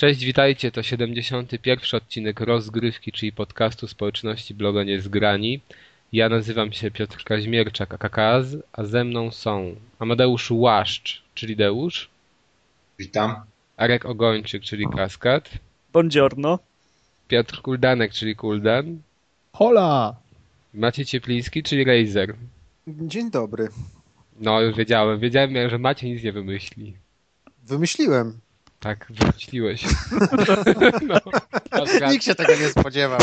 Cześć, witajcie. To 71. odcinek rozgrywki, czyli podcastu społeczności bloga Niezgrani. Ja nazywam się Piotr Kaźmierczak, AKKAZ, a ze mną są Amadeusz Łaszcz, czyli Deusz. Witam. Arek Ogończyk, czyli Kaskad. Buongiorno. Piotr Kuldanek, czyli Kuldan. Hola! Maciej Ciepliński, czyli Razer. Dzień dobry. No, już wiedziałem. Wiedziałem, że Maciej nic nie wymyśli. Wymyśliłem. Tak, wymyśliłeś. no, Nikt się tego nie spodziewał.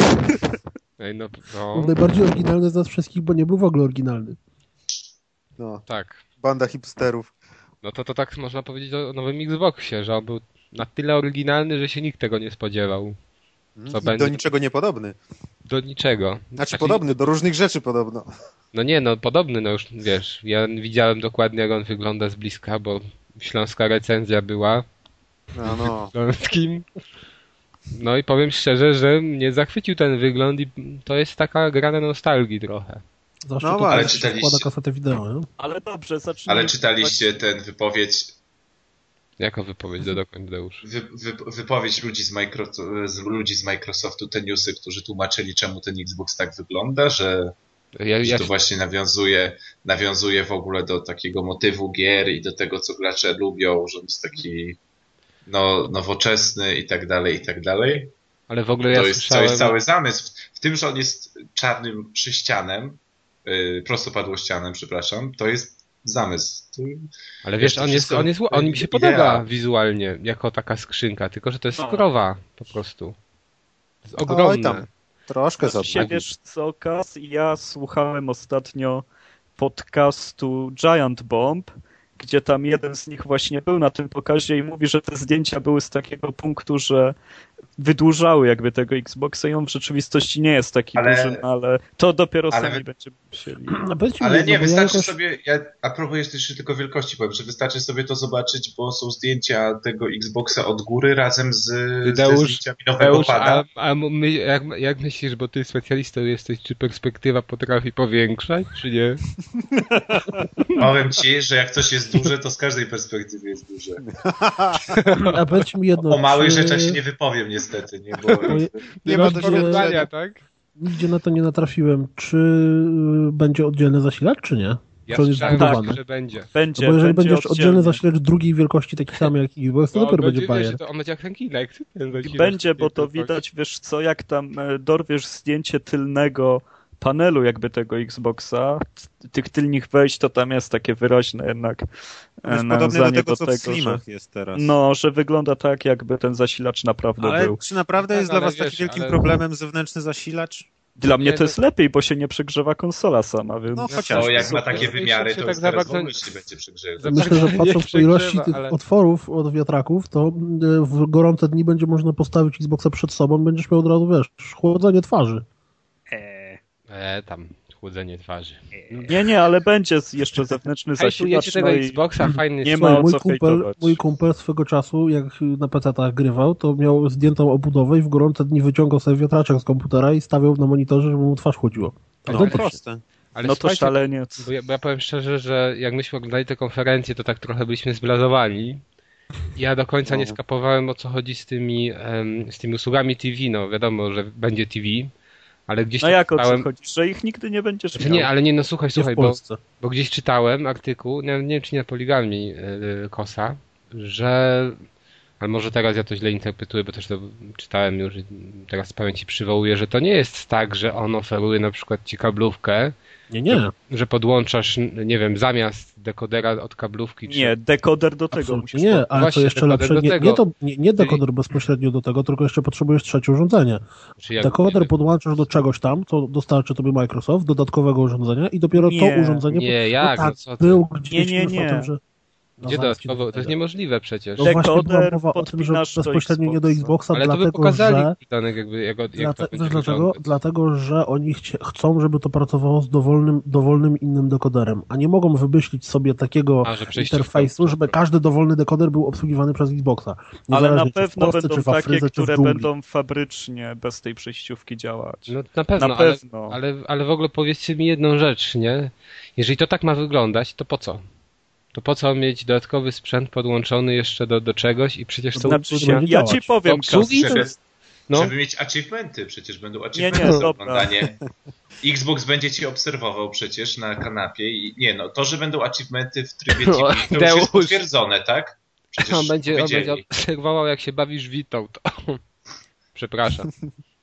Ej, no, no, Najbardziej oryginalny z nas wszystkich, bo nie był w ogóle oryginalny. No, tak. banda hipsterów. No to, to tak można powiedzieć o nowym Xboxie, że on był na tyle oryginalny, że się nikt tego nie spodziewał. Co I będzie? do niczego niepodobny. Do niczego. Znaczy, znaczy podobny, do różnych rzeczy podobno. No nie, no podobny, no już wiesz, ja widziałem dokładnie jak on wygląda z bliska, bo śląska recenzja była. No, no. Śląskim. No i powiem szczerze, że mnie zachwycił ten wygląd i to jest taka gra na nostalgii trochę. Zawsze no, ale czytaliście... kasetę wideo, nie? Ale dobrze, zacznijmy. Ale czytaliście ten wypowiedź Jaką wypowiedź do Deusz? Wy, wy, wypowiedź ludzi z, Micro, z, ludzi z Microsoftu, te newsy, którzy tłumaczyli, czemu ten Xbox tak wygląda, że, ja, że to właśnie nawiązuje, nawiązuje w ogóle do takiego motywu gier i do tego, co gracze lubią, że jest taki no, nowoczesny i tak dalej, i tak dalej. Ale w ogóle to ja jest, słyszałem... To jest cały zamysł. W tym, że on jest czarnym szyścianem, yy, prostopadłościanem, przepraszam, to jest zamysł. Ale wiesz, on jest, on jest, on mi się podoba wizualnie, jako taka skrzynka, tylko że to jest skrowa po prostu. To jest ogromne. Oj tam, troszkę za się wiesz co, Kas, ja słuchałem ostatnio podcastu Giant Bomb gdzie tam jeden z nich właśnie był na tym pokazie i mówi, że te zdjęcia były z takiego punktu, że wydłużały jakby tego Xboxa i on w rzeczywistości nie jest taki ale, duży, ale to dopiero ale, sami będziemy musieli. No, ale nie, wystarczy sobie, ja a propos jeszcze tylko wielkości powiem, że wystarczy sobie to zobaczyć, bo są zdjęcia tego Xboxa od góry razem z, Deusz, ze zdjęciami nowego Deusz, pada. A, a my, jak, jak myślisz, bo ty specjalistą jesteś, czy perspektywa potrafi powiększać, czy nie? Powiem ci, że jak coś jest duże, to z każdej perspektywy jest duże. A powiedz mi jedno. O małych czy... rzeczach się nie wypowiem niestety. Nie, bo... nie, nie ma porównania, tak? Nigdzie na to nie natrafiłem. Czy y, będzie oddzielny zasilacz, czy nie? Ja to jest tak, że będzie. Będzie, no bo jeżeli będzie będziesz oddzielny zasilacz drugiej wielkości, taki sam jak Xbox, to no, dopiero będzie bajer. To on będzie jak ten Kinect. Będzie, bo to widać, wiesz co, jak tam e, dorwiesz zdjęcie tylnego panelu jakby tego Xboxa, tych tylnych wejść, to tam jest takie wyraźne jednak jest nawiązanie do tego, do tego, co w Slimach że, jest teraz. No, że wygląda tak, jakby ten zasilacz naprawdę ale był. czy naprawdę jest dla was wiesz, takim wielkim ale... problemem zewnętrzny zasilacz? Dla mnie to jest lepiej, bo się nie przegrzewa konsola sama, więc... No chociaż. No, jak ma takie wymiary, to tak już teraz bardzo... się będzie przegrzewać. Myślę, że patrząc po ilości tych ale... otworów od wiatraków, to e, w gorące dni będzie można postawić Xboxa przed sobą, będziesz miał od razu, wiesz, chłodzenie twarzy. E, tam chłodzenie twarzy. Nie, nie, ale będzie jeszcze zewnętrzny zasilacz. tego no Xboxa, fajny nie ma mój kumpel, mój kumpel swego czasu, jak na PC-tach grywał, to miał zdjętą obudowę i w gorące dni wyciągał sobie wiatraczek z komputera i stawiał na monitorze, żeby mu twarz chłodziło. No, no proste. Ale no to szaleniec. Bo ja, bo ja powiem szczerze, że jak myśmy oglądali tę konferencję, to tak trochę byliśmy zblazowani. Ja do końca no. nie skapowałem o co chodzi z tymi, um, z tymi usługami TV. No wiadomo, że będzie TV, ale gdzieś No jak czytałem... o co chodzi? Że ich nigdy nie będziesz znaczy, Nie, ale nie, no słuchaj, słuchaj, bo, bo gdzieś czytałem artykuł, nie, nie wiem czy nie Poligami yy, Kosa, że ale może teraz ja to źle interpretuję, bo też to czytałem już teraz z pamięci przywołuję, że to nie jest tak, że on oferuje na przykład ci kablówkę, nie, nie. Że, że podłączasz, nie wiem, zamiast dekodera od kablówki. Czy... Nie, dekoder do tego Absolutnie musisz Nie, ale to jeszcze lepsze. Nie, nie, to, nie, nie dekoder Czyli... bezpośrednio do tego, tylko jeszcze potrzebujesz trzecie urządzenie. Jak... Dekoder podłączasz do czegoś tam, co dostarczy tobie Microsoft, dodatkowego urządzenia i dopiero nie. to urządzenie... Nie, jak? No tak, no był gdzieś nie, nie, nie. Tym, że no Gdzie dodatkowo? To jest niemożliwe przecież. No właśnie była mowa o tym, że bezpośrednio nie do Xboxa, Ale dlatego, to by pokazali, że... Danek, jakby, jak, jak Dlate... Wiesz dlaczego? Dlatego, że oni chcie... chcą, żeby to pracowało z dowolnym, dowolnym innym dekoderem, a nie mogą wymyślić sobie takiego a, interfejsu, żeby każdy dowolny dekoder był obsługiwany przez Xboxa. Ale na pewno Polsce, będą takie, Afryce, które będą fabrycznie bez tej przejściówki działać. No na pewno, na pewno. Ale, ale, ale w ogóle powiedzcie mi jedną rzecz, nie? Jeżeli to tak ma wyglądać, to po co? To po co mieć dodatkowy sprzęt podłączony jeszcze do, do czegoś i przecież to... Znaczy, ja, ja ci powiem, obsługi, żeby, no. żeby mieć achievementy, przecież będą achievementy nie, nie, za oglądanie. Xbox będzie ci obserwował przecież na kanapie i nie no, to, że będą achievementy w trybie TV, to już jest potwierdzone, tak? Przecież on będzie, on będzie obserwował jak się bawisz witą, to... Przepraszam.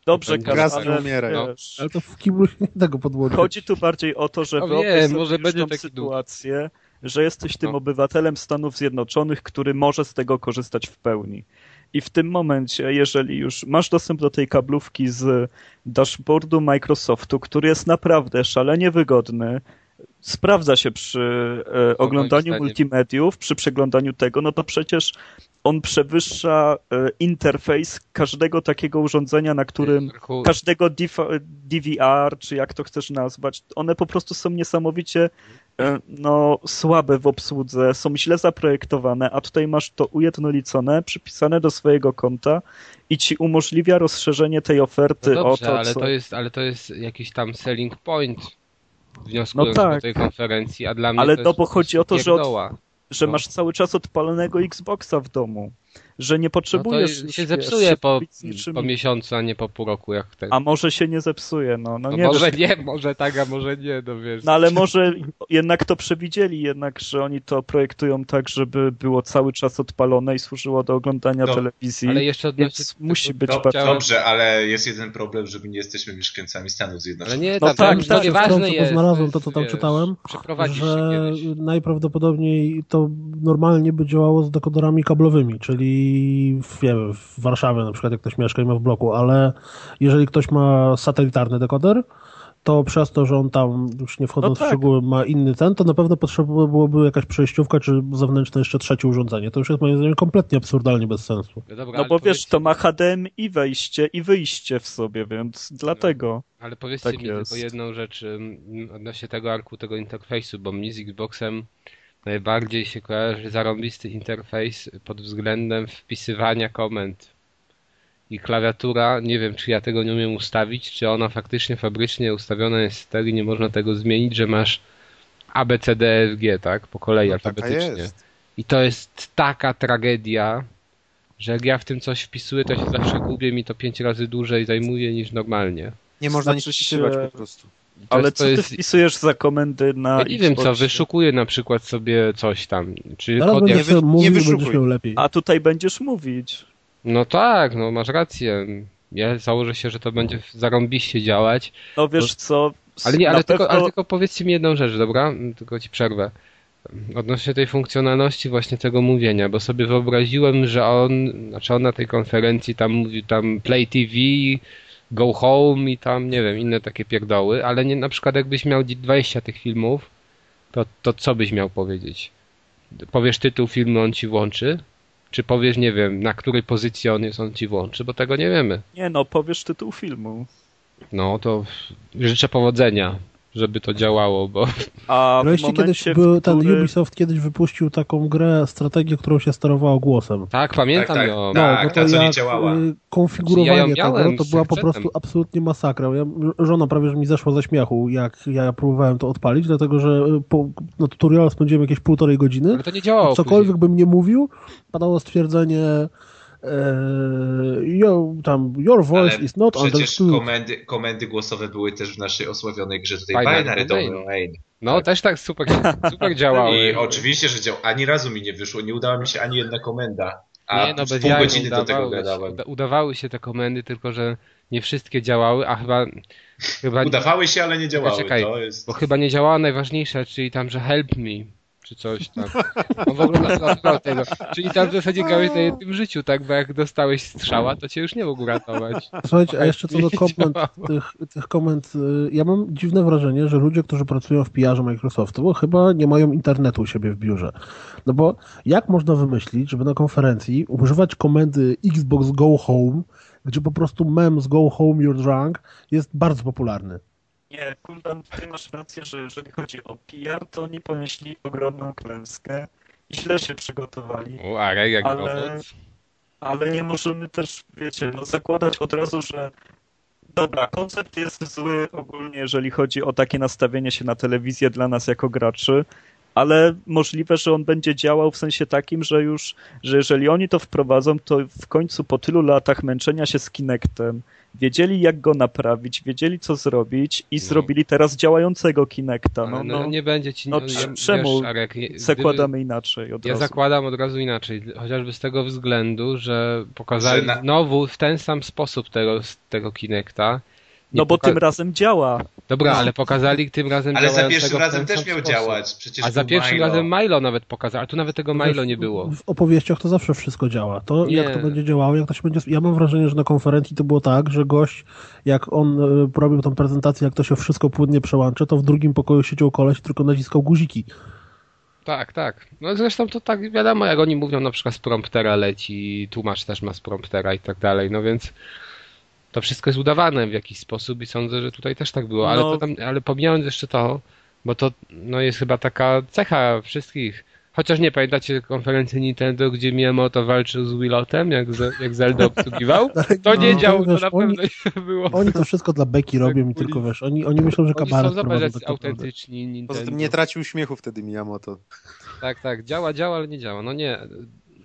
Dobrze, Raz ale, umieraj. No. Ale to w kiblu nie tego podłożyć. Chodzi tu bardziej o to, że no wyobraź może będzie sytuację, że jesteś tym no. obywatelem Stanów Zjednoczonych, który może z tego korzystać w pełni. I w tym momencie, jeżeli już masz dostęp do tej kablówki z dashboardu Microsoftu, który jest naprawdę szalenie wygodny, sprawdza się przy e, oglądaniu multimediów, przy przeglądaniu tego, no to przecież on przewyższa e, interfejs każdego takiego urządzenia, na którym każdego DVR, czy jak to chcesz nazwać, one po prostu są niesamowicie no, słabe w obsłudze, są źle zaprojektowane, a tutaj masz to ujednolicone, przypisane do swojego konta i ci umożliwia rozszerzenie tej oferty no dobrze, o to, ale co... to jest, ale to jest jakiś tam selling point wnioskując no tak. do tej konferencji, a dla mnie Ale to no bo chodzi o to, że, od, że no. masz cały czas odpalonego Xboxa w domu że nie potrzebujesz... No to się zepsuje po, po miesiącu, a nie po pół roku jak ten. A może się nie zepsuje, no, no, no nie Może wiesz. nie, może tak, a może nie, no wiesz. No ale może jednak to przewidzieli, jednak, że oni to projektują tak, żeby było cały czas odpalone i służyło do oglądania no, telewizji. Ale jeszcze odnośnie... musi być... No, bardzo... Dobrze, ale jest jeden problem, że my nie jesteśmy mieszkańcami Stanów Zjednoczonych. Ale nie, no, tak, tak, tak, ważne jest. To znalazłem, to co tam wiesz, czytałem, że najprawdopodobniej to normalnie by działało z dekoderami kablowymi, czyli w wiem, w Warszawie na przykład, jak ktoś mieszka i ma w bloku, ale jeżeli ktoś ma satelitarny dekoder, to przez to, że on tam, już nie wchodząc no tak. w szczegóły, ma inny ten, to na pewno potrzeba byłoby jakaś przejściówka, czy zewnętrzne jeszcze trzecie urządzenie. To już jest moim zdaniem kompletnie absurdalnie bez sensu. No, dobra, no bo wiesz, to ma HDMI wejście i wyjście w sobie, więc dlatego. No, ale powiedzcie tak mi jest. tylko jedną rzecz odnośnie tego arku, tego interfejsu, bo mnie z Xboxem najbardziej się kojarzy zarąbisty interfejs pod względem wpisywania komend. I klawiatura, nie wiem czy ja tego nie umiem ustawić, czy ona faktycznie fabrycznie ustawiona jest tak i nie można tego zmienić, że masz A, B, C, D, e, F, G, tak? Po kolei no, alfabetycznie. I to jest taka tragedia, że jak ja w tym coś wpisuję, to się zawsze gubię, mi to pięć razy dłużej zajmuje niż normalnie. Nie można znaczy nic wpisywać po prostu. Ale co jest... ty wpisujesz za komendy na Ja nie wiem co, wyszukuję na przykład sobie coś tam. Czy Ale kod... nie, wy... nie wyszukuj. lepiej. A tutaj będziesz mówić. No tak, no masz rację. Ja założę się, że to będzie zarąbiście działać. No wiesz co... Ale nie, ale, pewno... tylko, ale tylko powiedzcie mi jedną rzecz, dobra? Tylko ci przerwę. Odnośnie tej funkcjonalności właśnie tego mówienia, bo sobie wyobraziłem, że on, znaczy on na tej konferencji tam mówił tam Play TV, Go Home i tam, nie wiem, inne takie pierdoły, ale nie, na przykład jakbyś miał 20 tych filmów, to, to co byś miał powiedzieć? Powiesz tytuł filmu, on ci włączy? Czy powiesz, nie wiem, na której pozycji on jest, on ci włączy? Bo tego nie wiemy. Nie no, powiesz tytuł filmu. No to życzę powodzenia żeby to działało, bo... A w momencie, kiedyś był, ten który... Ubisoft kiedyś wypuścił taką grę, strategię, którą się sterowało głosem. Tak, pamiętam tak, tak, ją. No, tak, bo to ta, co nie działała. Y, konfigurowanie ja tego, to była po prostu absolutnie masakra. Ja, żona prawie, że mi zeszła ze śmiechu, jak ja próbowałem to odpalić, dlatego, że y, po no, tutorial spędziłem jakieś półtorej godziny. Ale to nie działało. Cokolwiek później. bym nie mówił, padało stwierdzenie yo, tam, your voice Ale is not przecież understood. Komendy, komendy głosowe były też w naszej osławionej grze tutaj Binary Domain. No, tak. też tak super, super działały. I oczywiście, że dział. Ani razu mi nie wyszło, nie udała mi się ani jedna komenda. A nie, no pół godziny do tego gadałem. Udawały się te komendy, tylko że nie wszystkie działały, a chyba... chyba Udawały się, ale nie działały. Czekaj, jest... bo chyba nie działała najważniejsza, czyli tam, że help me czy coś tam. On w ogóle nazywał tego. Czyli tam w zasadzie grałeś na jednym życiu, tak? Bo jak dostałeś strzała, to cię już nie mógł ratować. Słuchajcie, a jeszcze co do komend, tych, tych komend, y, ja mam dziwne wrażenie, że ludzie, którzy pracują w PR-ze Microsoftu, chyba nie mają internetu u siebie w biurze. No bo jak można wymyślić, żeby na konferencji używać komendy Xbox Go Home, gdzie po prostu mem z Go Home You're Drunk jest bardzo popularny. Nie, Kuldan, ty masz rację, że jeżeli chodzi o PR, to oni ponieśli ogromną klęskę i źle się przygotowali. U, jak ale, ale nie możemy też, wiecie, no, zakładać od razu, że dobra, koncept jest zły ogólnie, jeżeli chodzi o takie nastawienie się na telewizję dla nas jako graczy, ale możliwe, że on będzie działał w sensie takim, że już, że jeżeli oni to wprowadzą, to w końcu po tylu latach męczenia się z Kinectem, wiedzieli jak go naprawić, wiedzieli co zrobić i no. zrobili teraz działającego Kinecta. No, no, no, nie będzie ci... No, no czemu wiesz, Arek, zakładamy inaczej od Ja razu. zakładam od razu inaczej, chociażby z tego względu, że pokazali że na... znowu w ten sam sposób tego, tego Kinecta, no bo tym razem działa. Dobra, no. ale pokazali tym razem Ale za pierwszym razem też miał sposób. działać. Przecież A za pierwszym Milo. razem Milo nawet pokazał, a tu nawet tego Milo nie było. W opowieściach to zawsze wszystko działa. To nie. jak to będzie działało, jak to się będzie... Ja mam wrażenie, że na konferencji to było tak, że gość, jak on e, robił tą prezentację, jak to się wszystko płynnie przełączy, to w drugim pokoju siedział koleś tylko naciskał guziki. Tak, tak. No zresztą to tak wiadomo, jak oni mówią, na przykład z promptera leci, tłumacz też ma z promptera i tak dalej, no więc to wszystko jest udawane w jakiś sposób i sądzę, że tutaj też tak było. Ale, no. tam, ale pomijając jeszcze to, bo to no, jest chyba taka cecha wszystkich. Chociaż nie pamiętacie konferencji Nintendo, gdzie Miyamoto walczył z Willotem, jak, jak Zelda obsługiwał? To nie no, działo, to na pewno oni, nie było. Oni to wszystko dla beki robią i tylko wiesz, oni, oni myślą, że kabaret Oni są autentyczni Nintendo. Poza tym nie tracił uśmiechu wtedy Miyamoto. Tak, tak, działa, działa, ale nie działa. No nie,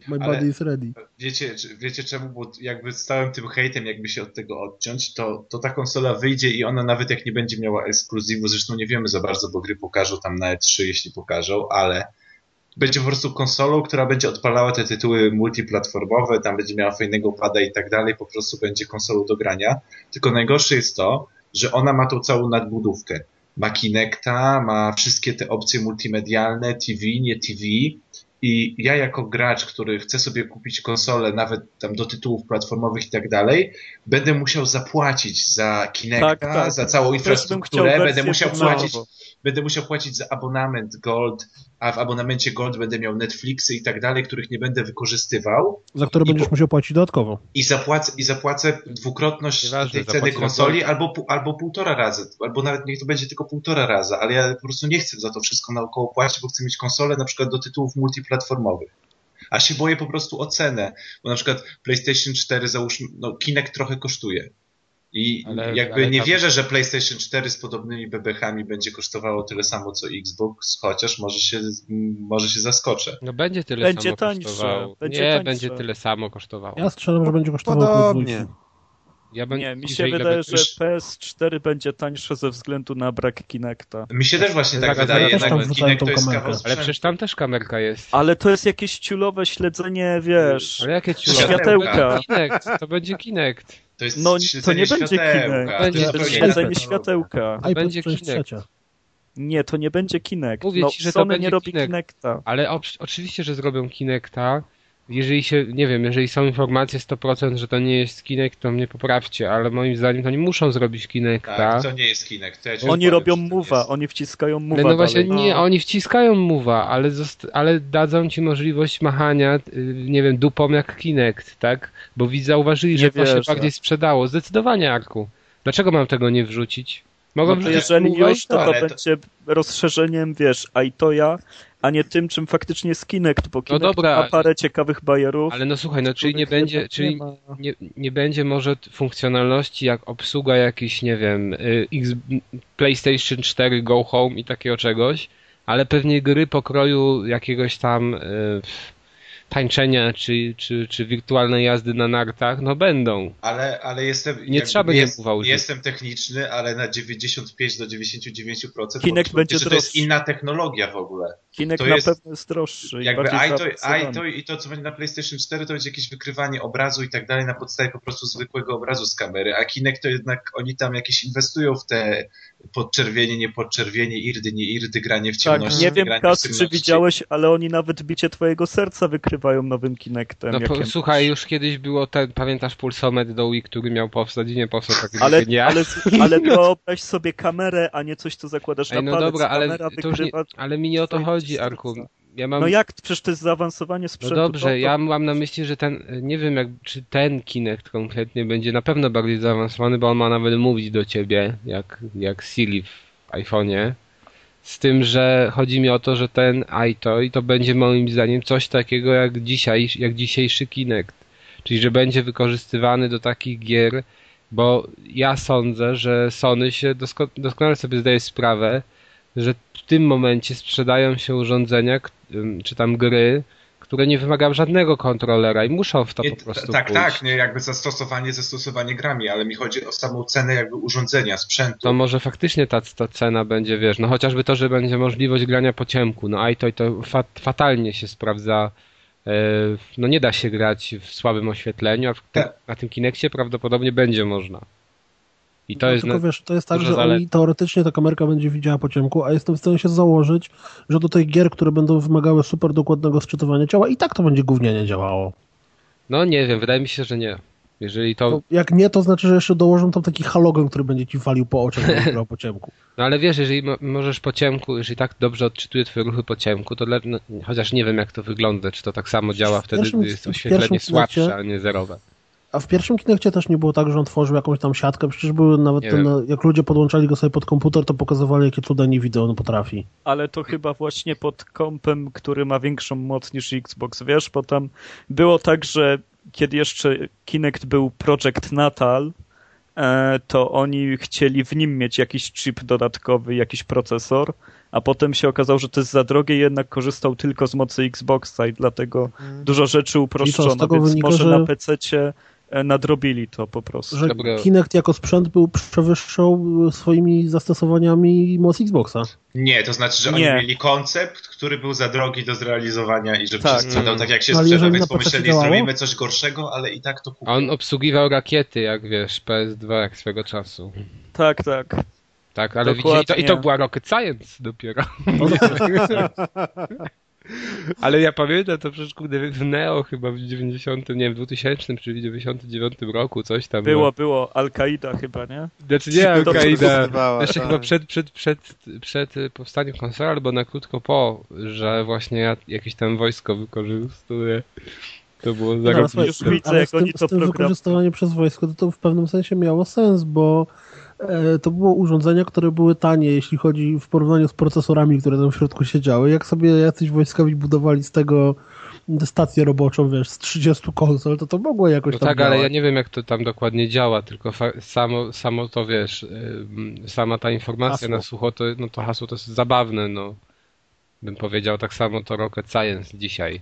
My Ale body is ready. Wiecie, wiecie czemu? Bo jakby z całym tym hejtem, jakby się od tego odciąć, to, to ta konsola wyjdzie i ona nawet jak nie będzie miała ekskluzywu, zresztą nie wiemy za bardzo, bo gry pokażą tam na E3, jeśli pokażą, ale będzie po prostu konsolą, która będzie odpalała te tytuły multiplatformowe, tam będzie miała fajnego pada i tak dalej, po prostu będzie konsolą do grania. Tylko najgorsze jest to, że ona ma tą całą nadbudówkę. Ma Kinecta, ma wszystkie te opcje multimedialne, TV, nie TV, i ja jako gracz, który chce sobie kupić konsolę, nawet tam do tytułów platformowych i tak dalej, będę musiał zapłacić za Kinecta, tak, tak. za całą infrastrukturę, będę musiał płacić, będę musiał płacić za abonament Gold, a w abonamencie Gold będę miał Netflixy i tak dalej, których nie będę wykorzystywał. Za które będziesz po... musiał płacić dodatkowo. I zapłacę, i zapłacę dwukrotność tej ceny konsoli albo, albo półtora razy, albo nawet niech to będzie tylko półtora raza, ale ja po prostu nie chcę za to wszystko naokoło płacić, bo chcę mieć konsolę na przykład do tytułów multiplatformowych. A się boję po prostu o cenę, bo na przykład PlayStation 4 załóżmy, no Kinect trochę kosztuje. I ale, jakby ale nie tam... wierzę, że PlayStation 4 z podobnymi bebechami będzie kosztowało tyle samo co Xbox, chociaż może się, może się zaskoczę. No będzie tyle będzie samo tańsze, kosztowało. Będzie nie, tańsze. będzie tyle samo kosztowało. Ja strzelam, że będzie kosztowało Podobnie. Ja ben... Nie, mi się wydaje, że PS4 będzie tańsze ze względu na brak Kinecta. Mi się też właśnie tak, tak wydaje, jednak Kinect to jest kawał Ale przecież tam też kamerka jest. Ale to jest jakieś ciulowe śledzenie, wiesz, Ale jakie ciulowe? Światełka. Kinect, to będzie Kinect. To jest no, to nie będzie Kinect. Będzie to śledzenie światełka. To będzie Kinect. Nie, to nie będzie Kinect. Mówię no, ci, że Sony to będzie nie robi Kinect. Kinecta. Ale oczywiście, że zrobią Kinecta, jeżeli się, nie wiem, jeżeli są informacje 100%, że to nie jest Kinect, to mnie poprawcie, ale moim zdaniem to nie muszą zrobić Kinecta. Tak, to nie jest Kinect. Ja oni robią mowa, oni wciskają mowa. No właśnie, dalej. nie, oni wciskają mowa, ale, ale dadzą ci możliwość machania, y, nie wiem, dupą jak Kinect, tak? Bo widz zauważyli, nie że to się bardziej sprzedało. Zdecydowanie, Arku. Dlaczego mam tego nie wrzucić? Mogą no jeżeli już, to, to, będzie rozszerzeniem, wiesz, Aitoya a nie tym, czym faktycznie Kinect, bo no Kinect no dobra, ma parę ciekawych bajerów. Ale no słuchaj, no czyli nie będzie, czyli nie, nie, nie, będzie może funkcjonalności jak obsługa jakiś, nie wiem, y, X, PlayStation 4 Go Home i takiego czegoś, ale pewnie gry pokroju jakiegoś tam y, tańczenia czy, czy, czy wirtualnej jazdy na nartach, no będą. Ale, ale jestem. Nie trzeba jest, nie Jestem techniczny, ale na 95 do 99% Kinect będzie że to jest inna technologia w ogóle. Kinect to na jest, pewno jest droższy. Jakby i to, i to, co będzie na PlayStation 4, to będzie jakieś wykrywanie obrazu i tak dalej na podstawie po prostu zwykłego obrazu z kamery, a Kinect to jednak oni tam jakieś inwestują w te podczerwienie, nie podczerwienie, irdy, nie irdy, granie w tak, ciemności. Tak, nie wiem, Kas, czy widziałeś, ale oni nawet bicie twojego serca wykrywają nowym Kinectem. No po, słuchaj, już kiedyś było ten, pamiętasz Pulsomet do Wii, który miał powstać i nie powstał tak ale, nie. Ale, ale wyobraź sobie kamerę, a nie coś, co zakładasz Ej, no na palec. dobra, ale, nie, ale mi nie o to chodzi, Arku. Ja mam... No jak? Przecież to jest zaawansowanie sprzętu. No dobrze, to, to... ja mam na myśli, że ten, nie wiem jak, czy ten Kinect konkretnie będzie na pewno bardziej zaawansowany, bo on ma nawet mówić do ciebie, jak, jak Siri w iPhone'ie. Z tym, że chodzi mi o to, że ten iToy to będzie moim zdaniem coś takiego jak dzisiaj, jak dzisiejszy Kinect. Czyli, że będzie wykorzystywany do takich gier, bo ja sądzę, że Sony się dosko doskonale sobie zdaje sprawę, że w tym momencie sprzedają się urządzenia, czy tam gry, które nie wymagają żadnego kontrolera i muszą w to nie, po prostu Tak, pójść. tak, nie jakby zastosowanie, zastosowanie grami, ale mi chodzi o samą cenę jakby urządzenia, sprzętu. To może faktycznie ta, ta cena będzie, wiesz, no chociażby to, że będzie możliwość grania po ciemku, no a i to, to fat, fatalnie się sprawdza e, no nie da się grać w słabym oświetleniu, a w, tak. na tym Kinexie prawdopodobnie będzie można. I to no, jest tylko wiesz, to jest tak, że oni, teoretycznie ta kamerka będzie widziała po ciemku, a jestem w stanie się założyć, że do tych gier, które będą wymagały super dokładnego sczytywania ciała, i tak to będzie gównianie działało. No nie wiem, wydaje mi się, że nie. Jeżeli to... No, jak nie, to znaczy, że jeszcze dołożą tam taki halogen, który będzie ci walił po oczach, grał po ciemku. No ale wiesz, jeżeli możesz po ciemku, jeżeli tak dobrze odczytuje twoje ruchy po ciemku, to le... no, chociaż nie wiem jak to wygląda, czy to tak samo działa wtedy, gdy jest oświetlenie słabsze, a nie zerowe. A w pierwszym Kinekcie też nie było tak, że on tworzył jakąś tam siatkę, przecież były nawet ten, jak ludzie podłączali go sobie pod komputer, to pokazywali, jakie cuda nie wideo on potrafi. Ale to chyba właśnie pod kompem, który ma większą moc niż Xbox, wiesz, bo tam było tak, że kiedy jeszcze Kinect był Project Natal, e, to oni chcieli w nim mieć jakiś chip dodatkowy, jakiś procesor, a potem się okazało, że to jest za drogie i jednak korzystał tylko z mocy Xboxa i dlatego hmm. dużo rzeczy uproszczono, więc wynika, może że... na PC-cie E, nadrobili to po prostu. Że Kinect jako sprzęt był przewyższał swoimi zastosowaniami moc Xboxa. Nie, to znaczy, że nie. oni mieli koncept, który był za drogi do zrealizowania i że tak. sprzedał tak jak się no, sprzedał, więc pomyśleli, zrobimy coś gorszego, ale i tak to kupił. On obsługiwał rakiety, jak wiesz, PS2 jak swego czasu. Tak, tak. Tak, ale widzieli, to, i to była Rocket Science dopiero. Ale ja pamiętam to przecież kurde w Neo chyba w 90, nie wiem, w 2000 czy w 99 roku coś tam. Było, no. było. Al-Qaida chyba, nie? Znaczy nie Al-Qaida. Jeszcze chyba przed, przed, przed, przed powstaniem konsoli, albo na krótko po, że właśnie jakieś tam wojsko wykorzystuje. To było za no, już widzę, jak oni to tym wykorzystywanie przez wojsko to, to w pewnym sensie miało sens, bo to było urządzenia, które były tanie, jeśli chodzi w porównaniu z procesorami, które tam w środku siedziały. Jak sobie jacyś wojskowi budowali z tego stację roboczą, wiesz, z 30 konsol, to to mogło jakoś no tam tak, działać. ale ja nie wiem, jak to tam dokładnie działa, tylko samo, samo to, wiesz, sama ta informacja hasło. na sucho, to, no to hasło to jest zabawne, no. Bym powiedział tak samo to Rocket Science dzisiaj.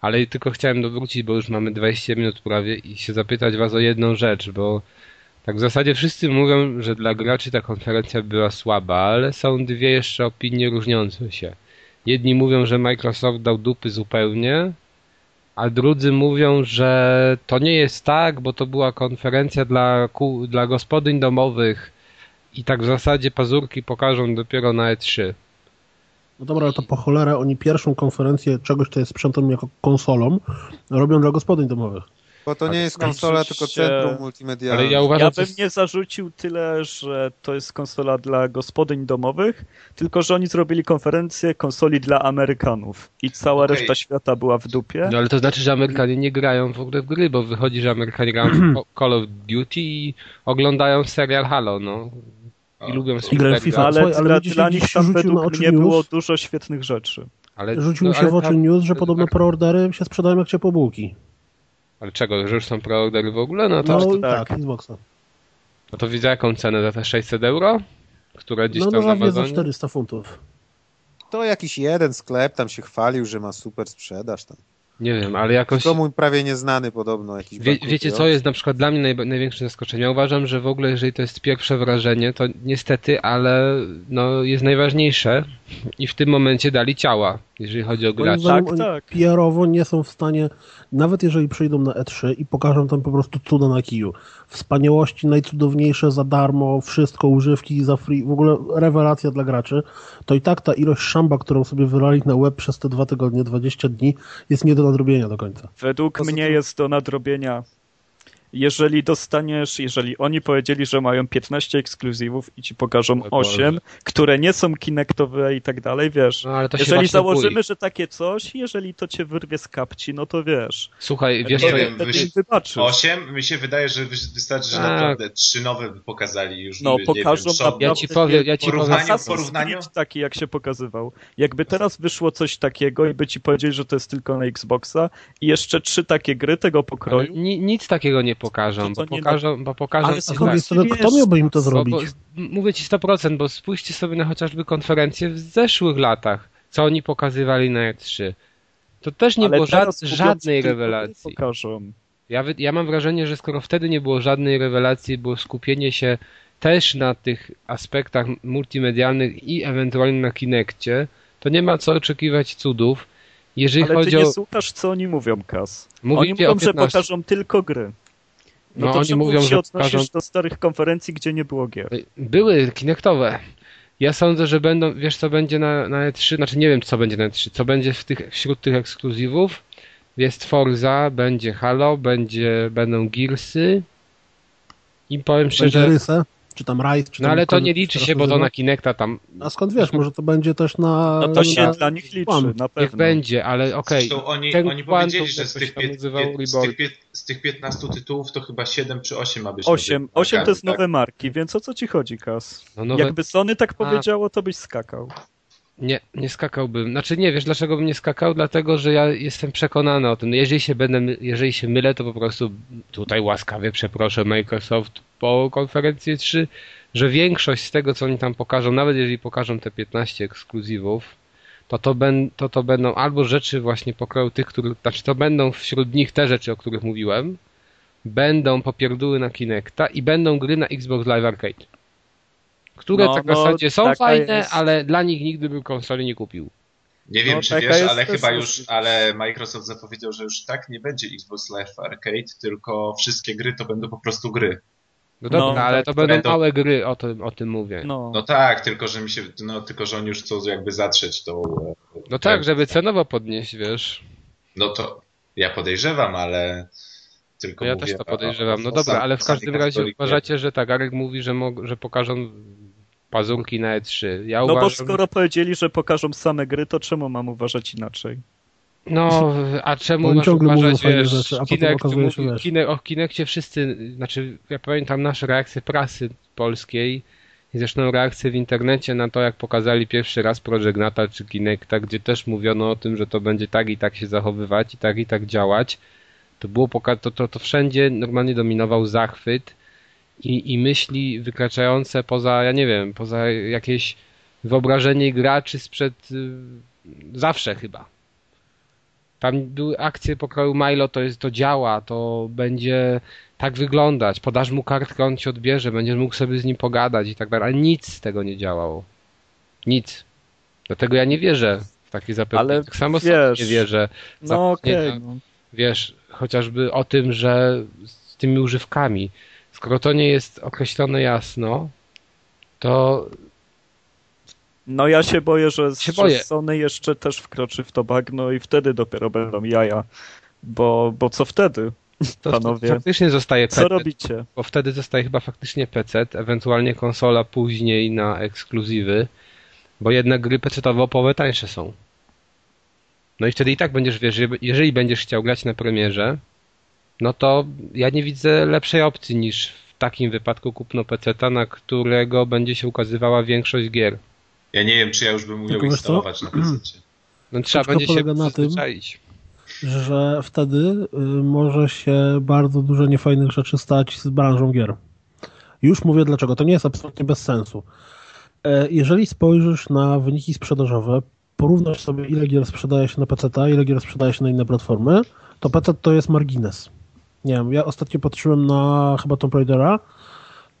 Ale tylko chciałem dowrócić, bo już mamy 20 minut prawie i się zapytać was o jedną rzecz, bo tak w zasadzie wszyscy mówią, że dla graczy ta konferencja była słaba, ale są dwie jeszcze opinie różniące się. Jedni mówią, że Microsoft dał dupy zupełnie, a drudzy mówią, że to nie jest tak, bo to była konferencja dla, dla gospodyń domowych i tak w zasadzie pazurki pokażą dopiero na E3. No dobra, ale to po cholerę oni pierwszą konferencję czegoś, co jest sprzętem jako konsolą, robią dla gospodyń domowych. Bo to nie jest konsola, tylko centrum multimedialne. Ale ja, uważam, ja bym jest... nie zarzucił tyle, że to jest konsola dla gospodyń domowych, tylko że oni zrobili konferencję konsoli dla Amerykanów i cała okay. reszta świata była w dupie. No ale to znaczy, że Amerykanie nie grają w ogóle w gry, bo wychodzi, że Amerykanie grają w Call of Duty i oglądają serial Halo, no. I lubią I FIFA, ale, ale dla, dla nich tam według mnie było dużo świetnych rzeczy. Ale, Rzucił no, się w oczy news, że podobno tak... preordery się sprzedają jak ciepłe bułki. Ale czego, że już są preordery w ogóle? No to, no, tak, tak Xboxa. No to widzę jaką cenę za te 600 euro? Które gdzieś no, tam no, na za 400 funtów. To jakiś jeden sklep tam się chwalił, że ma super sprzedaż tam. Nie wiem, ale jakoś... Komu prawie nieznany podobno jakiś Wie, Wiecie co jest na przykład dla mnie naj, największym zaskoczeniem? Ja uważam, że w ogóle jeżeli to jest pierwsze wrażenie, to niestety, ale no, jest najważniejsze i w tym momencie dali ciała, jeżeli chodzi o graczy. Tak, tak. PR-owo nie są w stanie nawet jeżeli przyjdą na E3 i pokażą tam po prostu cuda na kiju, wspaniałości najcudowniejsze za darmo, wszystko, używki za free, w ogóle rewelacja dla graczy, to i tak ta ilość szamba, którą sobie wylali na web przez te dwa tygodnie, 20 dni, jest nie do nadrobienia do końca. Według mnie jest do nadrobienia jeżeli dostaniesz, jeżeli oni powiedzieli, że mają 15 ekskluzywów i ci pokażą 8, które nie są kinektowe i tak dalej, wiesz. No, jeżeli założymy, że takie coś, jeżeli to cię wyrwie z kapci, no to wiesz. Słuchaj, wiesz, nie wiem, wybaczysz. 8 mi się wydaje, że wystarczy, że tak. naprawdę trzy nowe by pokazali już. No, pokażą wiem, ja ci powiem, ja ci porównaniu, powiem. porównaniu? taki, jak się pokazywał. Jakby teraz wyszło coś takiego i by ci powiedzieli, że to jest tylko na Xboxa i jeszcze trzy takie gry tego pokroju. nic takiego nie pokażą, bo pokażą, bo pokażą... Ale tak, kto miałby im to zrobić? Bo, bo, mówię ci 100%, bo spójrzcie sobie na chociażby konferencje w zeszłych latach, co oni pokazywali na E3. To też nie Ale było żad, żadnej rewelacji. Pokażą. Ja, ja mam wrażenie, że skoro wtedy nie było żadnej rewelacji, było skupienie się też na tych aspektach multimedialnych i ewentualnie na Kinekcie, to nie ma co oczekiwać cudów. Jeżeli Ale chodzi ty nie o... słuchasz, co oni mówią, Kas. Oni mówią, że pokażą tylko gry. No, no to oni mówią, się że pokażą... do starych konferencji, gdzie nie było gier? Były Kinectowe. Ja sądzę, że będą, wiesz co będzie na, na E3, znaczy nie wiem co będzie na E3, co będzie w tych, wśród tych ekskluzywów. Jest Forza, będzie Halo, będzie, będą Gearsy i powiem szczerze... Będzie czy tam Raid, czy No ale to nie liczy się, bo to na Kinecta tam... A skąd wiesz, może to będzie też na... No to się na... dla nich liczy, na pewno. Niech będzie, ale okej. Okay. oni, oni powiedzieli, że z tych, pięt, z, tych z tych 15 tytułów to chyba 7 czy 8 ma być 8, 8 to jest tak? nowe marki, więc o co ci chodzi, Kas? No nowe... Jakby Sony tak powiedziało, to byś skakał. Nie, nie skakałbym. Znaczy nie, wiesz dlaczego bym nie skakał? Dlatego, że ja jestem przekonany o tym. Jeżeli się będę, jeżeli się mylę, to po prostu tutaj łaskawie przeproszę Microsoft po konferencji 3, że większość z tego, co oni tam pokażą, nawet jeżeli pokażą te 15 ekskluzywów, to to, ben, to to będą albo rzeczy właśnie pokroju tych, których, znaczy to będą wśród nich te rzeczy, o których mówiłem, będą popierdóły na Kinecta i będą gry na Xbox Live Arcade które no, tak w no, zasadzie są fajne, jest... ale dla nich nigdy bym konsoli nie kupił. Nie wiem, no, czy wiesz, ale chyba już, ale Microsoft zapowiedział, że już tak nie będzie Xbox Live Arcade, tylko wszystkie gry to będą po prostu gry. No dobra, no, ale to będą małe do... gry, o tym, o tym mówię. No. no tak, tylko że mi się, no tylko że oni już chcą jakby zatrzeć tą... No tak, żeby cenowo podnieść, wiesz. No to ja podejrzewam, ale tylko no ja też to podejrzewam. No dobra, ale w każdym razie uważacie, że tak, Arek mówi, że, że pokażą pazurki na E3. Ja no uważam... bo skoro powiedzieli, że pokażą same gry, to czemu mam uważać inaczej? No, a czemu masz uważać, wiesz, rzeczy, a Kinect, mówi, o Kinekcie wszyscy, znaczy ja pamiętam nasze reakcje prasy polskiej i zresztą reakcje w internecie na to, jak pokazali pierwszy raz Project Natal czy Kinecta, gdzie też mówiono o tym, że to będzie tak i tak się zachowywać i tak i tak działać. To było to, to, to wszędzie normalnie dominował zachwyt i, i myśli wykraczające poza, ja nie wiem, poza jakieś wyobrażenie graczy sprzed y, zawsze chyba. Tam były akcje pokroju Milo, to jest, to działa, to będzie tak wyglądać, podasz mu kartkę, on ci odbierze, będziesz mógł sobie z nim pogadać i tak dalej, ale nic z tego nie działało. Nic. Dlatego ja nie wierzę w takie zapewnienia. Ale tak samo wiesz, nie wierzę. No okej. Okay, no. Wiesz, chociażby o tym, że z tymi używkami, skoro to nie jest określone jasno, to no ja się boję, że, się że boję. Sony jeszcze też wkroczy w to bagno i wtedy dopiero będą jaja. Bo, bo co wtedy, to panowie? Faktycznie zostaje PC. Co robicie? Bo wtedy zostaje chyba faktycznie PC, ewentualnie konsola później na ekskluzywy, bo jednak gry PC-owe połowę tańsze są. No i wtedy i tak będziesz, wiesz, jeżeli będziesz chciał grać na premierze, no to ja nie widzę lepszej opcji niż w takim wypadku kupno PC-ta, na którego będzie się ukazywała większość gier. Ja nie wiem, czy ja już bym umiał instalować na PC. No trzeba będzie się na tym, że wtedy y, może się bardzo dużo niefajnych rzeczy stać z branżą gier. Już mówię dlaczego. To nie jest absolutnie bez sensu. E, jeżeli spojrzysz na wyniki sprzedażowe, porównasz sobie ile gier sprzedaje się na PC, ile gier sprzedaje się na inne platformy, to PC to jest margines. Nie wiem, ja ostatnio patrzyłem na chyba Tomb Raidera,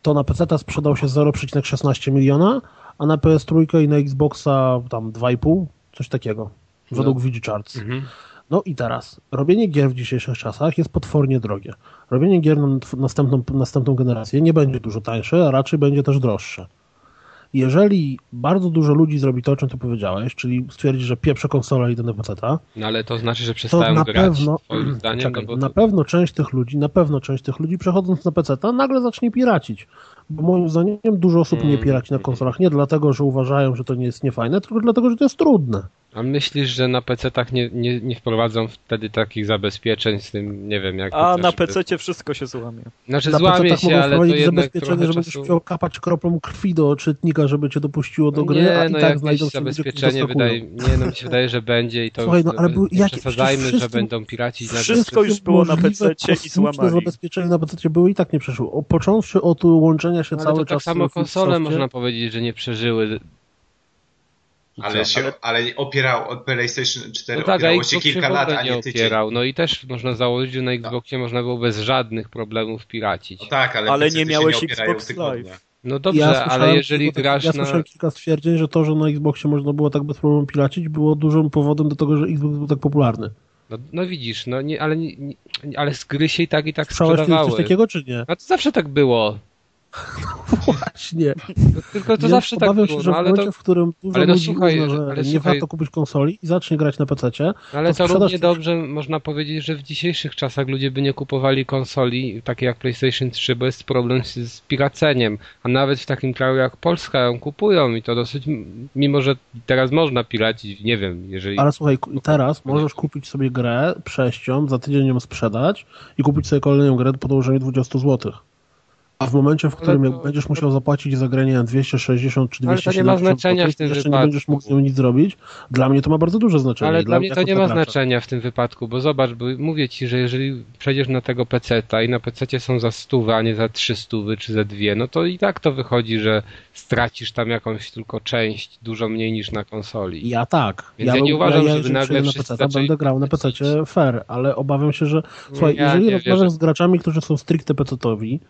to na PC sprzedał się 0,16 miliona, a na PS3 i na Xboxa tam 2,5, coś takiego, według no. VG Charts. Mhm. No i teraz, robienie gier w dzisiejszych czasach jest potwornie drogie. Robienie gier na następną, następną generację nie będzie dużo tańsze, a raczej będzie też droższe. Jeżeli bardzo dużo ludzi zrobi to, o czym ty powiedziałeś, czyli stwierdzi, że pieprzę konsolę i idę na peceta, no ale to znaczy, że przestają na grać, pewno, zdaniem, czekaj, no bo... na pewno część tych ludzi, na pewno część tych ludzi przechodząc na peceta nagle zacznie piracić, moim zdaniem dużo osób nie piraci na konsolach nie dlatego, że uważają, że to nie jest niefajne, tylko dlatego, że to jest trudne. A myślisz, że na PC-tach nie, nie, nie wprowadzą wtedy takich zabezpieczeń z tym, nie wiem, jak... A na PC wszystko się złamie. Znaczy na złamie się, ale to jednak zabezpieczenie, że będziesz chciał kapać kroplą krwi do czytnika, żeby cię dopuściło do gry, nie, a i no tak znajdą się zabezpieczenie wydaje, Nie, no mi się wydaje, że będzie i to Słuchaj, no, ale był, nie jak, przesadzajmy, że będą piraci. Wszystko już było na PC i złamali. zabezpieczenia na PC były i tak nie przeszły. Począwszy od łączenia się no, cały to tak czas... tak samo konsole można powiedzieć, że nie przeżyły ale, się, ale... opierał, PlayStation 4 no tak, opierało się kilka lat, a nie tydzień. Opierał. No i też można założyć, że na Xboxie tak. można było bez żadnych problemów piracić. No tak, ale, ale nie miałeś nie Xbox Live. No dobrze, ja ale jeżeli grasz ja na... Ja słyszałem kilka stwierdzeń, że to, że na Xboxie można było tak bez problemu piracić, było dużym powodem do tego, że Xbox był tak popularny. No, no widzisz, no nie, ale, nie, ale z gry się i tak i tak Słyszałeś sprzedawały. coś takiego, czy nie? No to zawsze tak było. Właśnie. Tylko to zawsze tak było. Się, że no, ale w momencie, to... w którym dużo ale no, ludzi słuchaj, uzna, że ale nie słuchaj... warto kupić konsoli i zacznie grać na PC, no, ale to, to równie dobrze można powiedzieć, że w dzisiejszych czasach ludzie by nie kupowali konsoli takie jak PlayStation 3, bo jest problem z, z piraceniem. A nawet w takim kraju jak Polska ją kupują i to dosyć, mimo że teraz można piracić, nie wiem, jeżeli... Ale słuchaj, teraz możesz kupić sobie grę, przejść ją, za tydzień ją sprzedać i kupić sobie kolejną grę po dołożeniu 20 złotych. A w momencie, w którym to... będziesz musiał zapłacić za grę, nie 260 czy 270 Ale to nie ma znaczenia w tym wypadku. nie będziesz mógł z nią nic zrobić. Dla mnie to ma bardzo duże znaczenie. Ale dla, mnie to nie ma znaczenia w tym wypadku, bo zobacz, bo mówię ci, że jeżeli przejdziesz na tego peceta i na pececie są za stówę, a nie za trzy stówy czy za dwie, no to i tak to wychodzi, że stracisz tam jakąś tylko część, dużo mniej niż na konsoli. Ja tak. Więc ja, ja nie uważam, ja, żeby nagle na peceta, będę grał na pececie fair, ale obawiam się, że słuchaj, ja jeżeli rozmawiasz z graczami, którzy są stricte pecetowi,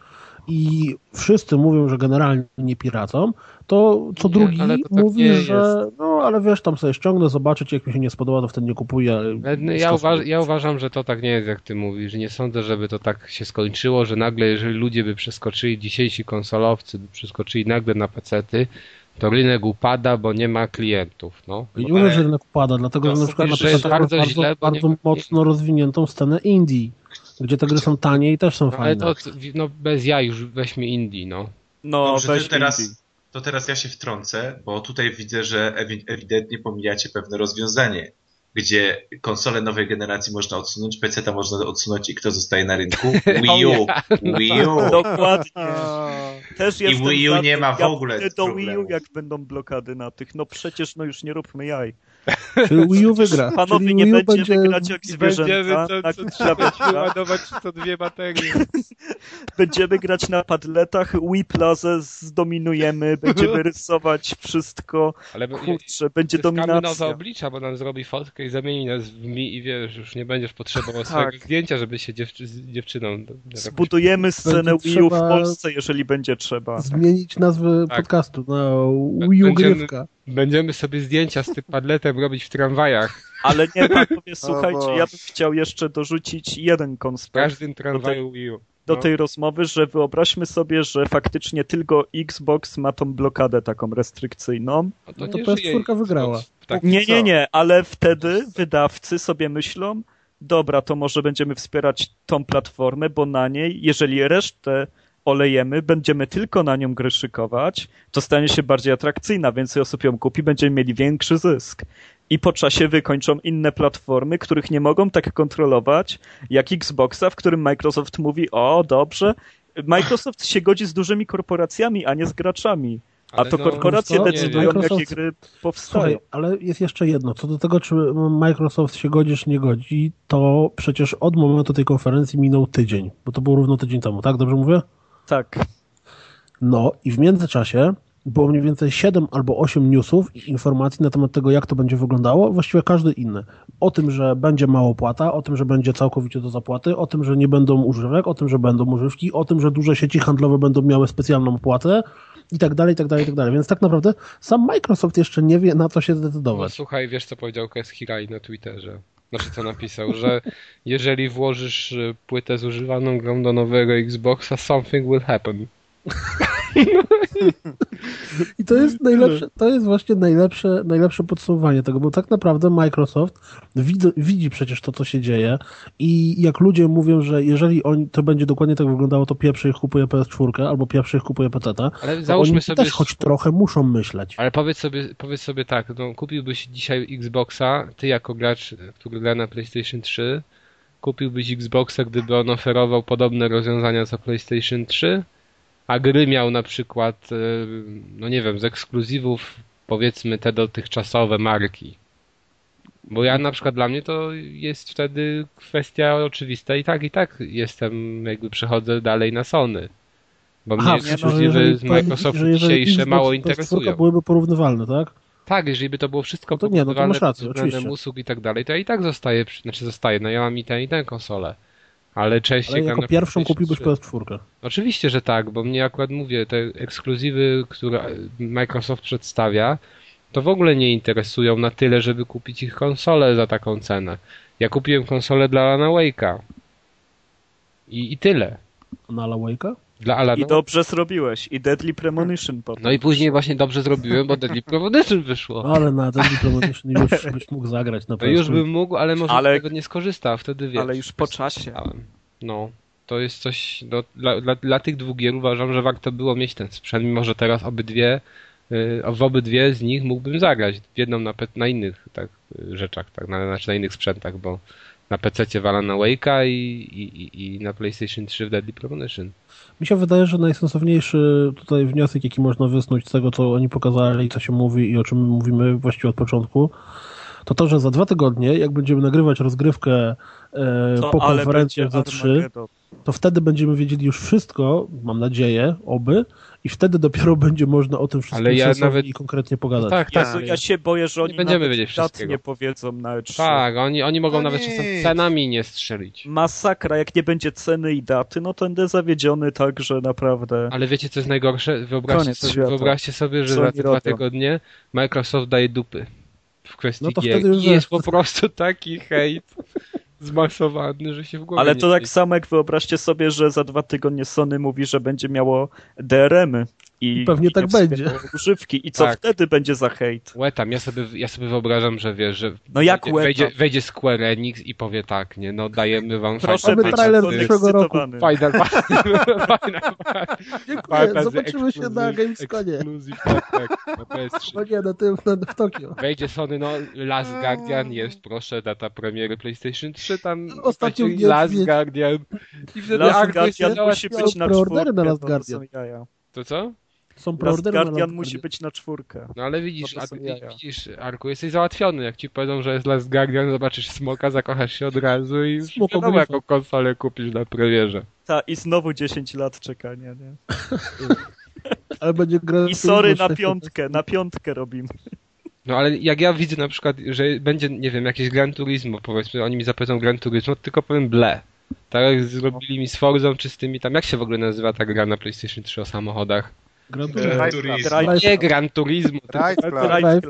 i wszyscy mówią, że generalnie nie piracą, to co nie, drugi to tak mówi, że no ale wiesz, tam sobie ściągnę, zobaczyć, jak mi się nie spodoba, to wtedy nie kupuję. No, ja, uważ, ja uważam, że to tak nie jest, jak ty mówisz. Nie sądzę, żeby to tak się skończyło, że nagle, jeżeli ludzie by przeskoczyli, dzisiejsi konsolowcy by przeskoczyli nagle na pecety, to rynek upada, bo nie ma klientów. No. Nie mówię, że rynek upada, dlatego że na przykład na przykład bardzo, bardzo, źle, bardzo nie... mocno rozwiniętą scenę Indii gdzie te gry są tanie i też są no, fajne. Ale to no, bez ja już weźmy Indie, no. No, Dobrze, to teraz, to teraz ja się wtrącę, bo tutaj widzę, że ewidentnie pomijacie pewne rozwiązanie, gdzie konsole nowej generacji można odsunąć, PC-ta można odsunąć i kto zostaje na rynku? Wii U. Wii U. Dokładnie. Też I Wii U nie ma w ogóle do Wii U jak będą blokady na tych. No przecież no już nie róbmy jaj. Czyli Wii U wygra. Panowie, Czyli nie Wii U będziemy będzie... grać jak zwierzęta. Będziemy co trzeba ładować to dwie baterie. Będziemy grać na padletach, Wii Plaza zdominujemy, będziemy rysować wszystko. Ale Kurczę, będzie dominacja. nowe oblicza, bo nam zrobi fotkę i zamieni nas w mi i wiesz, już nie będziesz potrzebował tak. swojego zdjęcia, żeby się dziewczy z dziewczyną... Zbudujemy scenę Wii U w Polsce, jeżeli będzie trzeba. Zmienić nazwę tak. podcastu na Wii U Grywka. Będziemy sobie zdjęcia z tym padletem robić w tramwajach. Ale nie, panowie, słuchajcie, ja bym chciał jeszcze dorzucić jeden konspekt. W każdym tramwaju Wii U. Do no. tej rozmowy, że wyobraźmy sobie, że faktycznie tylko Xbox ma tą blokadę taką restrykcyjną. No to, no to PS4 wygrała. Nie, nie, nie, ale wtedy wydawcy sobie myślą, dobra, to może będziemy wspierać tą platformę, bo na niej, jeżeli resztę olejemy, będziemy tylko na nią gry szykować, to stanie się bardziej atrakcyjna, więcej osób ją kupi, będziemy mieli większy zysk. I po czasie wykończą inne platformy, których nie mogą tak kontrolować, jak Xboxa, w którym Microsoft mówi, o dobrze, Microsoft się godzi z dużymi korporacjami, a nie z graczami. A to no, korporacje to, decydują, Microsoft... jakie gry powstają. Słuchaj, ale jest jeszcze jedno. Co do tego, czy Microsoft się godzi, czy nie godzi, to przecież od momentu tej konferencji minął tydzień, bo to był równo tydzień temu, tak? Dobrze mówię? Tak. No i w międzyczasie było mniej więcej 7 albo 8 newsów i informacji na temat tego, jak to będzie wyglądało, właściwie każdy inny. O tym, że będzie mało płata, o tym, że będzie całkowicie do zapłaty, o tym, że nie będą używek, o tym, że będą używki, o tym, że duże sieci handlowe będą miały specjalną płatę i tak dalej, i tak dalej, i tak dalej. Więc tak naprawdę sam Microsoft jeszcze nie wie, na co się zdecydować. No, słuchaj, wiesz co powiedział Kes Hirai na Twitterze? Znaczy co napisał, że jeżeli włożysz płytę zużywaną grą do nowego Xboxa, something will happen. I to jest najlepsze, to jest właśnie najlepsze, najlepsze podsumowanie tego, bo tak naprawdę Microsoft widzi, widzi przecież to, co się dzieje i jak ludzie mówią, że jeżeli oni, to będzie dokładnie tak wyglądało, to pierwszy ich kupuje PS4 albo pierwszy ich kupuje PC, ale załóżmy oni sobie... też choć trochę muszą myśleć. Ale powiedz sobie, powiedz sobie tak, no, kupiłbyś dzisiaj Xboxa, ty jako gracz, który gra na PlayStation 3, kupiłbyś Xboxa, gdyby on oferował podobne rozwiązania co PlayStation 3? A gry miał na przykład, e, no nie wiem, z ekskluzywów powiedzmy te dotychczasowe marki. Bo ja na przykład dla mnie to jest wtedy kwestia oczywista i tak, i tak jestem, jakby przechodzę dalej na Sony. Bo Aha, mnie ekskluzywy no, z Microsoftu dzisiejsze mało interesują. byłyby porównywalne, tak? Tak, jeżeli by to było wszystko no to nie, no to masz rację, usług i tak dalej, to ja i tak zostaje, znaczy zostaje, no ja mam i tę i tę konsolę. Ale częściej... Ale jako pierwszą kupiłbyś PS4. Oczywiście, że tak, bo mnie akurat mówię, te ekskluzywy, które Microsoft przedstawia, to w ogóle nie interesują na tyle, żeby kupić ich konsolę za taką cenę. Ja kupiłem konsolę dla Alana Wake'a. I, I tyle. Na Alan Wake'a? Dla Alana. I dobrze zrobiłeś. I Deadly Premonition potem. No i później właśnie dobrze zrobiłem, bo Deadly Premonition wyszło. No, ale na Deadly Premonition już byś mógł zagrać na pewno. już bym mógł, ale może ale... tego nie skorzystał. Wtedy wiesz. Ale już po czasie. No. To jest coś, no, dla, dla, dla tych dwóch gier uważam, że warto było mieć ten sprzęt, mimo że teraz obydwie, yy, w obydwie z nich mógłbym zagrać. W jedną na, na innych tak, rzeczach, tak, na, znaczy na innych sprzętach, bo na PC wala na Wake'a i, i, i na PlayStation 3 w Deadly Premonition. Mi się wydaje, że najsensowniejszy tutaj wniosek, jaki można wysnuć z tego, co oni pokazali, co się mówi i o czym mówimy właściwie od początku, to to, że za dwa tygodnie, jak będziemy nagrywać rozgrywkę e, po konferencjach za trzy, to wtedy będziemy wiedzieli już wszystko, mam nadzieję, oby, i wtedy dopiero będzie można o tym wszystkim ale ja nawet... i konkretnie pogadać. No tak, tak. Jezu, ja się boję, że oni nie będziemy wiedzieć wszystkiego. nie powiedzą na E3. Tak, oni, oni mogą no nawet czasem cenami nie strzelić. Masakra, jak nie będzie ceny i daty, no to będę zawiedziony tak, że naprawdę... Ale wiecie, co jest najgorsze? Wyobraźcie, sobie, wyobraźcie sobie, że za dwa tygodnie Microsoft daje dupy w kwestii no to gier. Wtedy jest po prostu taki hejt zmasowany, że się w głowie Ale to tak samo jak wyobraźcie sobie, że za dwa tygodnie Sony mówi, że będzie miało DRM-y. I, pewnie i tak będzie. Używki. I co tak. wtedy będzie za hejt? Łetam, ja sobie, ja sobie wyobrażam, że wiesz, że no jak wejdzie, wejdzie, wejdzie Square Enix i powie tak, nie, no dajemy wam Proszę Mamy trailer przyszłego roku. Final, Final, Dziękuję, zobaczymy się na Gamesconie. Tak, tak, no nie, na tym, na, w Tokio. Wejdzie Sony, no Last Guardian jest, proszę, data premiery PlayStation 3, tam Ostatnio Last Guardian. I wtedy Last Guardian musi być na czwórkę. na Last Guardian. To co? Są preordery Guardian musi być na czwórkę. No ale widzisz, a, widzisz, Arku, jesteś załatwiony. Jak ci powiedzą, że jest Last Guardian, zobaczysz smoka, zakochasz się od razu i już wiadomo, jaką konsolę kupisz na premierze. Ta, i znowu 10 lat czekania, nie? ale będzie gra... I sorry na piątkę, na piątkę robimy. No ale jak ja widzę na przykład, że będzie, nie wiem, jakieś Gran Turismo, powiedzmy, oni mi zapowiedzą Gran Turismo, tylko powiem ble. Tak jak zrobili mi z Forzą czy z tymi tam, jak się w ogóle nazywa ta gra na PlayStation 3 o samochodach? Gran Turismo. Nie Gran Turismo. Drive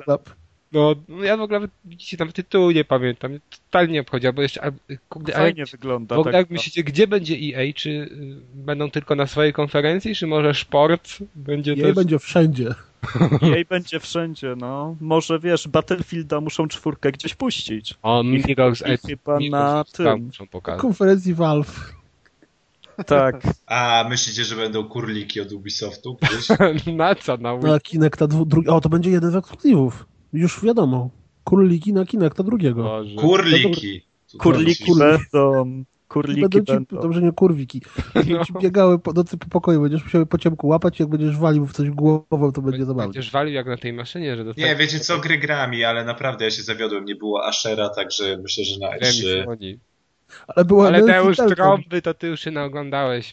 Club. No, no ja w ogóle widzicie, tam tytułu nie pamiętam. Totalnie nie obchodzi, bo jeszcze. Kurde, Fajnie jak, wygląda. W ogóle tak jak myślicie, gdzie będzie EA? Czy y, będą tylko na swojej konferencji, czy może Sport będzie EA też... będzie wszędzie. EA będzie wszędzie, no. Może wiesz, Battlefielda muszą czwórkę gdzieś puścić. O, Mirror's Edge. Chyba na tym. Muszą pokazać. Konferencji Valve. Tak. A myślicie, że będą kurliki od Ubisoftu? na co? Na, na Kinecta drugi. O, to będzie jeden z ekskluzywów. Już wiadomo. Kurliki na Kinecta drugiego. Boże. Kurliki. Kurliki będą. Kurliki będą. Ci, będą. Dobrze, nie kurwiki. Będą no. ci biegały po nocy po pokoju, będziesz musiał po ciemku łapać, jak będziesz walił w coś głową, to będzie zabawne. Będziesz walił jak na tej maszynie, że Nie, wiecie co, gry grami, ale naprawdę ja się zawiodłem, nie było Ashera, także myślę, że na E3... Ale była Ale te już trąby, to ty już się naoglądałeś.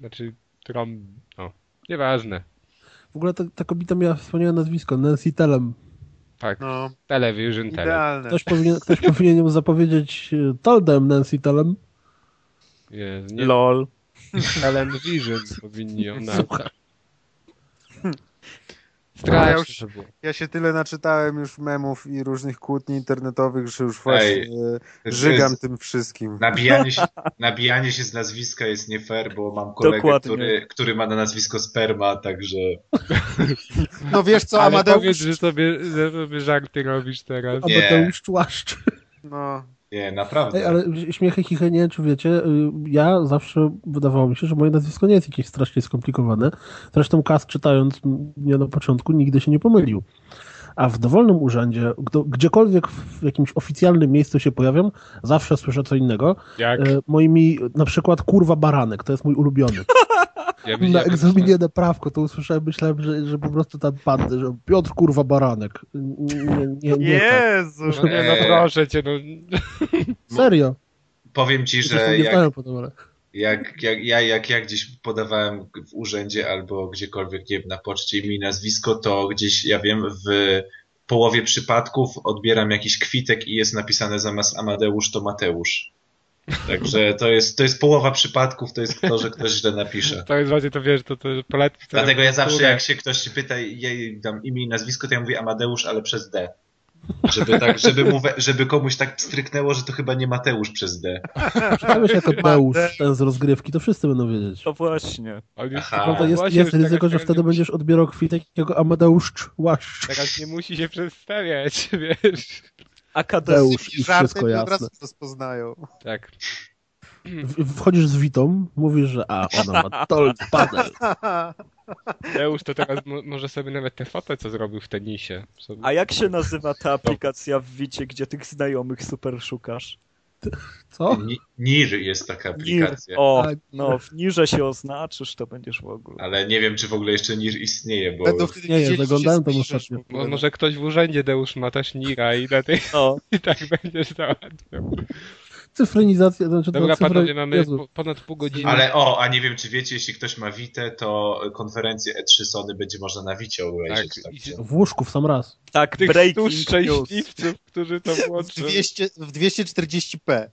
Znaczy, trąb... No, nieważne. W ogóle ta, ta kobieta miała wspaniałe nazwisko, Nancy Telem. Tak, no, Television Tele. Ktoś powinien, ktoś powinien ją zapowiedzieć e, Toldem Nancy Telem. Jest, nie... LOL. Television powinni ją nazwać. Ja, już, ja się tyle naczytałem już memów i różnych kłótni internetowych, że już właśnie Ej, żygam jest, tym wszystkim. Nabijanie się, nabijanie się z nazwiska jest nie fair, bo mam kolegę, który, który ma na nazwisko sperma, także... No wiesz co, Ale Amadeusz... powiedz, że sobie, że sobie żarty robisz teraz. Amadeusz Człaszcz. No... Nie, naprawdę. Ej, ale śmiechy chichy, nie czy wiecie, y, ja zawsze wydawało mi się, że moje nazwisko nie jest jakieś strasznie skomplikowane. Zresztą Kas czytając mnie na początku nigdy się nie pomylił. A w dowolnym urzędzie, gdziekolwiek w jakimś oficjalnym miejscu się pojawiam, zawsze słyszę co innego. Jak? Y, moimi, na przykład kurwa baranek, to jest mój ulubiony. Ja na egzaminie na prawko to usłyszałem, myślałem, że, że po prostu tam padnę, że Piotr kurwa baranek. Nie, nie, nie Jezu! Tak. Nie, no proszę cię, no. Serio. Powiem ci, że jak, jak, jak, ja, jak ja gdzieś podawałem w urzędzie albo gdziekolwiek, nie wiem, na poczcie mi nazwisko, to gdzieś, ja wiem, w połowie przypadków odbieram jakiś kwitek i jest napisane zamiast Amadeusz to Mateusz. Także to jest, to jest połowa przypadków, to jest to, że ktoś źle napisze. To jest właśnie to, wiesz, to, to poletki. Dlatego ja zawsze, jak się ktoś pyta, jej dam imię i nazwisko, to ja mówię Amadeusz, ale przez D. Żeby, tak, żeby, mu żeby komuś tak stryknęło, że to chyba nie Mateusz przez D. Przynajmniej jako Deusz ten z rozgrywki, to wszyscy będą wiedzieć. To właśnie. Prawda, jest, jest ryzyko, że wtedy będziesz odbierał kwitek jako Amadeusz Łaszcz. Teraz nie musi się przedstawiać, wiesz. Akadeusz i wszystko jasne. Od rozpoznają. Tak. Wchodzisz z witą, mówisz, że a, ona ma tol panel. Deusz to teraz może sobie nawet te foto, co zrobił w tenisie. Sobie... A jak się nazywa ta aplikacja w Wicie, gdzie tych znajomych super szukasz? Co? NIR jest taka aplikacja. NIR. O, tak. no w NIRze się oznaczysz, to będziesz w ogóle. Ale nie wiem, czy w ogóle jeszcze NIR istnieje, bo... Nie, nie, zaglądałem tam ostatnio. może ktoś w urzędzie Deusz ma też NIRa i, tej... no. i tak będziesz załatwiał cyfrynizacja. Znaczy Dobra, cyfry... panowie, mamy Jezu. ponad pół godziny. Ale o, a nie wiem, czy wiecie, jeśli ktoś ma Witę, to konferencję E3 Sony będzie można na Wicie obejrzeć. Tak, tak. W łóżku w sam raz. Tak, tych stu szczęśliwców, którzy to włączą. W, 200, w 240p.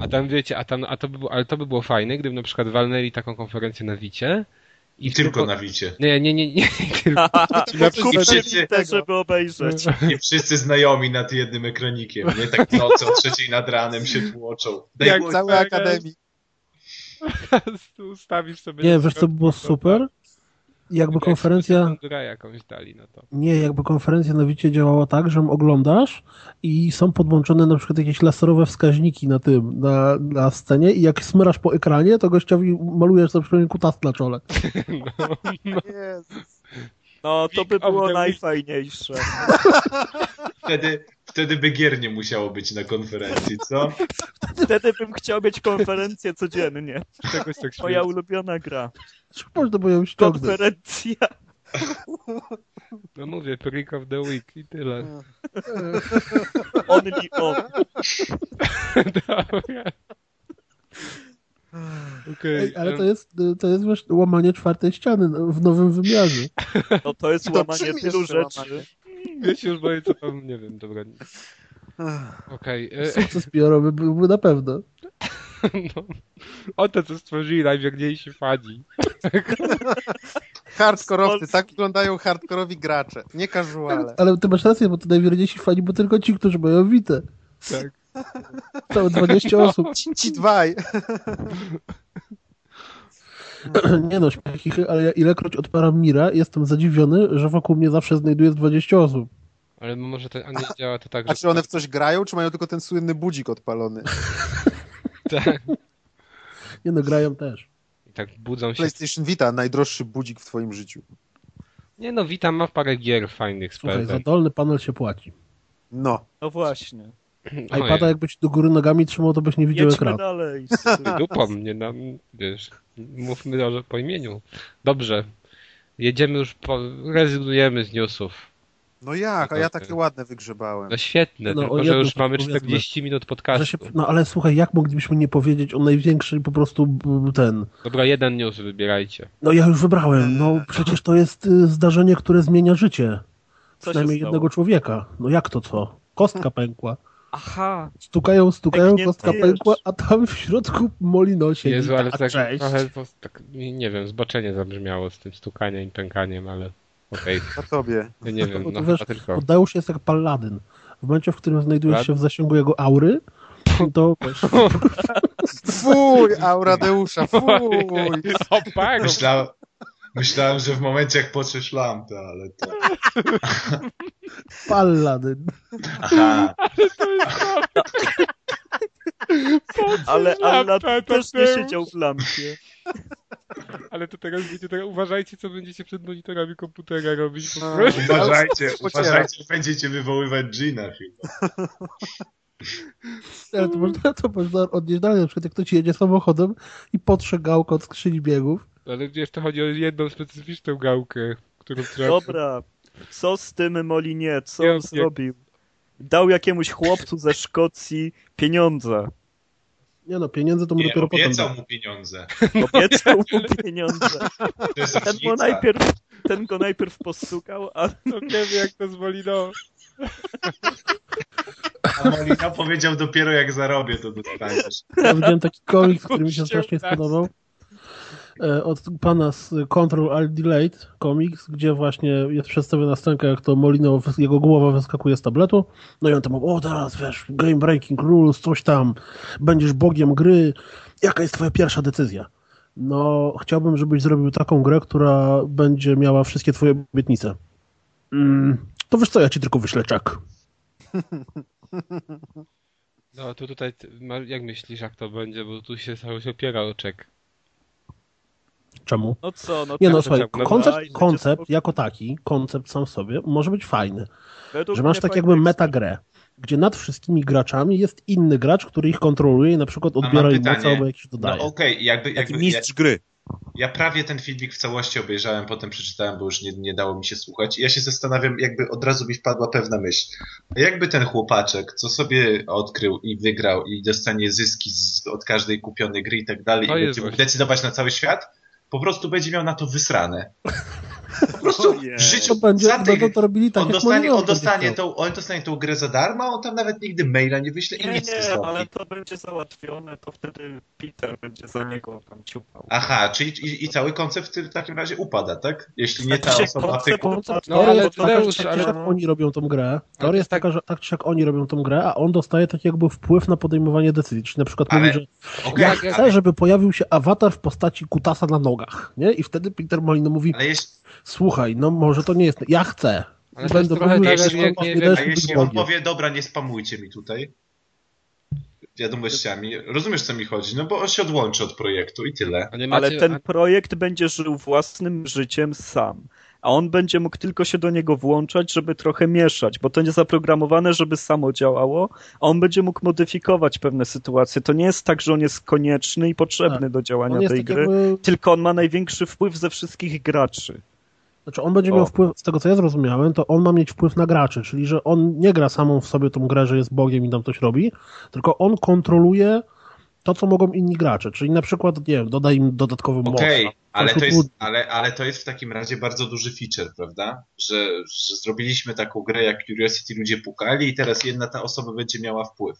A tam wiecie, a tam, a to by było, ale to by było fajne, gdyby na przykład walnęli taką konferencję na Wicie i tylko, tylko na Wicie. Nie, nie, nie, nie. Tylko. Kupcie wszyscy, żeby obejrzeć. I wszyscy znajomi nad jednym ekranikiem. Nie tak w nocy o trzeciej nad ranem się tłoczą. Daj Jak całej akademii. Ustawisz sobie... Nie, wiesz co było super? Jakby konferencja... jakąś dali na to. Nie, jakby konferencja na Wicie działała tak, że oglądasz i są podłączone na przykład jakieś laserowe wskaźniki na tym, na, na scenie i jak smyrasz po ekranie, to gościowi malujesz na przykład kutas na czole. No, no. Jezus. No, to by było najfajniejsze. Wtedy, wtedy by gier nie musiało być na konferencji, co? Wtedy bym chciał mieć konferencję codziennie. Czegoś tak Moja ulubiona gra. Można by ją ściągnąć. Konferencja. No mówię, Prick of the Week i tyle. Only on. Dobra. Okay. Ej, ale to jest, to jest wiesz, łamanie czwartej ściany w nowym wymiarze. No to jest łamanie tylu rzeczy. Ja się już boję, co tam, nie wiem, dobra. Okej. Okay. Sukces PR-owy byłby na pewno. No. O to, co stworzyli najwierniejsi fani. Hardkorowcy, tak wyglądają hardkorowi gracze, nie casuale. Ale ty masz rację, bo to najwierniejsi fani, bo tylko ci, którzy mają witę. Tak. Całe 20 osób. Ci, ci dwaj. Nie no, śmiechy, ale ja ilekroć odparam Mira, jestem zadziwiony, że wokół mnie zawsze znajduje 20 osób. Ale może to, a nie działa to tak, A czy one w coś grają, czy mają tylko ten słynny budzik odpalony? tak. Nie no, grają też. I tak budzą się... PlayStation Vita, najdroższy budzik w twoim życiu. Nie no, Vita ma parę gier fajnych z Słuchaj, za dolny panel się płaci. No. No właśnie. iPada jakbyś do góry nogami trzymał, to byś nie widział Jedźmy ekranu. dalej. Dupą, nie nam, wiesz, mówmy o, po imieniu. Dobrze. Jedziemy już, po, rezygnujemy z newsów. No jak, a ja takie ładne wygrzebałem. No świetne, no, tylko że już mamy 40 minut podcastu. Się, no ale słuchaj, jak moglibyśmy nie powiedzieć o największej po prostu ten... Dobra, jeden news wybierajcie. No ja już wybrałem, no przecież to jest y, zdarzenie, które zmienia życie. Co Przynajmniej jednego człowieka. No jak to co? Kostka pękła. Aha. Stukają, stukają, kostka pękła, a tam w środku Molino się. Jezu, ale tak trochę, tak, nie wiem, zboczenie zabrzmiało z tym stukaniem i pękaniem, ale... Okej. Okay. Na tobie. Ja nie wiem, no, wiesz, tylko. Deusz jest jak paladyn. W momencie, w którym znajdujesz się w zasięgu jego aury, to Fuj, aura Deusza, fuj! Myślałem, myślałem, że w momencie jak poczesz lampę, ale to... Paladyn. Aha. Ale Alla też nie siedział w lampie. Ale to teraz wiecie, teraz uważajcie, co będziecie przed monitorami komputera robić. Po no, uważajcie, uważajcie, będziecie wywoływać Gina chyba. Ale to można, to można odnieść dalej, na przykład jak ktoś jedzie samochodem i potrze gałkę od skrzyni biegów. Ale to chodzi o jedną specyficzną gałkę, którą trzeba... Dobra, co z tym Molinie, co on zrobił? Dał jakiemuś chłopcu ze Szkocji pieniądze. Nie no, pieniądze to mu nie, dopiero potem obiecał mu pieniądze. Obiecał mu pieniądze. Ten, go najpierw, ten go najpierw postukał, a no nie wie jak to z Molino. A Molina powiedział dopiero jak zarobię, to dostaniesz. Ja widziałem taki komiks, który mi się strasznie spodobał. E, od pana z Control Alt Delete komiks, gdzie właśnie jest przedstawiona scenka, jak to Molino, jego głowa wyskakuje z tabletu, no i on tam mówi, o teraz wiesz, game breaking rules, coś tam, będziesz bogiem gry, jaka jest twoja pierwsza decyzja? No, chciałbym, żebyś zrobił taką grę, która będzie miała wszystkie twoje obietnice. Mm, to wiesz co, ja ci tylko wyślę czek. No, to tutaj, jak myślisz, jak to będzie, bo tu się cały się opiera o czek. Czemu? No co, no Nie no, słuchaj, koncept, koncept jako taki, koncept sam w sobie może być fajny. Według że masz tak jakby metagrę, gdzie nad wszystkimi graczami jest inny gracz, który ich kontroluje i na przykład odbiera im moce albo jakieś dodaje. No okej, okay. jakby, jakby... Taki mistrz gry. Ja prawie ten filmik w całości obejrzałem, potem przeczytałem, bo już nie, nie dało mi się słuchać. I ja się zastanawiam, jakby od razu mi wpadła pewna myśl. Jakby ten chłopaczek, co sobie odkrył i wygrał i dostanie zyski z, od każdej kupionej gry i tak dalej, i będzie mógł decydować na cały świat, po prostu będzie miał na to wysrane. Po prostu w życiu to będzie, za tych, to robili tak, on, dostanie, on, dostanie tą, on dostanie tą grę za darmo, a on tam nawet nigdy maila nie wyśle i nie, nic nie, nie ale to będzie załatwione, to wtedy Peter będzie za niego tam ciupał. Aha, czyli i, i cały koncept w takim razie upada, tak? Jeśli nie ta osoba... Koncept, no, ale Tadeusz, ale... jak oni robią tą grę, teoria jest tak- taka, że tak czy jak oni robią tą grę, a on dostaje tak jakby wpływ na podejmowanie decyzji, czyli na przykład ale... mówi, że okay, ja chcę, żeby pojawił się awatar w postaci kutasa na nogach, nie? I wtedy Peter Molino mówi, ale jest... słuchaj, no może to nie jest, ja chcę. Ale Będę trochę tak, jeśli, nie, nie, nie, a jeśli on powie, dobra, nie spamujcie mi tutaj wiadomościami, rozumiesz co mi chodzi, no bo on się odłączy od projektu i tyle. Macie... Ale ten projekt będzie żył własnym życiem sam a on będzie mógł tylko się do niego włączać, żeby trochę mieszać, bo to nie zaprogramowane, żeby samo działało, a on będzie mógł modyfikować pewne sytuacje. To nie jest tak, że on jest konieczny i potrzebny tak. do działania tej gry, jakby... tylko on ma największy wpływ ze wszystkich graczy. Znaczy on będzie o. miał wpływ, z tego co ja zrozumiałem, to on ma mieć wpływ na graczy, czyli że on nie gra samą w sobie tą grę, że jest Bogiem i tam coś robi, tylko on kontroluje to, co mogą inni gracze, czyli na przykład, nie wiem, doda im dodatkowy moc. Okej, okay, ale, to jest, ale, ale to jest w takim razie bardzo duży feature, prawda? Że, że zrobiliśmy taką grę jak Curiosity, ludzie pukali i teraz jedna ta osoba będzie miała wpływ.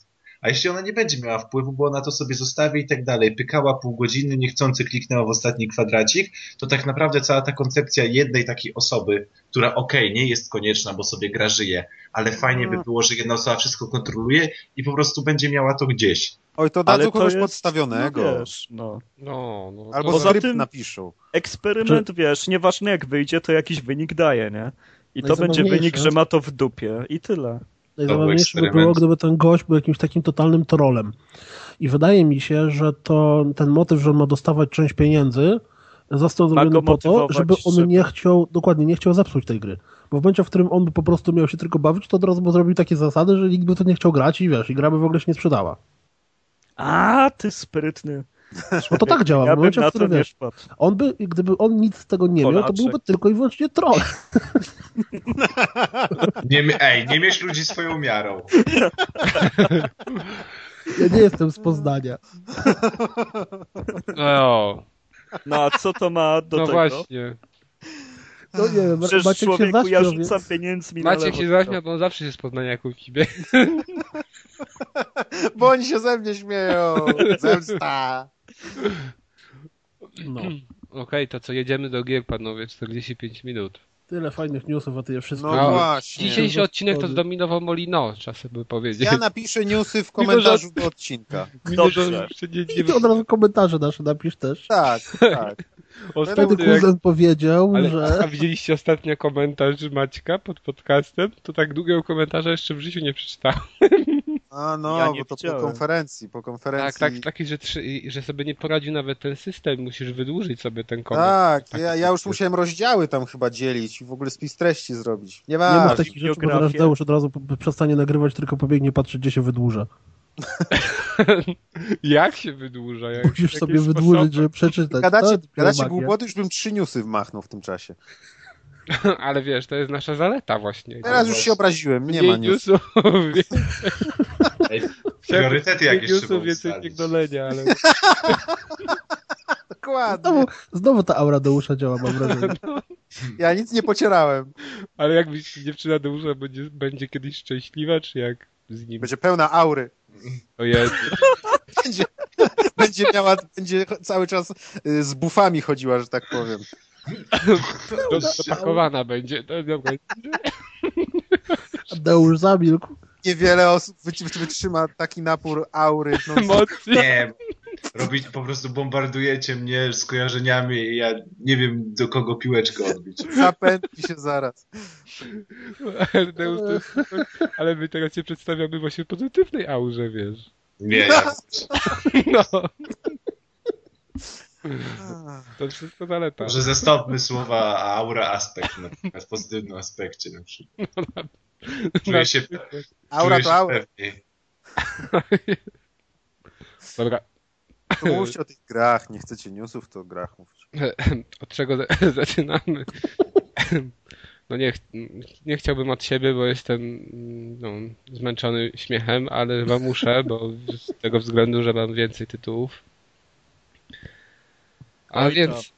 A jeśli ona nie będzie miała wpływu, bo ona to sobie zostawi i tak dalej, pykała pół godziny, niechcący kliknęła w ostatni kwadracik, to tak naprawdę cała ta koncepcja jednej takiej osoby, która okej, okay, nie jest konieczna, bo sobie gra żyje, ale fajnie by no. było, że jedna osoba wszystko kontroluje i po prostu będzie miała to gdzieś. Oj, to dadzą kogoś jest, podstawionego. No, wiesz, no. No, no, Albo Poza skrypt tym napiszą. Eksperyment, Czy... wiesz, nieważne jak wyjdzie, to jakiś wynik daje, nie? I no to będzie wynik, że ma to w dupie i tyle. Najzabawniejsze by było, gdyby ten gość był jakimś takim totalnym trolem. I wydaje mi się, że to ten motyw, że on ma dostawać część pieniędzy, został zrobiony po to, żeby on żeby... nie chciał, dokładnie, nie chciał zepsuć tej gry. Bo w momencie, w którym on by po prostu miał się tylko bawić, to od razu by zrobił takie zasady, że nikt by to nie chciał grać i wiesz, i gra by w ogóle się nie sprzedała. A, ty sprytny. Bo to tak działa. Ja w momencie, w którym wiesz, on by, gdyby on nic z tego nie Polaczek. miał, to byłby tylko i wyłącznie troll. Nie, ej, nie mieś ludzi swoją miarą. Ja nie jestem z Poznania. No. No a co to ma do no tego? No właśnie. No nie wiem, Przecież Maciek człowieku, się zaśmiał, ja rzucam więc... pieniędzmi Maciek się zaśmiał, bo on zawsze się z Poznania jak ciebie. Bo oni się ze mnie śmieją. Zemsta. No. Okej, okay, to co, jedziemy do gier, panowie, 45 minut. Tyle fajnych newsów, a ty je wszystko... No, no właśnie. Dzisiejszy odcinek to zdominował Molino, trzeba sobie powiedzieć. Ja napiszę newsy w komentarzu do odcinka. Dobrze. I od razu komentarze nasze napisz też. Tak, tak. Ostatnio kuzyn powiedział, Ale, że... A widzieliście ostatnio komentarz Maćka pod podcastem? To tak długiego komentarza jeszcze w życiu nie przeczytałem. A no, ja bo to chciałem. po konferencji, po konferencji. Tak, tak, taki, że, że sobie nie poradził nawet ten system, musisz wydłużyć sobie ten komentarz. Tak, tak ja, ja już musiałem rozdziały tam chyba dzielić i w ogóle spis treści zrobić. Nie ma. Nie ma takich rzeczy, bo teraz już od razu przestanie nagrywać, tylko pobiegnie patrzeć, gdzie się wydłuża. jak się wydłuża? Jak, Musisz sobie wydłużyć, żeby przeczytać. Gadacie, gadacie głupoty, już bym trzy newsy wmachnął w tym czasie. Ale wiesz, to jest nasza zaleta właśnie. Teraz już się obraziłem, nie ma newsów. Priorytety jakieś newsów więcej pierdolenia, ale... Dokładnie. Znowu, znowu ta aura Deusza działa, mam wrażenie. Ja nic nie pocierałem. Ale jak dziewczyna Deusza będzie, będzie kiedyś szczęśliwa, czy jak z nim? Będzie pełna aury. O Jezu. będzie, będzie miała, będzie cały czas y, z bufami chodziła, że tak powiem. Dopakowana będzie. Dobra. Deusz zamilkł. Niewiele osób wytrzyma taki napór aury. No, nie, robić, po prostu bombardujecie mnie skojarzeniami i ja nie wiem do kogo piłeczkę odbić. Zapętli się zaraz. Ale, ale my teraz się przedstawiamy właśnie pozytywnej aurze, wiesz. Nie, ja... No. To wszystko zaleta. Może zastąpmy słowa aura aspekt na przykład, w pozytywnym aspekcie na przykład. No, czuję się, aura to aura. Dobra. To mówcie o tych grach, nie chcecie newsów, to o grach mówcie. Od czego zaczynamy? No nie, nie chciałbym od siebie, bo jestem no, zmęczony śmiechem, ale chyba muszę, bo z tego względu, że mam więcej tytułów. A Oj, więc...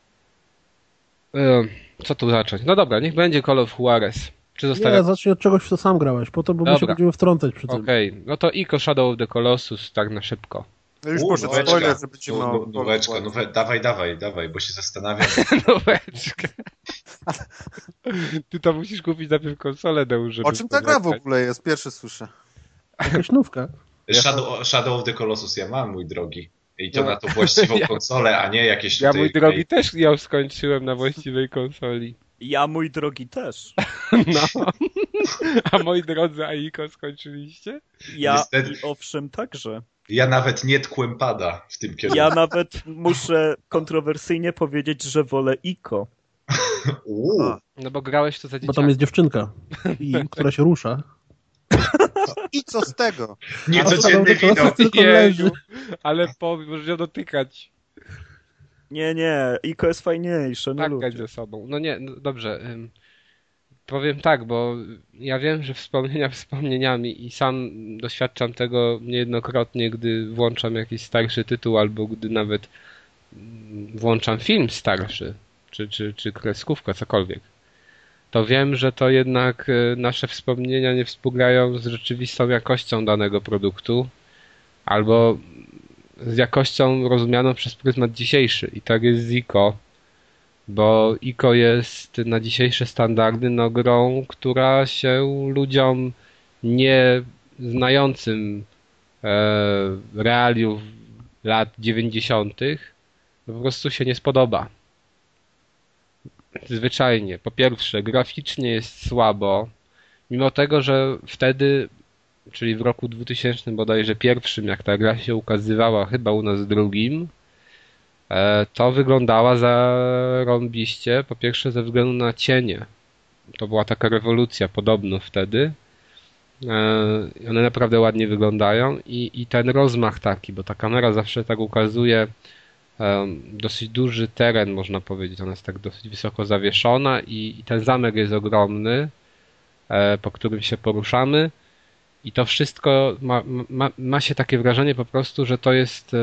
E, co tu zacząć? No dobra, niech będzie Call of Juarez. Czy zostawia... Nie, zacznij od czegoś, co sam grałeś, potem bo my się będziemy wtrącać przy tym. Okej, okay. no to Ico Shadow of the Colossus, tak na szybko. No już poszedł spoiler, żeby ci mało... Nóweczka, dawaj, dawaj, dawaj, bo się zastanawiam. nóweczka. Ty to musisz kupić najpierw konsolę, Deu, żeby... O czym ta gra w ogóle jest? Pierwszy słyszę. Jakaś nówka. Shadow, Shadow of the Colossus ja mam, mój drogi. I to ja. na to właściwą konsolę, a nie jakieś Ja, mój drogi, też ją skończyłem na właściwej konsoli. Ja, mój drogi, też. No. A moi drodzy, Aiko skończyliście? Ja, Niestety... owszem, także. Ja nawet nie tkłem pada w tym kierunku. Ja nawet muszę kontrowersyjnie powiedzieć, że wolę Iko. No bo grałeś to za dzieciaka. Bo tam jest dziewczynka, i, która się rusza. I co z tego? Niecodzienny widok. Jeju, ale po, możesz ją dotykać. Nie, nie, Iko jest fajniejsze. No tak, ze sobą. No nie, no dobrze. Powiem tak, bo ja wiem, że wspomnienia wspomnieniami i sam doświadczam tego niejednokrotnie, gdy włączam jakiś starszy tytuł albo gdy nawet włączam film starszy, czy, czy, czy kreskówkę, cokolwiek. To wiem, że to jednak e, nasze wspomnienia nie współgrają z rzeczywistą jakością danego produktu albo z jakością rozumianą przez pryzmat dzisiejszy. I tak jest z ICO bo ICO jest na dzisiejsze standardy no, grą, która się ludziom nie znającym e, realiów lat 90. po prostu się nie spodoba. Zwyczajnie. Po pierwsze, graficznie jest słabo, mimo tego, że wtedy, czyli w roku 2000 bodajże pierwszym, jak ta gra się ukazywała, chyba u nas drugim, E, to wyglądała zarąbiście, po pierwsze ze względu na cienie. To była taka rewolucja podobno wtedy. E, one naprawdę ładnie wyglądają i, i ten rozmach taki, bo ta kamera zawsze tak ukazuje e, dosyć duży teren, można powiedzieć. Ona jest tak dosyć wysoko zawieszona i, i ten zamek jest ogromny, po którym się poruszamy. I to wszystko ma, ma, ma się takie wrażenie po prostu, że to jest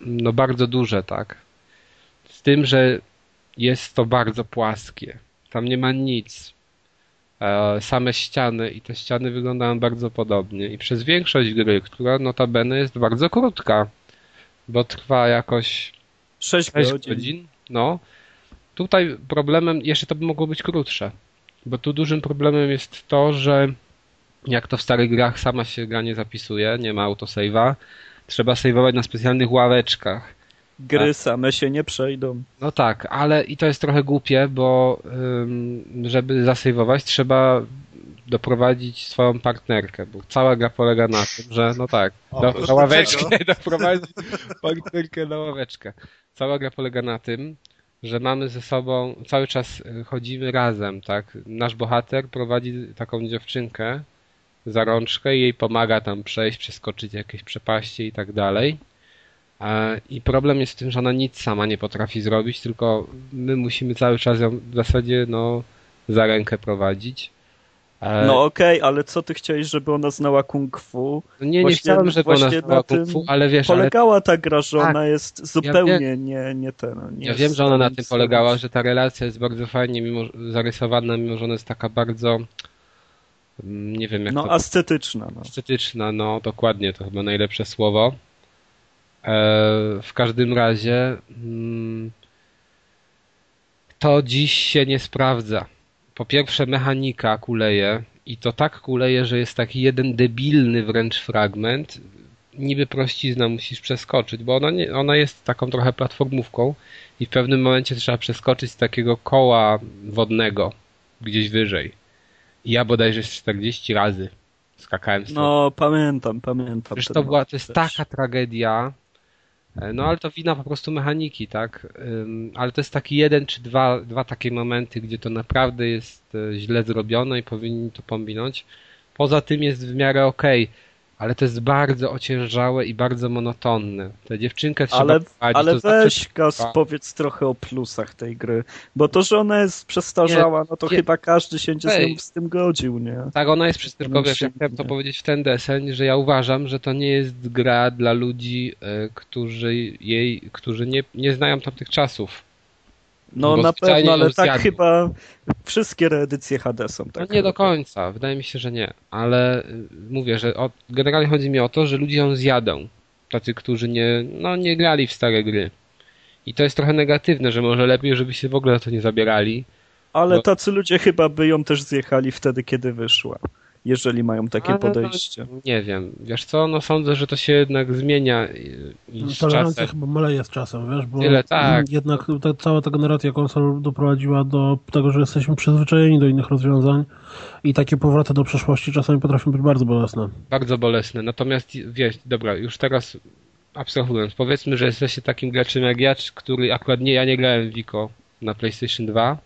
no bardzo duże, tak. Z tym, że jest to bardzo płaskie. Tam nie ma nic. E, same ściany i te ściany wyglądają bardzo podobnie. I przez większość gry, która notabene jest bardzo krótka, bo trwa jakoś 6 godzin. godzin no, Tutaj problemem, jeszcze to by mogło być krótsze, bo tu dużym problemem jest to, że jak to w starych grach sama się gra nie zapisuje, nie ma autosave'a, trzeba saveować na specjalnych ławeczkach. Gry tak. same się nie przejdą. No tak, ale i to jest trochę głupie, bo żeby zasejwować trzeba doprowadzić swoją partnerkę, bo cała gra polega na tym, że no tak, do, na ławeczkę doprowadzić partnerkę na ławeczkę. Cała gra polega na tym, że mamy ze sobą, cały czas y, chodzimy razem, tak? Nasz bohater prowadzi taką dziewczynkę za rączkę i jej pomaga tam przejść, przeskoczyć jakieś przepaści i tak dalej. I problem jest w tym, że ona nic sama nie potrafi zrobić, tylko my musimy cały czas ją w zasadzie no, za rękę prowadzić. No okej, okay, ale co ty chciałeś, żeby ona znała kung fu? No nie, nie chciałem, żeby ona znała kung fu, ale wiesz... Polegała ale... ta gra, że tak, ona jest zupełnie ja nie, nie ten... Nie ja wiem, że ona na tym polegała, że ta relacja jest bardzo fajnie mimo, zarysowana, mimo że ona jest taka bardzo... Nie wiem jak no, to... ascetyczna. No. Ascetyczna, no dokładnie, to chyba najlepsze słowo. E, w każdym razie mm, to dziś się nie sprawdza po pierwsze mechanika kuleje i to tak kuleje, że jest taki jeden debilny wręcz fragment. Niby prościzna musisz przeskoczyć, bo ona, nie, ona jest taką trochę platformówką i w pewnym momencie trzeba przeskoczyć z takiego koła wodnego gdzieś wyżej. Ja bodajże 40 razy skakałem z No, pamiętam, pamiętam. Przecież to, była, to jest taka tragedia, E, no ale to wina po prostu mechaniki, tak? Ale to jest taki jeden czy dwa, dwa takie momenty, gdzie to naprawdę jest e, źle zrobione i powinni to pominąć. Poza tym jest w miarę okej. Okay ale to jest bardzo ociężałe i bardzo monotonne. Tę dziewczynkę trzeba Ale, prowadzić, ale weź Gaz, powiedz trochę o plusach tej gry, bo to, że ona jest przestarzała, nie, no to nie, chyba każdy się z, z tym godził, nie? Tak, ona jest przestarzała, ja chciałem to powiedzieć w ten deseń, że ja uważam, że to nie jest gra dla ludzi, y, którzy jej, którzy nie, nie znają tamtych czasów. No na pewno, ale tak chyba wszystkie reedycje HD są. Tak no nie do końca, wydaje mi się, że nie. Ale y, mówię, że o, generalnie chodzi mi o to, że ludzie ją zjadą. Tacy, którzy nie, no, nie grali w stare gry. I to jest trochę negatywne, że może lepiej, żeby się w ogóle na to nie zabierali. Ale bo... tacy ludzie chyba by ją też zjechali wtedy, kiedy wyszła jeżeli mają takie Ale podejście. Nie wiem, wiesz co, no sądzę, że to się jednak zmienia i z Tolerancja chyba maleje z czasem, wiesz, bo Tyle, tak. jednak ta, cała ta generacja konsol doprowadziła do tego, że jesteśmy przyzwyczajeni do innych rozwiązań i takie powroty do przeszłości czasami potrafią być bardzo bolesne. Bardzo bolesne, natomiast wiesz, dobra, już teraz abstrahując, powiedzmy, że jesteście takim graczem jak ja, który akurat nie, ja nie grałem w Vico na PlayStation 2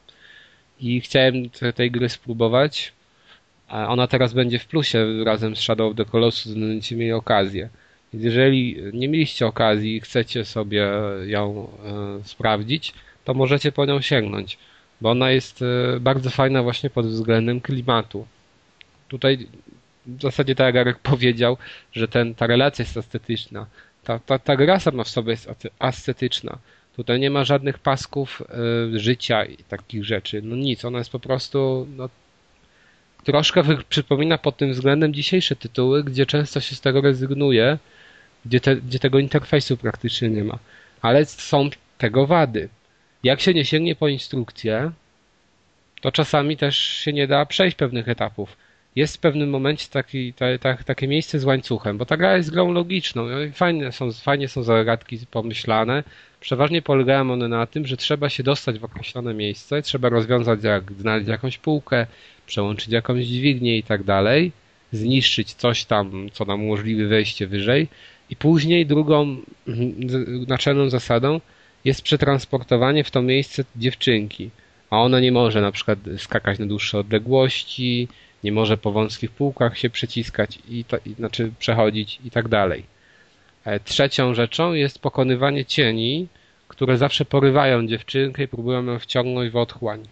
i chciałem tej gry spróbować, a ona teraz będzie w plusie razem z Shadow of the Colossus, będziecie mieli okazję. Więc jeżeli nie mieliście okazji i chcecie sobie ją e, sprawdzić, to możecie po nią sięgnąć, bo ona jest e, bardzo fajna właśnie pod względem klimatu. Tutaj w zasadzie tak jak Arek powiedział, że ten, ta relacja jest estetyczna. Ta, ta, ta gra sama w sobie jest ascetyczna. Tutaj nie ma żadnych pasków y, życia i takich rzeczy. No nic, ona jest po prostu no, troszkę przypomina pod tym względem dzisiejsze tytuły, gdzie często się z tego rezygnuje, gdzie, te, gdzie tego interfejsu praktycznie nie ma. Ale są tego wady. Jak się nie sięgnie po instrukcję, to czasami też się nie da przejść pewnych etapów. Jest w pewnym momencie taki, ta, ta, takie miejsce z łańcuchem, bo ta gra jest grą logiczną. Fajne są, fajnie są zagadki pomyślane. Przeważnie polegają one na tym, że trzeba się dostać w określone miejsce, trzeba rozwiązać, jak znaleźć jakąś półkę, przełączyć jakąś dźwignię i tak dalej, zniszczyć coś tam, co nam umożliwi wejście wyżej i później drugą naczelną zasadą jest przetransportowanie w to miejsce dziewczynki. A ona nie może na przykład skakać na dłuższe odległości, nie może po wąskich półkach się przeciskać, i, to, i znaczy przechodzić i tak dalej. E, trzecią rzeczą jest pokonywanie cieni, które zawsze porywają dziewczynkę i próbują ją wciągnąć w otchłań.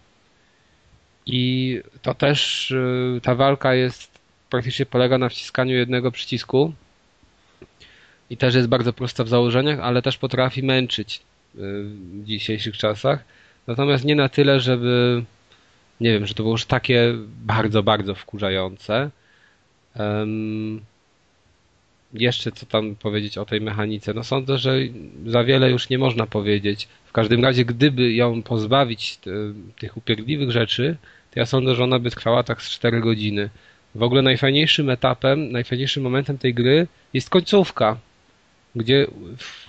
I to też y, ta walka jest praktycznie polega na wciskaniu jednego przycisku i też jest bardzo prosta w założeniach, ale też potrafi męczyć y, w dzisiejszych czasach. Natomiast nie na tyle, żeby nie wiem, że to było już takie bardzo, bardzo wkurzające. Jeszcze co tam powiedzieć o tej mechanice? No sądzę, że za wiele już nie można powiedzieć. W każdym razie, gdyby ją pozbawić te, tych upierdliwych rzeczy, to ja sądzę, że ona by trwała tak z 4 godziny. W ogóle najfajniejszym etapem, najfajniejszym momentem tej gry jest końcówka, gdzie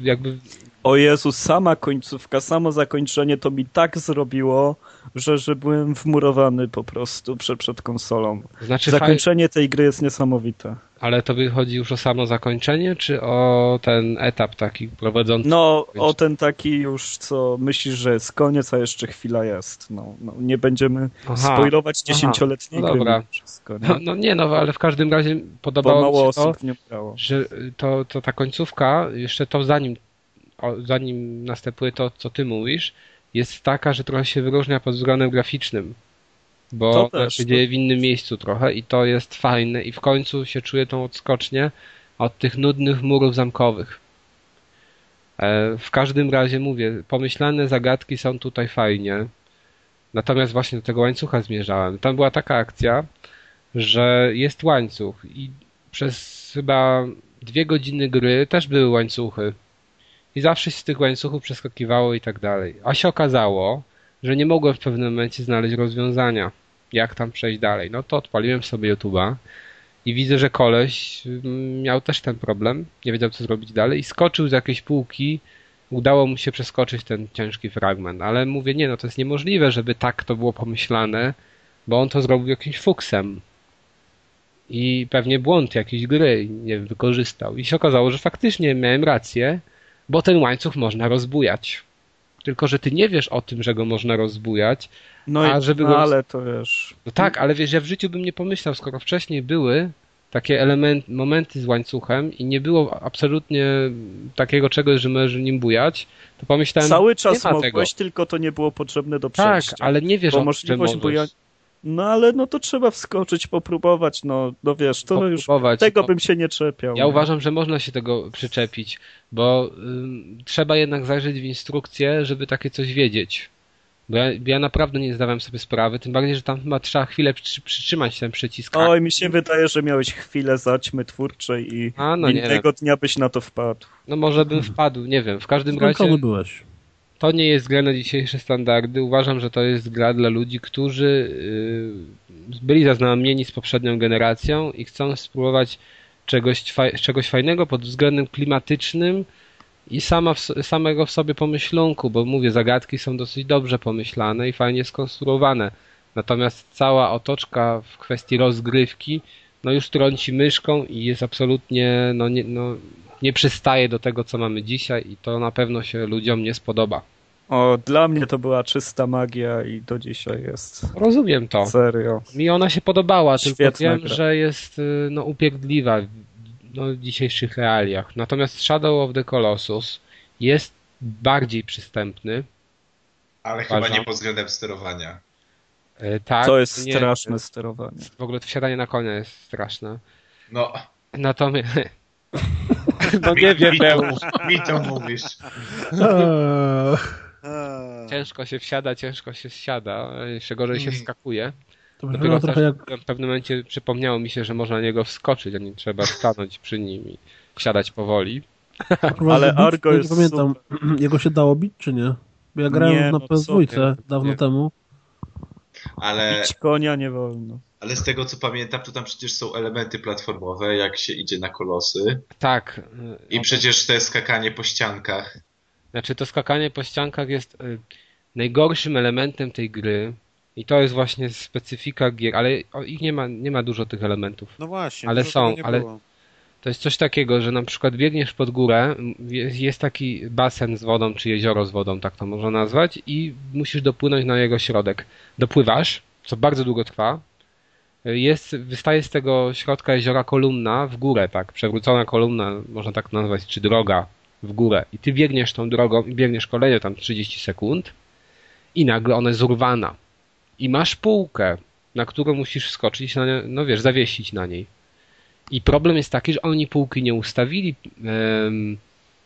jakby o Jezus, sama końcówka, samo zakończenie to mi tak zrobiło, że, że byłem wmurowany po prostu przed, przed konsolą. Znaczy Zakończenie tej gry jest niesamowite. Ale to by chodzi już o samo zakończenie, czy o ten etap taki prowadzący? No, o ten taki już, co myślisz, że jest koniec, a jeszcze chwila jest. No, no nie będziemy aha, spoilować dziesięcioletniej no dobra. Wszystko, nie? No, no, nie, no ale w każdym razie podobało mi się to, że to, to ta końcówka, jeszcze to zanim zanim następuje to, co ty mówisz, jest taka, że trochę się wyróżnia pod względem graficznym. Bo to się dzieje w innym miejscu trochę i to jest fajne i w końcu się czuje tą odskocznię od tych nudnych murów zamkowych. E, w każdym razie mówię, pomyślane zagadki są tutaj fajnie. Natomiast właśnie do tego łańcucha zmierzałem. Tam była taka akcja, że jest łańcuch i przez chyba dwie godziny gry też były łańcuchy i zawsze się z tych łańcuchów przeskakiwało i tak dalej. A się okazało, że nie mogłem w pewnym momencie znaleźć rozwiązania, jak tam przejść dalej. No to odpaliłem sobie YouTube'a i widzę, że koleś mm, miał też ten problem, nie wiedział co zrobić dalej i skoczył z jakiejś półki, udało mu się przeskoczyć ten ciężki fragment, ale mówię, nie no, to jest niemożliwe, żeby tak to było pomyślane, bo on to zrobił jakimś fuksem. I pewnie błąd jakiejś gry, nie wykorzystał. I się okazało, że faktycznie miałem rację, bo ten łańcuch można rozbujać. Tylko, że ty nie wiesz o tym, że go można rozbujać. No, a żeby no go... ale to wiesz. No tak, ale wiesz, ja w życiu bym nie pomyślał, skoro wcześniej były takie element, momenty z łańcuchem i nie było absolutnie takiego czegoś, że możesz nim bujać, to pomyślałem, Cały czas mogłeś, tego. tylko to nie było potrzebne do tak, przejścia. Tak, ale nie wiesz bo o możliwość bujania. No ale no to trzeba wskoczyć, popróbować, no, no wiesz, to już tego bym się nie czepiał. Ja nie? uważam, że można się tego przyczepić, bo y, trzeba jednak zajrzeć w instrukcję, żeby takie coś wiedzieć. Bo ja, ja, naprawdę nie zdawałem sobie sprawy, tym bardziej, że tam chyba trzeba chwilę przy, przytrzymać ten przycisk. Oj, mi się wydaje, że miałeś chwilę zaćmy twórczej i A, no innego dnia byś na to wpadł. No może bym wpadł, nie wiem. W każdym razie... byłeś? To nie jest gra na dzisiejsze standardy. Uważam, że to jest gra dla ludzi, którzy y, byli zaznajomieni z poprzednią generacją i chcą spróbować czegoś, czegoś fajnego pod względem klimatycznym i sama w, samego w sobie pomyślunku, bo mówię, zagadki są dosyć dobrze pomyślane i fajnie skonstruowane. Natomiast cała otoczka w kwestii rozgrywki no już trąci myszką i jest absolutnie no, nie, no, nie przystaje do tego, co mamy dzisiaj i to na pewno się ludziom nie spodoba. O, dla mnie to była czysta magia i do dzisiaj jest. Rozumiem to. Serio. Mi ona się podobała, Świetna tylko wiem, gra. że jest y, no, upierdliwa no, w dzisiejszych realiach. Natomiast Shadow of the Colossus jest bardziej przystępny. Ale uważam. chyba nie pod względem sterowania. E, tak. To jest nie, straszne sterowanie. W ogóle wsiadanie na konia jest straszne. No. Natomiast No nie wiem, mi to mówisz. Ciężko się wsiada, ciężko się zsiada, jeszcze gorzej się skakuje. To Dopiero trochę jak... w pewnym momencie przypomniało mi się, że można na niego wskoczyć, a nie trzeba stanąć przy nim i wsiadać powoli. Ale Argo jest Nie pamiętam, super. jego się dało bić, czy nie? Bo ja grałem nie, na no PS2 dawno nie. temu. Ale... Bić konia nie wolno. Ale z tego co pamiętam, to tam przecież są elementy platformowe, jak się idzie na kolosy. Tak. I przecież te skakanie po ściankach. Znaczy to skakanie po ściankach jest y, najgorszym elementem tej gry. I to jest właśnie specyfika gier, ale ich nie ma, nie ma dużo tych elementów. No właśnie. Ale są, ale było. to jest coś takiego, że na przykład biegniesz pod górę, jest taki basen z wodą, czy jezioro z wodą, tak to można nazwać, i musisz dopłynąć na jego środek. Dopływasz, co bardzo długo trwa, jest, wystaje z tego środka jeziora kolumna w górę, tak, przewrócona kolumna, można tak nazwać, czy droga w górę. I ty biegniesz tą drogą i biegniesz kolejne tam 30 sekund i nagle ona jest urwana. I masz półkę, na którą musisz skoczyć, no wiesz, zawiesić na niej. I problem jest taki, że oni półki nie ustawili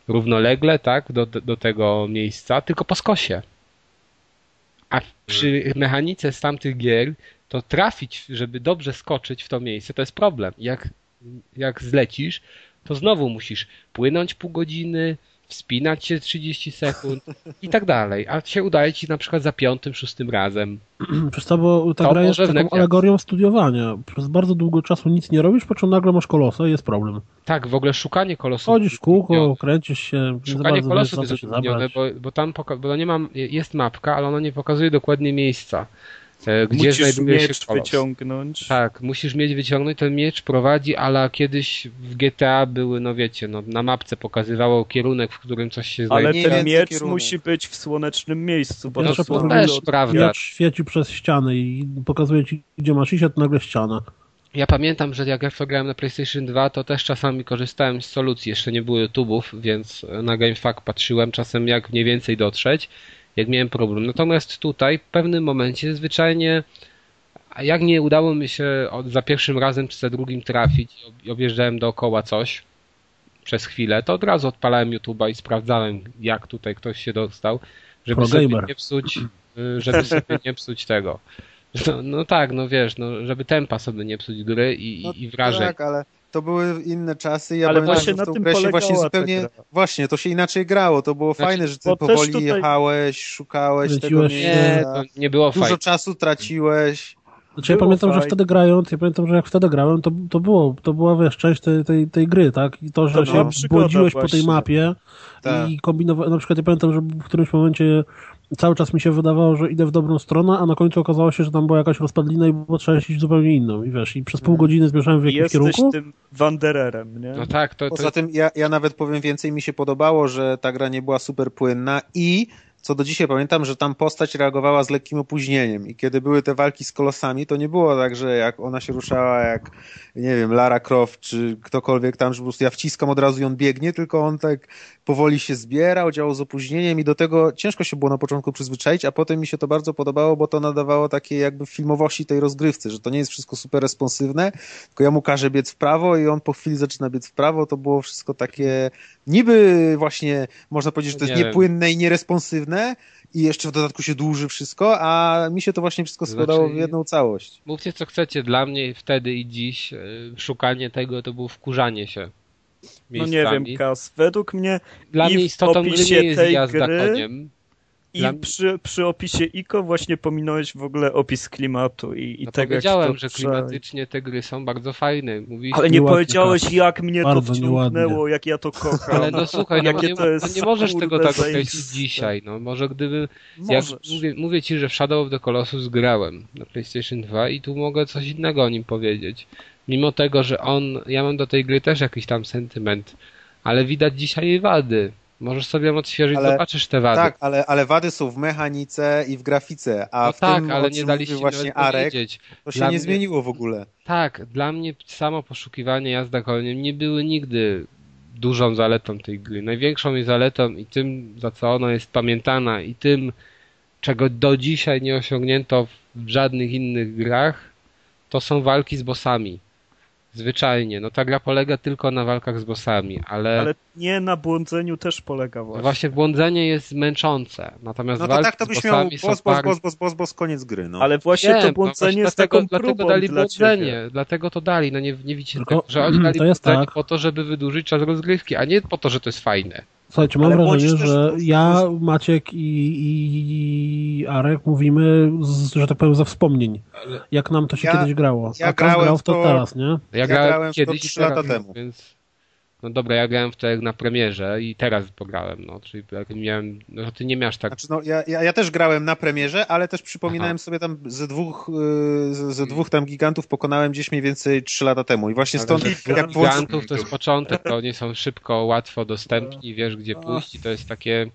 równolegle, tak, do, do tego miejsca, tylko po skosie. A przy mechanice z tamtych gier to trafić, żeby dobrze skoczyć w to miejsce, to jest problem. Jak, jak zlecisz, to znowu musisz płynąć pół godziny, wspinać się 30 sekund i tak dalej. A się udaje ci na przykład za piątym, szóstym razem. Przez to, bo ta to gra jest taką alegorią studiowania. Przez bardzo długo czasu nic nie robisz, po czym nagle masz kolosa i jest problem. Tak, w ogóle szukanie kolosów. Chodzisz kółko, kręcisz się. Szukanie kolosów jest bo, bo tam bo nie mam, jest mapka, ale ona nie pokazuje dokładnie miejsca. E, gdzie musisz znajduje miecz się kolos. wyciągnąć. Tak, musisz mieć wyciągnąć, ten miecz prowadzi, ale kiedyś w GTA były, no wiecie, no, na mapce pokazywało kierunek, w którym coś się znajduje. Ale ten miecz kierunek. musi być w słonecznym miejscu. Bo no, to też prawda. Miecz świeci przez ścianę i pokazuje ci, gdzie masz iść, a to nagle ściana. Ja pamiętam, że jak ja grałem na PlayStation 2, to też czasami korzystałem z solucji. Jeszcze nie było YouTube'ów, więc na GameFAQ patrzyłem czasem jak mniej więcej dotrzeć jak miałem problem. Natomiast tutaj w pewnym momencie zwyczajnie jak nie udało mi się za pierwszym razem czy za drugim trafić i objeżdżałem dookoła coś przez chwilę, to od razu odpalałem YouTube'a i sprawdzałem, jak tutaj ktoś się dostał, żeby sobie nie psuć, y, żeby sobie nie psuć tego. No, no, tak, no wiesz, no, żeby tempa sobie nie psuć gry i, no, i wrażeń. Tak, ale to były inne czasy. Ja Ale właśnie na tym grę się właśnie zupełnie. Właśnie, to się inaczej grało. To było znaczy, fajne, że ty powoli tutaj... jechałeś, szukałeś tego Nie, to nie było Dużo fajne. czasu traciłeś. Znaczy ja pamiętam, fajne. że wtedy grając, ja pamiętam, że jak wtedy grałem, to, to było, to była wiesz, część tej, tej, tej gry, tak? I to, że to się błodziłeś po tej mapie tak. i kombinowałeś, na przykład ja pamiętam, że w którymś momencie cały czas mi się wydawało, że idę w dobrą stronę, a na końcu okazało się, że tam była jakaś rozpadlina i było trzeba iść zupełnie inną. I wiesz, i przez pół godziny zmierzałem w jakimś Jesteś kierunku. Jesteś tym wandererem, nie? No tak, to, to... Poza tym ja, ja nawet powiem więcej, mi się podobało, że ta gra nie była super płynna i co do dzisiaj pamiętam, że tam postać reagowała z lekkim opóźnieniem i kiedy były te walki z kolosami, to nie było tak, że jak ona się ruszała jak, nie wiem, Lara Croft czy ktokolwiek tam, że po prostu ja wciskam od razu i on biegnie, tylko on tak powoli się zbierał, działał z opóźnieniem i do tego ciężko się było na początku przyzwyczaić, a potem mi się to bardzo podobało, bo to nadawało takiej jakby filmowości tej rozgrywce, że to nie jest wszystko super responsywne, tylko ja mu każę biec w prawo i on po chwili zaczyna biec w prawo, to było wszystko takie niby właśnie, można powiedzieć, że to jest nie niepłynne wiem. i nieresponsywne i jeszcze w dodatku się dłuży wszystko, a mi się to właśnie wszystko składało znaczy, w jedną całość. Mówcie co chcecie, dla mnie wtedy i dziś e, szukanie tego to było wkurzanie się. Miejscami. No nie wiem, Kas, według mnie dla mnie istotą gry nie jest jazda gry, koniem. I Dla... przy, przy opisie ICO właśnie pominąłeś w ogóle opis klimatu i, i no tego, powiedziałem, że klimatycznie te gry są bardzo fajne. Ale nie powiedziałeś, jak mnie to wciągnęło, jak ja to kocham. Ale no słuchaj, no, nie, to jest, no nie możesz tego tak określić dzisiaj. No, może gdyby... Jak mówię, mówię ci, że w Shadow of the Colossus grałem na PlayStation 2 i tu mogę coś innego o nim powiedzieć. Mimo tego, że on... Ja mam do tej gry też jakiś tam sentyment, ale widać dzisiaj jej wady. Możesz sobie ją odświeżyć, ale, zobaczysz te wady. Tak, ale, ale wady są w mechanice i w grafice, a no w tak, tym, ale nie daliście właśnie Arek, to się dla nie mnie, zmieniło w ogóle. Tak, dla mnie samo poszukiwanie jazda koniem nie były nigdy dużą zaletą tej gry. Największą jej zaletą i tym, za co ona jest pamiętana i tym, czego do dzisiaj nie osiągnięto w żadnych innych grach, to są walki z bossami. Zwyczajnie. No ta gra polega tylko na walkach z bossami, ale... Ale nie na błądzeniu też polega właśnie. Właśnie błądzenie jest męczące. Natomiast no to tak to byś miał boss, boss, boss, boss, boss, boss, koniec gry. No. Ale właśnie Wiem, to no błądzenie no jest dlatego, taką dlatego dali dla błądzenie. Ciebie. Dlatego to dali. No nie, nie widzicie tylko, tego, że oni dali to jest tak. po to, żeby wydłużyć czas rozgrywki, a nie po to, że to jest fajne. Słuchajcie, mam Ale wrażenie, że ja, Maciek i, i, Arek mówimy, z, że tak powiem, ze wspomnień. Jak nam to się ja, kiedyś grało. Ja A grałem grał w to, to teraz, nie? Ja, ja grałem, kiedyś 3 lata temu. Więc no dobra, ja grałem w jak na premierze i teraz pograłem, no, czyli jak miałem, no ty nie miałeś tak... Znaczy, no, ja, ja, ja też grałem na premierze, ale też przypominałem Aha. sobie tam ze dwóch, yy, ze dwóch tam gigantów pokonałem gdzieś mniej więcej 3 lata temu. I właśnie stąd... Jak gigantów to jest początek, to nie są szybko, łatwo dostępni, wiesz gdzie pójść i to jest takie...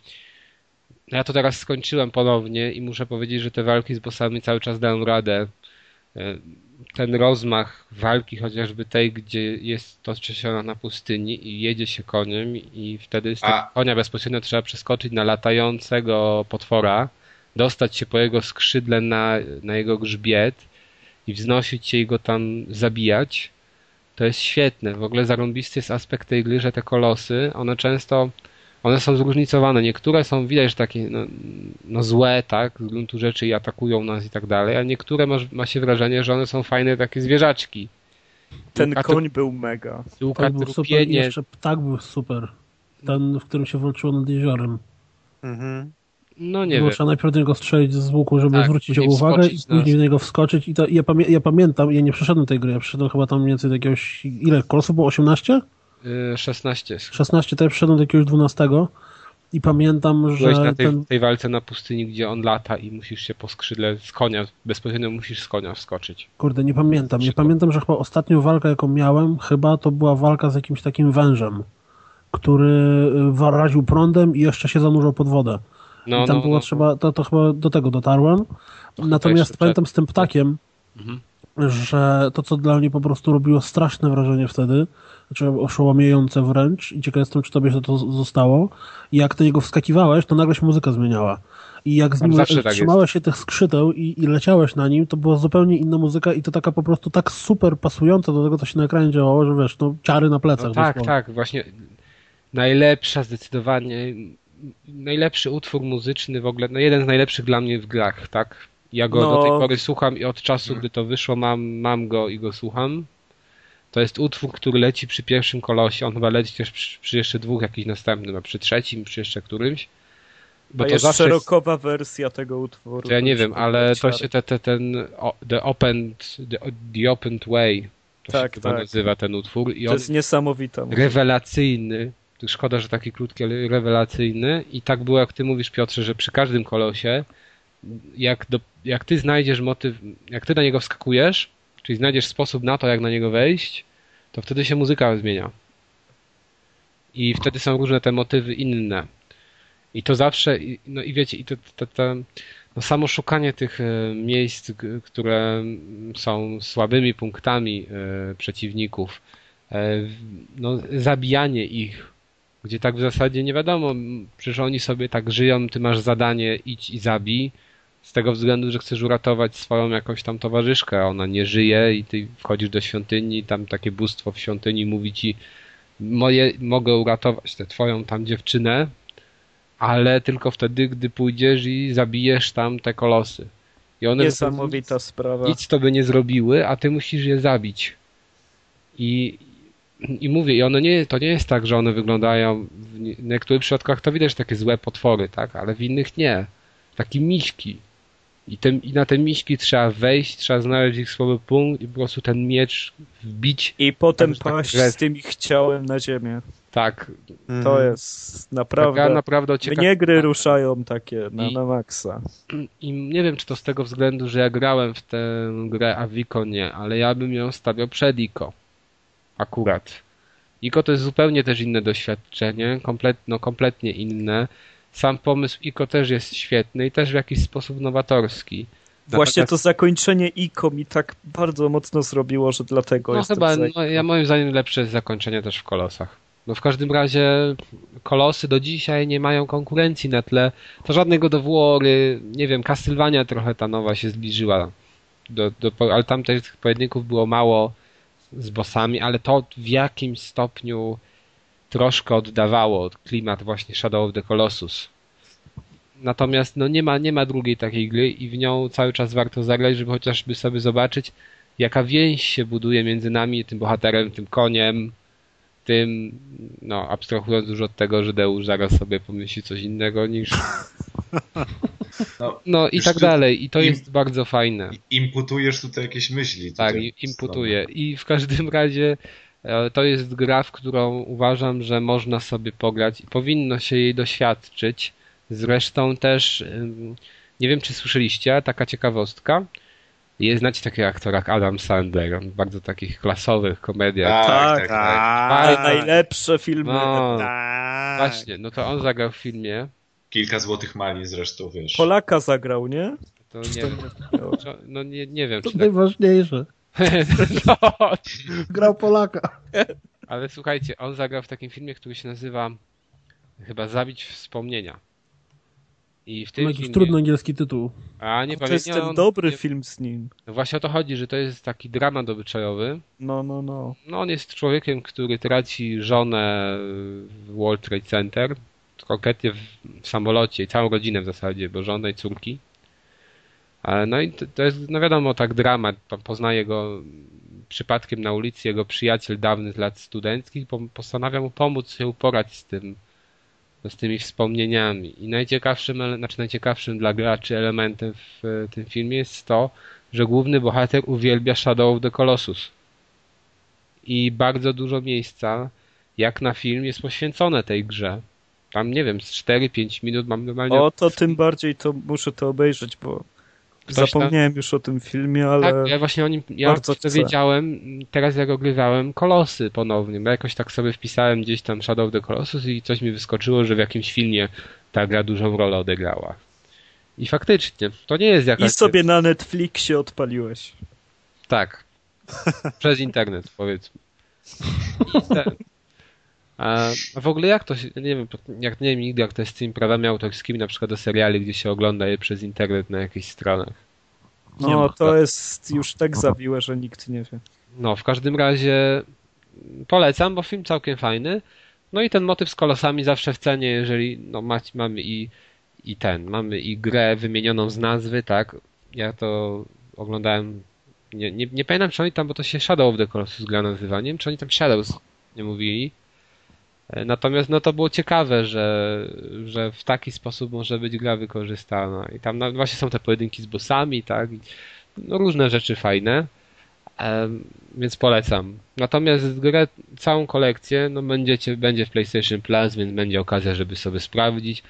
Ja to teraz skończyłem ponownie i muszę powiedzieć, że te walki z bossami cały czas dają radę ten rozmach walki, chociażby tej, gdzie jest to ona na pustyni i jedzie się koniem i wtedy z tego konia bezpośrednio trzeba przeskoczyć na latającego potwora, dostać się po jego skrzydle na, na jego grzbiet i wznosić się i go tam zabijać. To jest świetne. W ogóle zarąbisty jest aspekt tej gry, że te kolosy, one często one są zróżnicowane. Niektóre są, widać, że takie no, no złe, tak, z gruntu rzeczy i atakują nas i tak dalej, a niektóre ma, ma się wrażenie, że one są fajne takie zwierzaczki. ten koń był mega. Tak był super i jeszcze ptak był super. Ten, w którym się walczyło nad jeziorem. Mhm. No nie wiem. Trzeba najpierw do niego strzelić z łuku, żeby tak, zwrócić jego uwagę i później w niego wskoczyć. I to, ja, pamię ja, pamiętam, ja nie przeszedłem tej gry, ja przeszedłem chyba tam mniej więcej do jakiegoś... Ile? Kolosów było? 18? Yy, 16. 16, to ja przeszedłem do jakiegoś 12. I pamiętam, że. Byłeś na tej, ten... tej walce na pustyni, gdzie on lata i musisz się po skrzydle z konia, bezpośrednio musisz z konia wskoczyć. Kurde, nie pamiętam. Nie pamiętam, że chyba ostatnią walkę, jaką miałem, chyba to była walka z jakimś takim wężem, który y, raził prądem i jeszcze się zanurzał pod wodę. No, I tam no, było no, trzeba, to, to chyba do tego dotarłem. Natomiast pamiętam z tym ptakiem, mhm. Że to, co dla mnie po prostu robiło straszne wrażenie wtedy, znaczy oszołomiające wręcz i ciekaw jestem, czy tobie to zostało. I jak do niego wskakiwałeś, to nagle się muzyka zmieniała. I jak z nim tak trzymałeś się tych skrzydeł i, i, leciałeś na nim, to była zupełnie inna muzyka i to taka po prostu tak super pasująca do tego, co się na ekranie działało, że wiesz, no ciary na plecach. No tak, tak, właśnie najlepsza zdecydowanie, najlepszy utwór muzyczny w ogóle, no jeden z najlepszych dla mnie w grach, tak? Ja go no. do tej pory słucham i od czasu, gdy to wyszło, mam, mam go i go słucham. To jest utwór, który leci przy pierwszym kolosie. On chyba leci też przy, przy jeszcze dwóch jakichś następnym, a przy trzecim, przy jeszcze którymś. Bo a to jest zawsze szerokowa jest... wersja tego utworu. To ja nie wiem, ale to się te, te, ten The Opened, the, the Opened Way to tak, się tak. nazywa ten utwór. I to jest niesamowite. Rewelacyjny. Szkoda, że taki krótki, ale rewelacyjny. I tak było, jak ty mówisz, Piotrze, że przy każdym kolosie, jak, do, jak ty znajdziesz motyw, jak ty na niego wskakujesz, czyli znajdziesz sposób na to, jak na niego wejść, to wtedy się muzyka zmienia. I wtedy są różne te motywy inne. I to zawsze, no i wiecie, i to, to, to no samo szukanie tych e, miejsc, które są słabymi punktami e, przeciwników, e, no, zabijanie ich, gdzie tak w zasadzie nie wiadomo, przecież oni sobie tak żyją, ty masz zadanie idź i zabij, z tego względu, że chcesz uratować swoją jakąś tam towarzyszkę, a ona nie żyje i ty wchodzisz do świątyni tam takie bóstwo w świątyni mówi ci moje, mogę uratować tę twoją tam dziewczynę, ale tylko wtedy, gdy pójdziesz i zabijesz tam te kolosy. I one Niesamowita nic, sprawa. Nic to by nie zrobiły, a ty musisz je zabić. I, i mówię, i one nie, to nie jest tak, że one wyglądają, w niektórych przypadkach to widać takie złe potwory, tak, ale w innych nie. Takie miśki. I, I na te miśki trzeba wejść, trzeba znaleźć ich słaby punkt i po prostu ten miecz wbić. I potem tak, paść tak, z tym ich ciałem na ziemię. Tak. To jest naprawdę... Taka naprawdę ciekawa... Mnie gry ruszają takie na, I, na maksa. I nie wiem, czy to z tego względu, że ja grałem w tę grę, a Wiko nie, ale ja bym ją stawiał przed Iko. Akurat. Iko to jest zupełnie też inne doświadczenie, komplet, no, kompletnie inne sam pomysł ICO też jest świetny i też w jakiś sposób nowatorski. Właśnie to zakończenie ICO mi tak bardzo mocno zrobiło, że dlatego no chyba, no, ja moim zdaniem lepsze jest zakończenie też w Kolosach. No w każdym razie Kolosy do dzisiaj nie mają konkurencji na tle, to żadnego do Włory, nie wiem, Castlevania trochę ta nowa się zbliżyła, do, do, ale tam tych pojedynków było mało z bossami, ale to w jakimś stopniu troszkę oddawało klimat właśnie Shadow of the Colossus. Natomiast no nie ma, nie ma drugiej takiej gry i w nią cały czas warto zagrać, żeby chociażby sobie zobaczyć, jaka więź się buduje między nami, tym bohaterem, tym koniem, tym, no abstrahując już od tego, że Deusz zaraz sobie pomyśli coś innego niż... No, no i tak ty, dalej. I to im, jest bardzo fajne. Imputujesz tutaj jakieś myśli. Tak, imputuję. I w każdym razie to jest gra, w którą uważam, że można sobie pograć i powinno się jej doświadczyć. Zresztą też, nie wiem czy słyszeliście, taka ciekawostka. Jest, znacie takiego aktora jak Adam Sandler, bardzo takich klasowych komediach. Tak, tak, tak. tak. Najlepsze filmy. No, tak. Właśnie, no to on zagrał w filmie. Kilka złotych mali zresztą, wiesz. Polaka zagrał, nie? To nie, no nie, nie wiem. To czy najważniejsze. Tak... no. Grał Polaka. Ale słuchajcie, on zagrał w takim filmie, który się nazywa chyba Zabić Wspomnienia. I w tym jakiś filmie... trudny angielski tytuł. A nie pamiętam. To jest ten on... dobry nie... film z nim. No właśnie o to chodzi, że to jest taki dramat obyczajowy. No, no, no. No on jest człowiekiem, który traci żonę w World Trade Center, konkretnie w, w samolocie, i całą rodzinę w zasadzie, bo żonę i córki. No i to jest, no wiadomo, tak dramat, poznaje go przypadkiem na ulicy jego przyjaciel dawny z lat studenckich postanawia mu pomóc się uporać z tym, z tymi wspomnieniami. I najciekawszym, znaczy najciekawszym dla graczy elementem w tym filmie jest to, że główny bohater uwielbia Shadow of the Colossus. I bardzo dużo miejsca, jak na film, jest poświęcone tej grze. Tam, nie wiem, z 4-5 minut mam normalnie... O, to tym bardziej to muszę to obejrzeć, bo zapomniałem tam... już o tym filmie, ale Tak, ja właśnie o nim, ja bardzo wiedziałem, teraz jak ogrywałem Kolosy ponownie, bo jakoś tak sobie wpisałem gdzieś tam Shadow of the Colossus i coś mi wyskoczyło, że w jakimś filmie ta gra dużą rolę odegrała. I faktycznie, to nie jest jakaś... I sobie na Netflixie odpaliłeś. Tak. Przez internet, powiedzmy. A w ogóle jak to się, nie wiem, jak nie wiem nigdy jak to jest z tymi prawami autorskimi, na przykład do seriali, gdzie się ogląda je przez internet na jakichś stronach. No, to jest już tak zawiłe, że nikt nie wie. No, w każdym razie polecam, bo film całkiem fajny. No i ten motyw z kolosami zawsze w cenie, jeżeli no, mamy i i ten, mamy i grę wymienioną z nazwy, tak? Ja to oglądałem, nie, nie, nie pamiętam czy oni tam, bo to się Shadow of the Colossus gra nazywa, nie wiem czy oni tam Shadows nie mówili. Natomiast no to było ciekawe, że, że w taki sposób może być gra wykorzystana. I tam właśnie są te pojedynki z bossami, tak? No różne rzeczy fajne. Więc polecam. Natomiast grę, całą kolekcję, no będziecie, będzie w PlayStation Plus, więc będzie okazja, żeby sobie sprawdzić.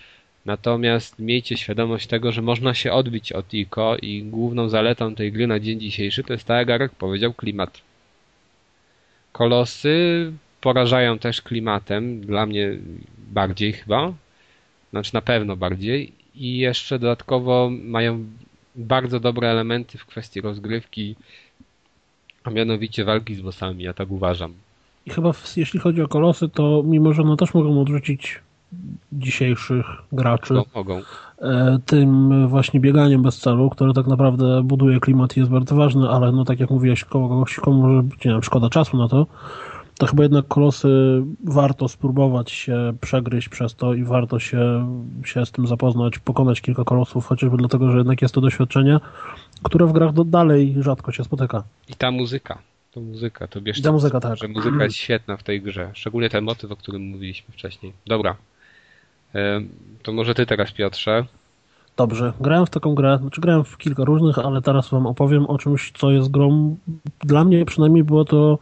Natomiast miejcie świadomość tego, że można się odbić od ICO i główną zaletą tej gry na dzień dzisiejszy to jest tak, jak powiedział, klimat. Kolosy porażają też klimatem, dla mnie bardziej chyba, znaczy na pewno bardziej i jeszcze dodatkowo mają bardzo dobre elementy w kwestii rozgrywki, a mianowicie walki z bossami, ja tak uważam. I chyba jeśli chodzi o kolosy, to mimo, że one też mogą odrzucić dzisiejszych graczy mogą, mogą. E, tym właśnie bieganiem bez celu, które tak naprawdę buduje klimat i jest bardzo ważne, ale no tak jak mówiłeś, kogoś, komu wiem, szkoda czasu na to, to chyba jednak kolosy warto spróbować się przegryźć przez to i warto się, się z tym zapoznać, pokonać kilka kolosów, chociażby dlatego, że jednak jest to doświadczenie, które w grach dalej rzadko się spotyka. I ta muzyka. To muzyka, to bierzcie. Ta muzyka, tak. Że muzyka jest świetna w tej grze. Szczególnie ten motyw, o którym mówiliśmy wcześniej. Dobra, to może ty teraz, Piotrze. Dobrze, grałem w taką grę, znaczy grałem w kilka różnych, ale teraz wam opowiem o czymś, co jest grą. Dla mnie przynajmniej było to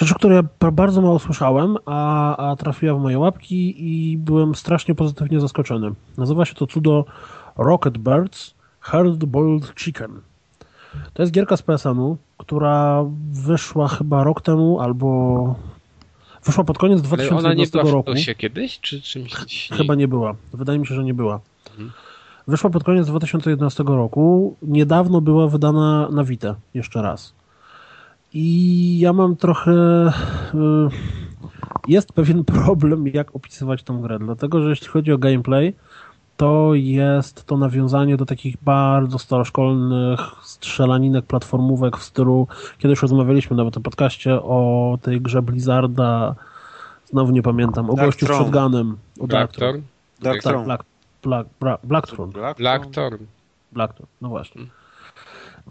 rzecz, o której ja bardzo mało słyszałem, a, a trafiła w moje łapki i byłem strasznie pozytywnie zaskoczony. Nazywa się to cudo Rocket Birds Hard Boiled Chicken. To jest gierka z PSN-u, która wyszła chyba rok temu albo Wyszła pod koniec 2011 Ale ona nie była roku. w kiedyś, czy czymś? Chyba nie była. Wydaje mi się, że nie była. Mhm. Wyszła pod koniec 2011 roku. Niedawno była wydana na Vita jeszcze raz. I ja mam trochę. Y, jest pewien problem, jak opisywać tą grę, dlatego że jeśli chodzi o gameplay, to jest to nawiązanie do takich bardzo staroszkolnych strzelaninek, platformówek w stylu, kiedyś rozmawialiśmy nawet o podcaście o tej grze Blizzarda, znowu nie pamiętam, o Dark gościu Throne. przed Gunem. O Blackthorn? Dark tak, Black, Black, Black, Blackthorn. Blackthorn. Blackthorn, no właśnie.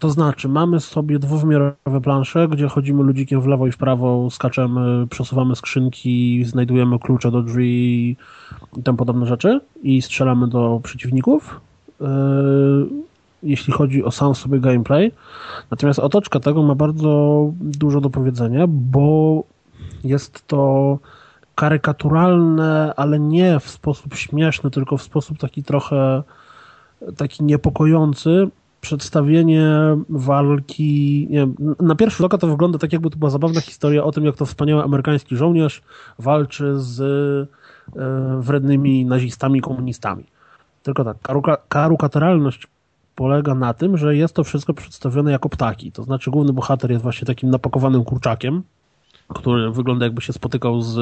To znaczy, mamy sobie dwuwymiarowe plansze, gdzie chodzimy ludzikiem w lewo i w prawo, skaczemy, przesuwamy skrzynki, znajdujemy klucze do drzwi i tam podobne rzeczy i strzelamy do przeciwników. Yy, jeśli chodzi o sam sobie gameplay. Natomiast otoczka tego ma bardzo dużo do powiedzenia, bo jest to karykaturalne, ale nie w sposób śmieszny, tylko w sposób taki trochę taki niepokojący przedstawienie walki. Nie wiem, na pierwszy rzut oka to wygląda tak, jakby to była zabawna historia o tym, jak to wspaniały amerykański żołnierz walczy z e, wrednymi nazistami, komunistami. Tylko tak, karukaturalność polega na tym, że jest to wszystko przedstawione jako ptaki. To znaczy, główny bohater jest właśnie takim napakowanym kurczakiem, który wygląda jakby się spotykał z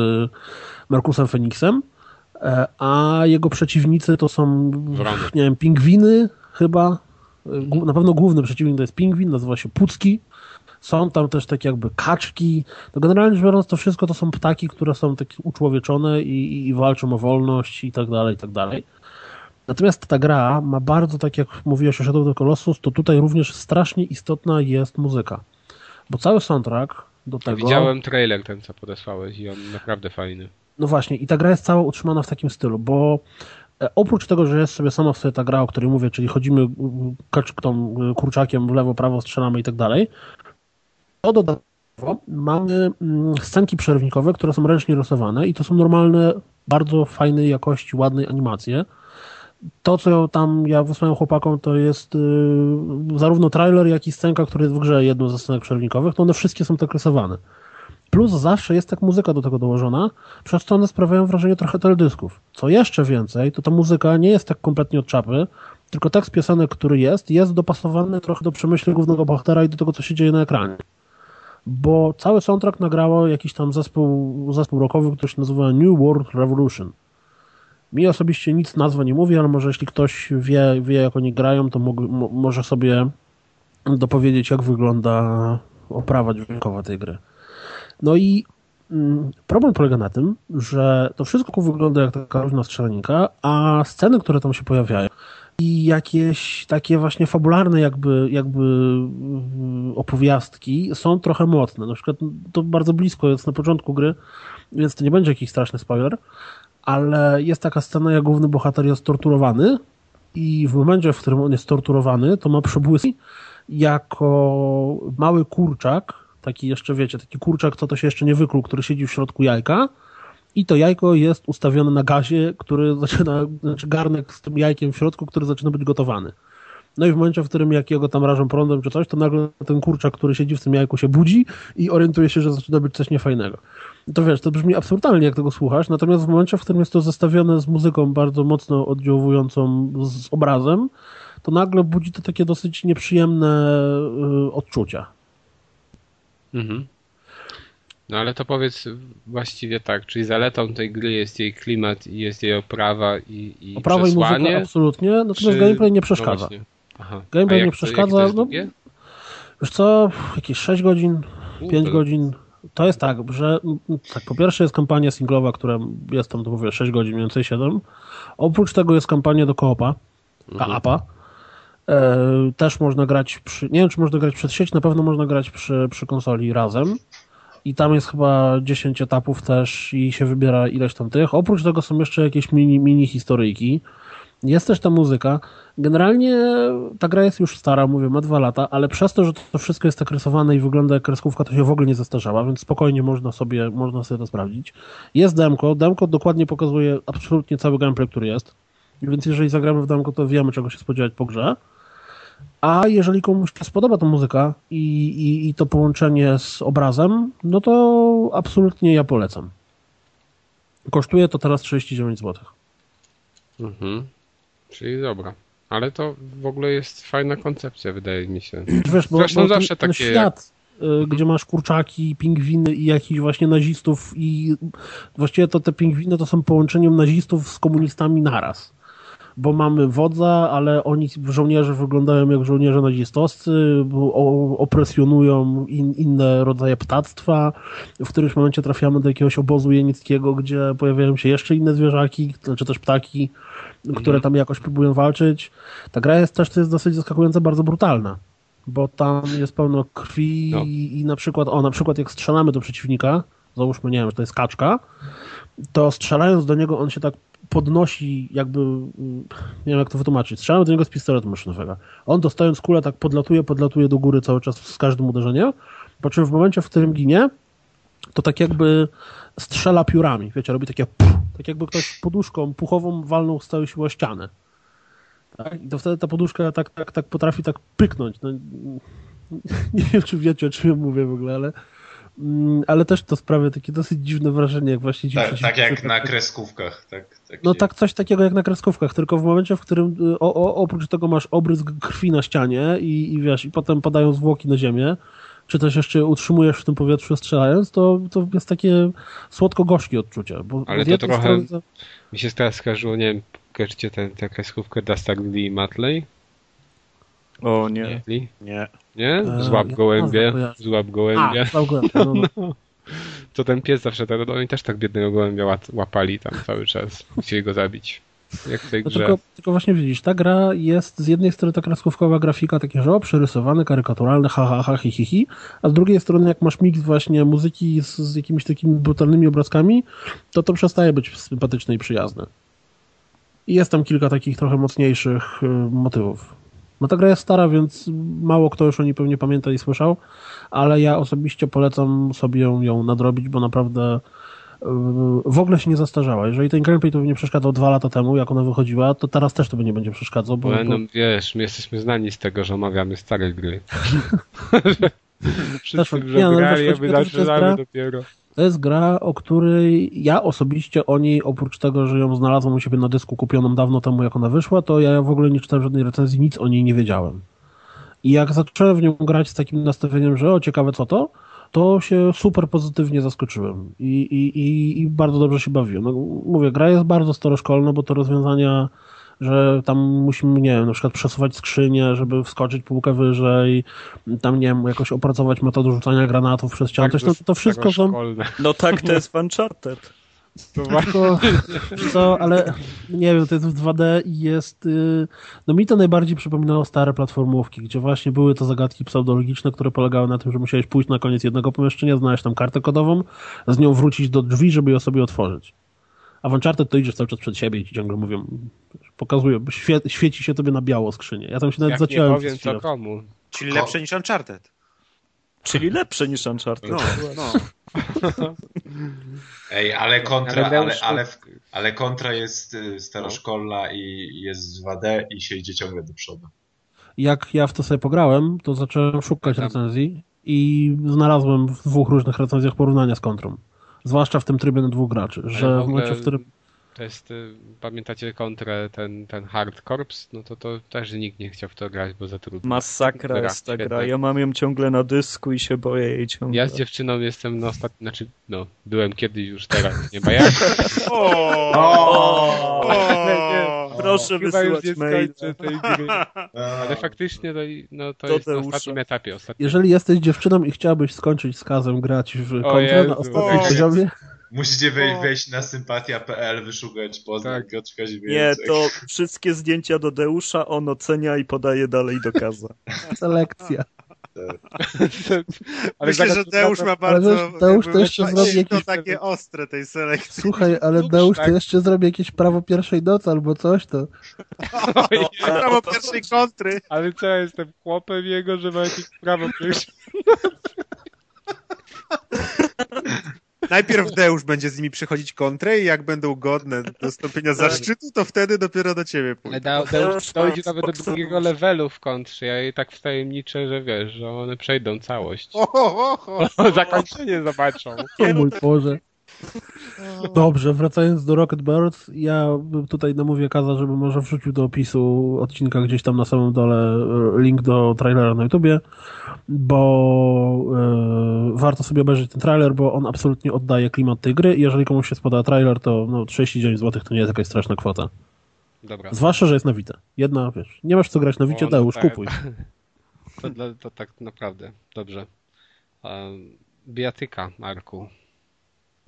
Markusem Feniksem, e, a jego przeciwnicy to są, Wrony. nie wiem, pingwiny chyba, na pewno główny przeciwnik to jest pingwin, nazywa się Pucki. Są tam też takie jakby kaczki. No generalnie rzecz biorąc, to wszystko to są ptaki, które są takie uczłowieczone i, i walczą o wolność i tak dalej, i tak dalej. Natomiast ta gra ma bardzo, tak jak mówiłeś o Shadow of the Colossus, to tutaj również strasznie istotna jest muzyka. Bo cały soundtrack do tego... Widziałem trailer ten, co podesłałeś i on naprawdę fajny. No właśnie, i ta gra jest cała utrzymana w takim stylu, bo oprócz tego, że jest sobie sama w sobie ta gra, o której mówię, czyli chodzimy tą kurczakiem w lewo, prawo, strzelamy i tak dalej, to dodatkowo mamy mm, scenki przerwnikowe, które są ręcznie rysowane i to są normalne, bardzo fajnej jakości, ładnej animacje. To, co tam ja wysłałem chłopakom, to jest yy, zarówno trailer, jak i scenka, która jest w grze jedną ze scenek przerwnikowych, to one wszystkie są tak rysowane. Plus zawsze jest tak muzyka do tego dołożona, przez co one sprawiają wrażenie trochę teledysków. Co jeszcze więcej, to ta muzyka nie jest tak kompletnie od czapy, tylko tekst piosenek, który jest, jest dopasowany trochę do przemyśleń głównego bohatera i do tego, co się dzieje na ekranie. Bo cały soundtrack nagrało jakiś tam zespół, zespół rockowy, który się nazywa New World Revolution. Mi osobiście nic nazwa nie mówi, ale może jeśli ktoś wie, wie jak oni grają, to mo może sobie dopowiedzieć, jak wygląda oprawa dźwiękowa tej gry. No i mm, problem polega na tym, że to wszystko wygląda jak taka różna strzelaninka, a sceny, które tam się pojawiają i jakieś takie właśnie fabularne jakby, jakby mm, opowiastki są trochę mocne. Na przykład to bardzo blisko jest na początku gry, więc to nie będzie jakiś straszny spoiler, ale jest taka scena, jak główny bohater jest torturowany i w momencie, w którym on jest torturowany, to ma przebłysk jako mały kurczak, taki jeszcze, wiecie, taki kurczak, co to się jeszcze nie wykluł, który siedzi w środku jajka i to jajko jest ustawione na gazie, który zaczyna, znaczy garnek z tym jajkiem w środku, który zaczyna być gotowany. No i w momencie, w którym jakiego tam rażą prądem czy coś, to nagle ten kurczak, który siedzi w tym jajku się budzi i orientuje się, że zaczyna być coś niefajnego. To wiesz, to brzmi absurdalnie, jak tego słuchasz, natomiast w momencie, w którym jest to zestawione z muzyką bardzo mocno oddziaływującą z obrazem, to nagle budzi to takie dosyć nieprzyjemne y, odczucia. Mhm. No ale to powiedz właściwie tak, czyli zaletą tej gry jest jej klimat i jest jej oprawa i, i Oprawa przesłanie, i muzyka absolutnie, natomiast czy... gameplay nie przeszkadza. No gameplay nie przeszkadza. To, no, wiesz co, jakieś 6 godzin, 5 to... godzin. To jest tak, że tak, po pierwsze jest kampania singlowa, która jest tam, to mówię, 6 godzin, mniej więcej 7. Oprócz tego jest kampania do koopa, mhm. APA. E, też można grać przy, nie wiem czy można grać przez sieć, na pewno można grać przy, przy konsoli razem i tam jest chyba 10 etapów też i się wybiera ileś tam tych. Oprócz tego są jeszcze jakieś mini, mini historyjki. Jest też ta muzyka. Generalnie ta gra jest już stara, mówię, ma dwa lata, ale przez to, że to wszystko jest tak rysowane i wygląda jak kreskówka, to się w ogóle nie zestarzała, więc spokojnie można sobie, można sobie to sprawdzić. Jest demko. Demko dokładnie pokazuje absolutnie cały gameplay, który jest. Więc jeżeli zagramy w demko, to wiemy, czego się spodziewać po grze. A jeżeli komuś się spodoba ta muzyka i, i, i to połączenie z obrazem, no to absolutnie ja polecam. Kosztuje to teraz 39 zł. Mhm. Czyli dobra. Ale to w ogóle jest fajna koncepcja, wydaje mi się. Wiesz, bo, Zresztą bo zawsze ten, takie... Ten świat, jak... gdzie masz kurczaki, pingwiny i jakichś właśnie nazistów i właściwie to te pingwiny to są połączeniem nazistów z komunistami naraz bo mamy wodza, ale oni, żołnierze wyglądają jak żołnierze nazistowscy, opresjonują in, inne rodzaje ptactwa. W którymś momencie trafiamy do jakiegoś obozu jenickiego, gdzie pojawiają się jeszcze inne zwierzaki, czy też ptaki, które mhm. tam jakoś próbują walczyć. Ta gra jest też, to jest dosyć zaskakująco bardzo brutalna bo tam jest pełno krwi no. i, i na przykład, o, na przykład jak strzelamy do przeciwnika, załóżmy, nie wiem, że to jest kaczka, to strzelając do niego on się tak podnosi jakby, nie wiem jak to wytłumaczyć, strzelam do niego z pistoletu maszynowego. On dostając kulę tak podlatuje, podlatuje do góry cały czas z każdym uderzeniem, po czym w momencie, w którym ginie, to tak jakby strzela piórami, wiecie, robi takie pff, tak jakby ktoś poduszką puchową walnął z całej siły o ścianę. Tak? I to wtedy ta poduszka tak, tak, tak potrafi tak pyknąć. No, nie wiem, czy wiecie, o czym ja mówię w ogóle, ale Mm, ale też to sprawia takie dosyć dziwne wrażenie, jak właśnie Tak, tak jak na kreskówkach. Tak, tak no tak, coś takiego jak na kreskówkach, tylko w momencie, w którym y, o, o, oprócz tego masz obrysk krwi na ścianie i, i wiesz, i potem padają zwłoki na ziemię, czy też jeszcze utrzymujesz w tym powietrzu strzelając, to, to jest takie słodko-gorzkie odczucie. Bo ale to trochę strony... mi się teraz skojarzyło, nie wiem, kojarzycie tę kreskówkę Dustag Lee Matley? O nie. Nie? Nie. nie? E, złap gołębie, złap gołębie. A, gołębie. No, no. To ten pies zawsze, tak, oni też tak biednego gołębia łapali tam cały czas. Chcieli go zabić. Jak w tej grze. Tylko, tylko, właśnie widzisz, ta gra jest z jednej strony ta kreskówkowa grafika, takie, że o, przerysowane, karykaturalne, ha, ha, ha, hi, hi, hi, a z drugiej strony jak masz miks właśnie muzyki z, z jakimiś takimi brutalnymi obrazkami, to to przestaje być sympatyczne i przyjazne. I jest tam kilka takich trochę mocniejszych y, motywów. No ta gra jest stara, więc mało kto już o niej pewnie pamięta i słyszał, ale ja osobiście polecam sobie ją, nadrobić, bo naprawdę w ogóle się nie zastarzała. Jeżeli ten gameplay to by nie przeszkadzał dwa lata temu, jak ona wychodziła, to teraz też to by nie będzie przeszkadzał. Bo, bo... No, wiesz, my jesteśmy znani z tego, że omawiamy stare gry. Wszyscy nie, no, grali, a my zaczynamy dopiero. To jest gra, o której ja osobiście o niej, oprócz tego, że ją znalazłem u siebie na dysku kupioną dawno temu, jak ona wyszła, to ja w ogóle nie czytałem żadnej recenzji, nic o niej nie wiedziałem. I jak zacząłem w nią grać z takim nastawieniem, że o, ciekawe co to, to się super pozytywnie zaskoczyłem i, i, i, bardzo dobrze się bawiłem. No, mówię, gra jest bardzo staroszkolna, bo to rozwiązania że tam musimy, nie wiem, na przykład przesuwać skrzynię, żeby wskoczyć półkę wyżej, tam, nie wiem, jakoś opracować metodę rzucania granatów przez ścianę. Tak, to, to wszystko są... No tak, to jest Uncharted. To warto, co, ale nie wiem, to jest w 2D i jest, y, no mi to najbardziej przypominało stare platformówki, gdzie właśnie były to zagadki pseudologiczne, które polegały na tym, że musiałeś pójść na koniec jednego pomieszczenia, znaleźć tam kartę kodową, z nią wrócić do drzwi, żeby ją sobie otworzyć. A w Uncharted to idziesz cały czas przed siebie i ci ciągle mówią, pokazują, świe, świeci się tobie na biało skrzynie. Ja tam się nawet Jak zaciąłem. Nie powiem, to komu. Czyli lepsze niż Uncharted. Czyli lepsze niż Uncharted. No, no. Ej, ale kontra, ale, ale, ale kontra jest y, staroszkolna i jest 2D i się idzie ciągle do przodu. Jak ja w to sobie pograłem, to zacząłem szukać recenzji i znalazłem w dwóch różnych recenzjach porównania z kontrą. Zwłaszcza w tym trybie na dwóch graczy, że w, w momencie, w którym to jest, y, pamiętacie kontrę, ten, ten Hard Corps? No to, to też nikt nie chciał w to grać, bo za trudno. Masakra gra, jest ta gra. Ja mam ją ciągle na dysku i się boję jej ciągle. Ja z dziewczyną jestem na ostatnim, znaczy, no, byłem kiedyś już teraz, nie ma jak. Proszę wysyłać mail. tej gry. Ale faktycznie to, no, to, to jest na ostatnim etapie. Ostatnim. Jeżeli jesteś dziewczyną i chciałabyś skończyć z kazem grać w kontrę na ostatnim poziomie... Musicie wejść, wejść na sympatia.pl, wyszukać poznać tak. Piotrka Nie, to wszystkie zdjęcia do Deusza on ocenia i podaje dalej do kaza. Selekcja. Myślę, że Deusz ma bardzo Deusz to jeszcze zrobi jakieś... takie ostre tej selekcji. Słuchaj, ale Deusz to tak. jeszcze zrobi jakieś prawo pierwszej nocy albo coś, to... Prawo pierwszej kontry. Ale co, ja jestem chłopem jego, że ma jakieś prawo pierwszej Najpierw Deusz będzie z nimi przychodzić kontrę i jak będą godne do stąpienia zaszczytu, to wtedy dopiero do ciebie pójdę. Da, Deusz dojdzie nawet do drugiego levelu w kontrze. Ja jej tak wtajemniczę, że wiesz, że one przejdą całość. Zakończenie zobaczą. O mój Boże. Dobrze, wracając do Rocket Bird, ja tutaj namówię Kaza, żeby może wrzucił do opisu odcinka gdzieś tam na samym dole e, link do trailera na YouTubie, bo e, warto sobie obejrzeć ten trailer, bo on absolutnie oddaje klimat tej gry i jeżeli komuś się spoda trailer, to no, 39 zł to nie jest jakaś straszna kwota. Dobra. Zwłaszcza, że jest na Vita. Jedna, wiesz, nie masz co grać na Wicie, no, już tak, kupuj. To, to, tak naprawdę, dobrze. Um, biatyka, Marku.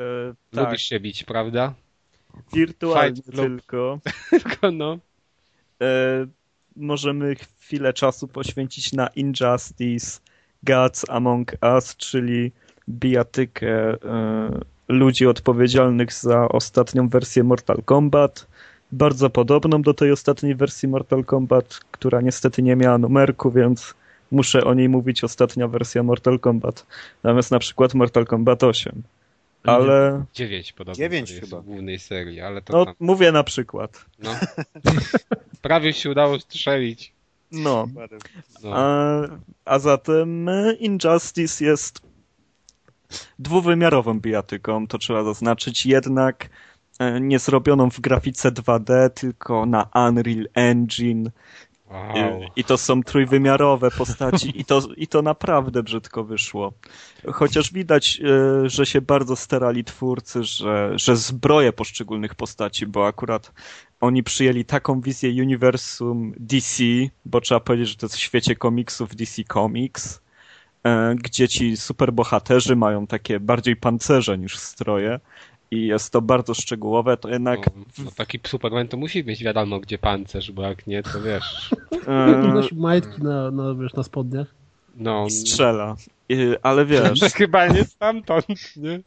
E, tak. Lubisz się bić, prawda? Wirtualnie tylko. tylko no. E, możemy chwilę czasu poświęcić na Injustice Gods Among Us, czyli bijatykę e, ludzi odpowiedzialnych za ostatnią wersję Mortal Kombat. Bardzo podobną do tej ostatniej wersji Mortal Kombat, która niestety nie miała numerku, więc muszę o niej mówić ostatnia wersja Mortal Kombat. Natomiast na przykład Mortal Kombat 8 ale... Dziewięć podobno. Dziewięć chyba. W głównej serii, ale to No, tam... mówię na przykład. No. Prawie się udało strzelić. No. no. A, a zatem e, Injustice jest dwuwymiarową bijatyką, to trzeba zaznaczyć, jednak e, nie zrobioną w grafice 2D, tylko na Unreal Engine, Wow. I to są trójwymiarowe postaci i to, i to naprawdę brzydko wyszło. Chociaż widać, e, że się bardzo starali twórcy, że, że zbroje poszczególnych postaci, bo akurat oni przyjęli taką wizję uniwersum DC, bo trzeba powiedzieć, że to jest w świecie komiksów DC Comics, e, gdzie ci superbohaterzy mają takie bardziej pancerze niż stroje i jest to bardzo szczegółowe, to jednak... No, no taki Superman to musi mieć wiadomo gdzie pancerz, bo jak nie, to wiesz... Nosi majtki na, na, wiesz, na spodniach. No, strzela. Ale wiesz... Chyba nie stamtąd, nie?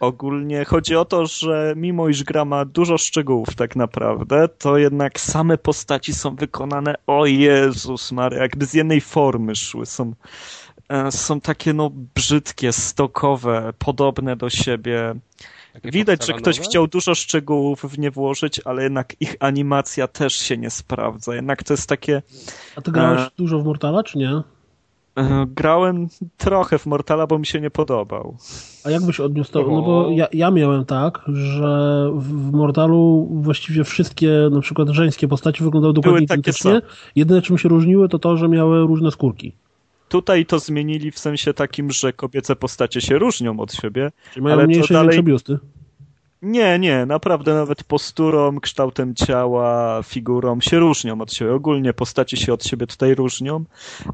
Ogólnie chodzi o to, że mimo iż gra ma dużo szczegółów tak naprawdę, to jednak same postaci są wykonane, o Jezus Maria, jakby z jednej formy szły. Są, są takie no brzydkie, stokowe, podobne do siebie. Takie Widać, że ktoś chciał dużo szczegółów w nie włożyć, ale jednak ich animacja też się nie sprawdza. Jednak to jest takie... A ty grałeś e... dużo w Mortala, czy nie? E, grałem trochę w Mortala, bo mi się nie podobał. A jak byś odniósł to? No bo ja, ja miałem tak, że w Mortalu właściwie wszystkie na przykład żeńskie postaci wyglądały dokładnie identycznie. Jedyne czym się różniły to to, że miały różne skórki. Tutaj to zmienili w sensie takim, że kobiece postacie się różnią od siebie. Czyli mają ale mniejsze dalej... biusty. Nie, nie, naprawdę nawet posturą, kształtem ciała, figurą się różnią od siebie. Ogólnie postaci się od siebie tutaj różnią,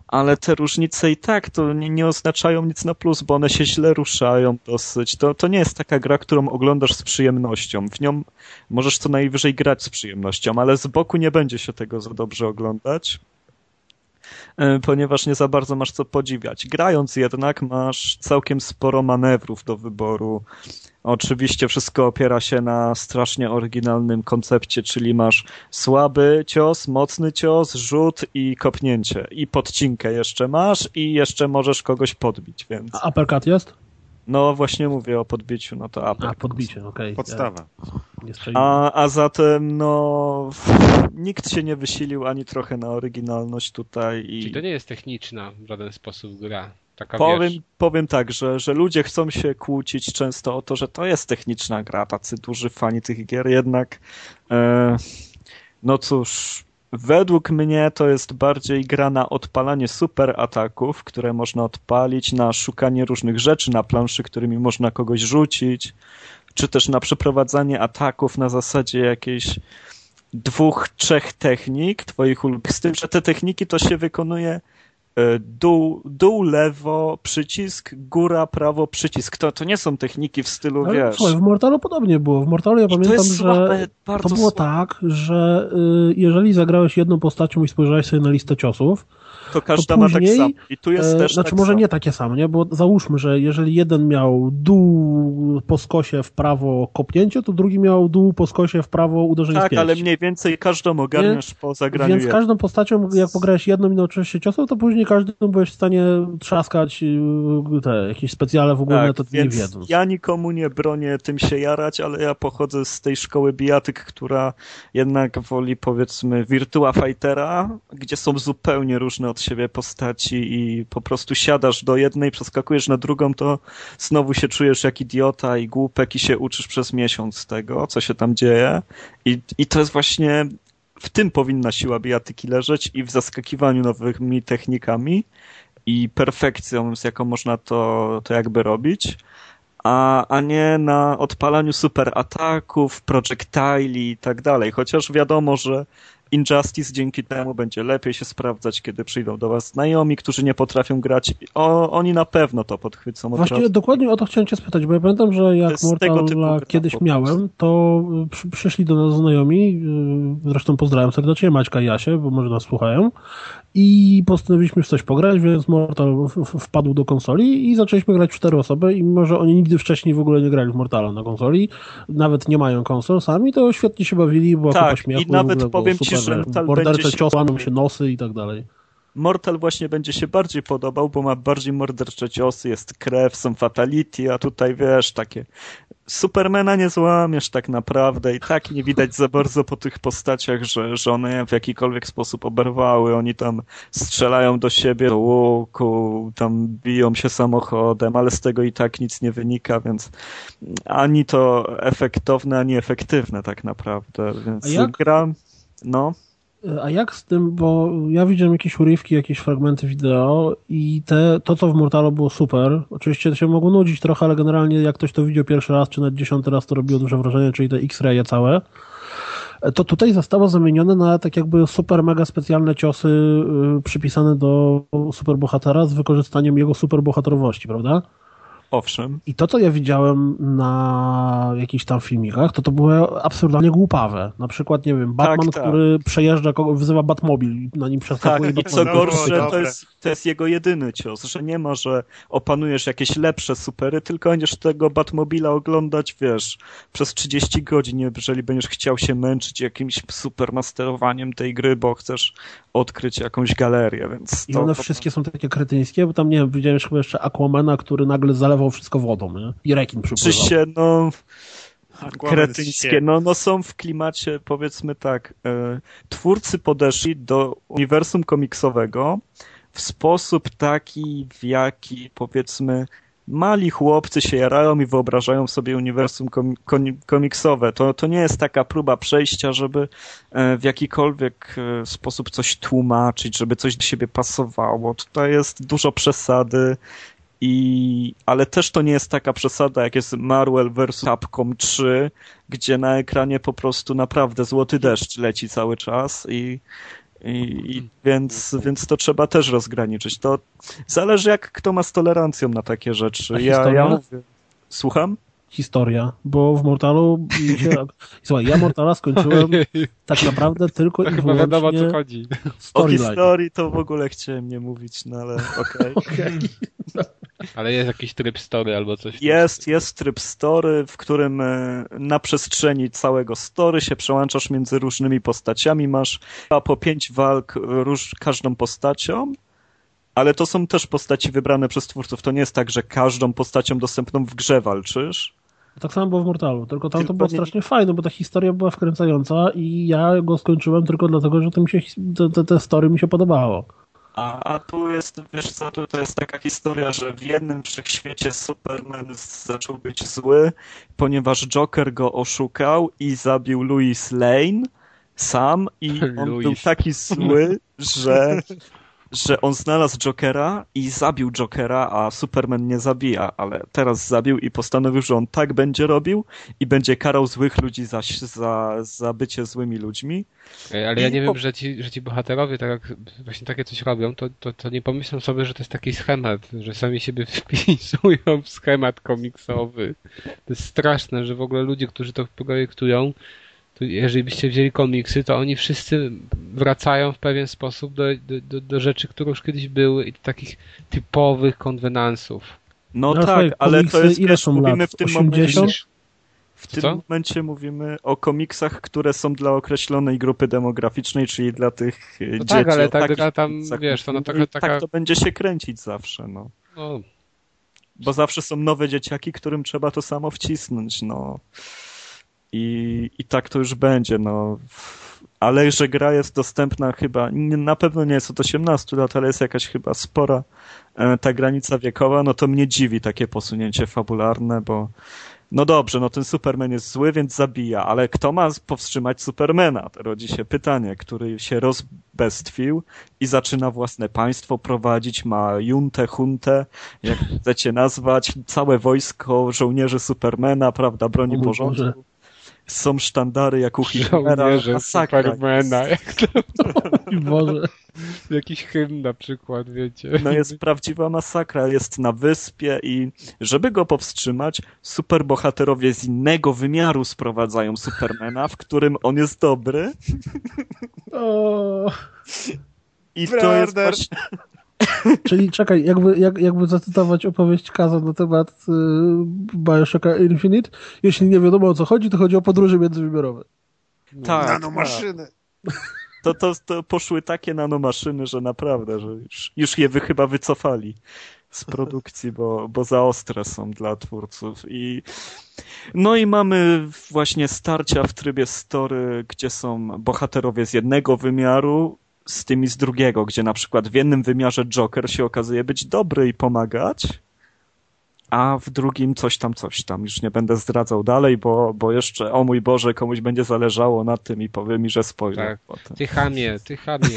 ale te różnice i tak to nie, nie oznaczają nic na plus, bo one się źle ruszają dosyć. To, to nie jest taka gra, którą oglądasz z przyjemnością. W nią możesz co najwyżej grać z przyjemnością, ale z boku nie będzie się tego za dobrze oglądać ponieważ nie za bardzo masz co podziwiać. Grając jednak masz całkiem sporo manewrów do wyboru. Oczywiście wszystko opiera się na strasznie oryginalnym koncepcie, czyli masz słaby cios, mocny cios, rzut i kopnięcie. I podcinkę jeszcze masz i jeszcze możesz kogoś podbić, więc... A uppercut jest? No właśnie mówię o podbiciu, no to uppercut. A, podbicie, okej. Okay. Podstawa. A, a zatem, no, nikt się nie wysilił ani trochę na oryginalność tutaj. I... Czyli to nie jest techniczna w żaden sposób gra. Taka, powiem, powiem tak, że, że ludzie chcą się kłócić często o to, że to jest techniczna gra, tacy duży fani tych gier, jednak e, no cóż, według mnie to jest bardziej gra na odpalanie super ataków, które można odpalić, na szukanie różnych rzeczy na planszy, którymi można kogoś rzucić, czy też na przeprowadzanie ataków na zasadzie jakiejś dwóch, trzech technik twoich ulubionych, z tym, że te techniki to się wykonuje dół, dół, lewo, przycisk, góra, prawo, przycisk. To, to nie są techniki w stylu, Ale, wiesz... Słuchaj, w Mortalu podobnie było. W Mortalu ja pamiętam, że słabe, to było słabe. tak, że y, jeżeli zagrałeś jedną postacią i spojrzałeś sobie na listę ciosów, to każda to później, ma tak samo. I tu jest e, też Znaczy tak może samo. nie takie samo, nie? Bo załóżmy, że jeżeli jeden miał dół po skosie w prawo kopnięcie, to drugi miał dół po skosie w prawo uderzenie Tak, ale mniej więcej każdą ogarniasz nie? po zagraniu. Więc każdą postacią, jak pograłeś jedną i nauczyłeś się ciosów, to później każdym byłeś w stanie trzaskać y, te jakieś specjale w ogóle, tak, to nie wiedząc. Ja nikomu nie bronię tym się jarać, ale ja pochodzę z tej szkoły bijatyk, która jednak woli powiedzmy Virtua Fightera, gdzie są zupełnie różne od siebie postaci i po prostu siadasz do jednej, przeskakujesz na drugą, to znowu się czujesz jak idiota i głupek i się uczysz przez miesiąc tego, co się tam dzieje. I, i to jest właśnie w tym powinna siła bijatyki leżeć i w zaskakiwaniu nowymi technikami i perfekcją, z jaką można to, to jakby robić, a, a nie na odpalaniu super ataków, projektili i tak dalej. Chociaż wiadomo, że Injustice dzięki temu będzie lepiej się sprawdzać, kiedy przyjdą do was znajomi, którzy nie potrafią grać. O, oni na pewno to podchwycą. Właśnie razu. dokładnie o to chciałem cię spytać, bo ja pamiętam, że jak Mortala kiedyś miałem, to przy, przyszli do nas znajomi, y, zresztą pozdrawiam serdecznie Maćka i Jasie, bo może nas słuchają, i postanowiliśmy w coś pograć, więc Mortal wpadł do konsoli i zaczęliśmy grać cztery osoby i mimo, że oni nigdy wcześniej w ogóle nie grali w Mortala na konsoli, nawet nie mają konsol sami, to świetnie się bawili, bo tak, śmiechu, i nawet powiem super, ci, że Mortal mordercze się... ciosy, się nosy i tak dalej. Mortal właśnie będzie się bardziej podobał, bo ma bardziej mordercze ciosy, jest krew, są fatality, a tutaj wiesz, takie Supermana nie złamiesz tak naprawdę i tak nie widać za bardzo po tych postaciach, że, że one w jakikolwiek sposób oberwały. Oni tam strzelają do siebie do łuku, tam biją się samochodem, ale z tego i tak nic nie wynika, więc ani to efektowne, ani efektywne tak naprawdę. Więc gra, no. A jak z tym, bo ja widziałem jakieś urywki, jakieś fragmenty wideo i te, to, co w Mortalu było super, oczywiście to się mogło nudzić trochę, ale generalnie jak ktoś to widział pierwszy raz, czy nawet dziesiąty raz, to robiło duże wrażenie, czyli te X-raye całe, to tutaj zostało zamienione na tak jakby super mega specjalne ciosy yy, przypisane do superbohatera z wykorzystaniem jego superbohaterowości, prawda? Owszem. I to, co ja widziałem na jakichś tam filmikach, to to było absurdalnie głupawe. Na przykład, nie wiem, Batman, tak, tak. który przejeżdża, wzywa Batmobil, na nim przeskakuje tak, i co gorsze, to jest, to jest jego jedyny cios, że nie ma, że opanujesz jakieś lepsze supery, tylko będziesz tego Batmobila oglądać, wiesz, przez 30 godzin, jeżeli będziesz chciał się męczyć jakimś supermasterowaniem tej gry, bo chcesz odkryć jakąś galerię, więc... I one to... wszystkie są takie kretyńskie, bo tam, nie wiem, widziałem chyba jeszcze Aquamana, który nagle zalewał wszystko wodą, nie? I rekin przypływał. Oczywiście, no... Kretyńskie, no, no są w klimacie, powiedzmy tak, e, twórcy podeszli do uniwersum komiksowego w sposób taki, w jaki, powiedzmy, mali chłopcy się jarają i wyobrażają sobie uniwersum komiksowe. To, to nie jest taka próba przejścia, żeby e, w jakikolwiek e, sposób coś tłumaczyć, żeby coś do siebie pasowało. Tutaj jest dużo przesady, i, ale też to nie jest taka przesada, jak jest Marvel vs. Capcom 3, gdzie na ekranie po prostu naprawdę złoty deszcz leci cały czas i, i, i więc, więc to trzeba też rozgraniczyć. To zależy, jak kto ma z tolerancją na takie rzeczy. Ja, ja mówię. Słucham? Historia, bo w Mortalu się... Słuchaj, ja Mortala skończyłem tak naprawdę tylko i wyłącznie wiadomo, co chodzi. O historii to w ogóle chciałem nie mówić, no ale okej. Okay. okay. Ale jest jakiś tryb story albo coś? Jest, jest tryb story, w którym e, na przestrzeni całego story się przełączasz między różnymi postaciami, masz a po pięć walk róż, każdą postacią, ale to są też postaci wybrane przez twórców. To nie jest tak, że każdą postacią dostępną w grze walczysz. Tak samo było w Mortalu, tylko tam tylko to było nie... strasznie fajne, bo ta historia była wkręcająca i ja go skończyłem tylko dlatego, że to mi się, te, te story mi się podobało. A, a tu jest, wiesz co, tu to jest taka historia, że w jednym wszechświecie Superman zaczął być zły, ponieważ Joker go oszukał i zabił Louis Lane sam i on Louis. był taki zły, że że on znalazł Jokera i zabił Jokera, a Superman nie zabija, ale teraz zabił i postanowił, że on tak będzie robił i będzie karał złych ludzi za, za, za bycie złymi ludźmi. Ale I ja nie po... wiem, że ci, że ci bohaterowie tak, właśnie takie coś robią, to, to, to nie pomyślą sobie, że to jest taki schemat, że sami siebie wpisują w schemat komiksowy. To jest straszne, że w ogóle ludzie, którzy to projektują, to jeżeli byście wzięli komiksy, to oni wszyscy wracają w pewien sposób do, do, do rzeczy, które już kiedyś były i do takich typowych konwenansów. No, no tak, ale to jest, ile są mówimy lat? w tym 80? momencie... W tym Co? momencie mówimy o komiksach, które są dla określonej grupy demograficznej, czyli dla tych no dzieci. Tak, ale tak, tak tam, wiesz, to no, taka, taka... tak to będzie się kręcić zawsze, no. no. Bo zawsze są nowe dzieciaki, którym trzeba to samo wcisnąć, no. I, I tak to już będzie, no. Ale że gra jest dostępna chyba, na pewno nie jest od 18 lat, ale jest jakaś chyba spora e, ta granica wiekowa, no to mnie dziwi takie posunięcie fabularne, bo no dobrze, no ten Superman jest zły, więc zabija, ale kto ma powstrzymać Supermana? To rodzi się pytanie, który się rozbestwił i zaczyna własne państwo prowadzić, ma juntę, huntę, jak chcecie nazwać, całe wojsko żołnierzy Supermana, prawda, broni porządku są sztandary jak u Hitlera. Supermana, jak to... Boże. Jakiś hymn na przykład, wiecie. No jest prawdziwa masakra, jest na wyspie i żeby go powstrzymać, superbohaterowie z innego wymiaru sprowadzają Supermana, w którym on jest dobry. O. I to jest właśnie... Czyli czekaj, jakby, jak, jakby zacytować opowieść Kaza na temat y, Bioshocka Infinite, jeśli nie wiadomo o co chodzi, to chodzi o podróże międzywymiarowe. Tak. Nanomaszyny. Tak. To, to, to poszły takie nanomaszyny, że naprawdę, że już, już je wy chyba wycofali z produkcji, bo, bo za ostre są dla twórców. I, no i mamy właśnie starcia w trybie story, gdzie są bohaterowie z jednego wymiaru z tymi z drugiego, gdzie na przykład w jednym wymiarze Joker się okazuje być dobry i pomagać, a w drugim coś tam, coś tam. Już nie będę zdradzał dalej, bo, bo jeszcze, o mój Boże, komuś będzie zależało na tym i powie mi, że spoiler. Tak. Ty chamie, ty chamie.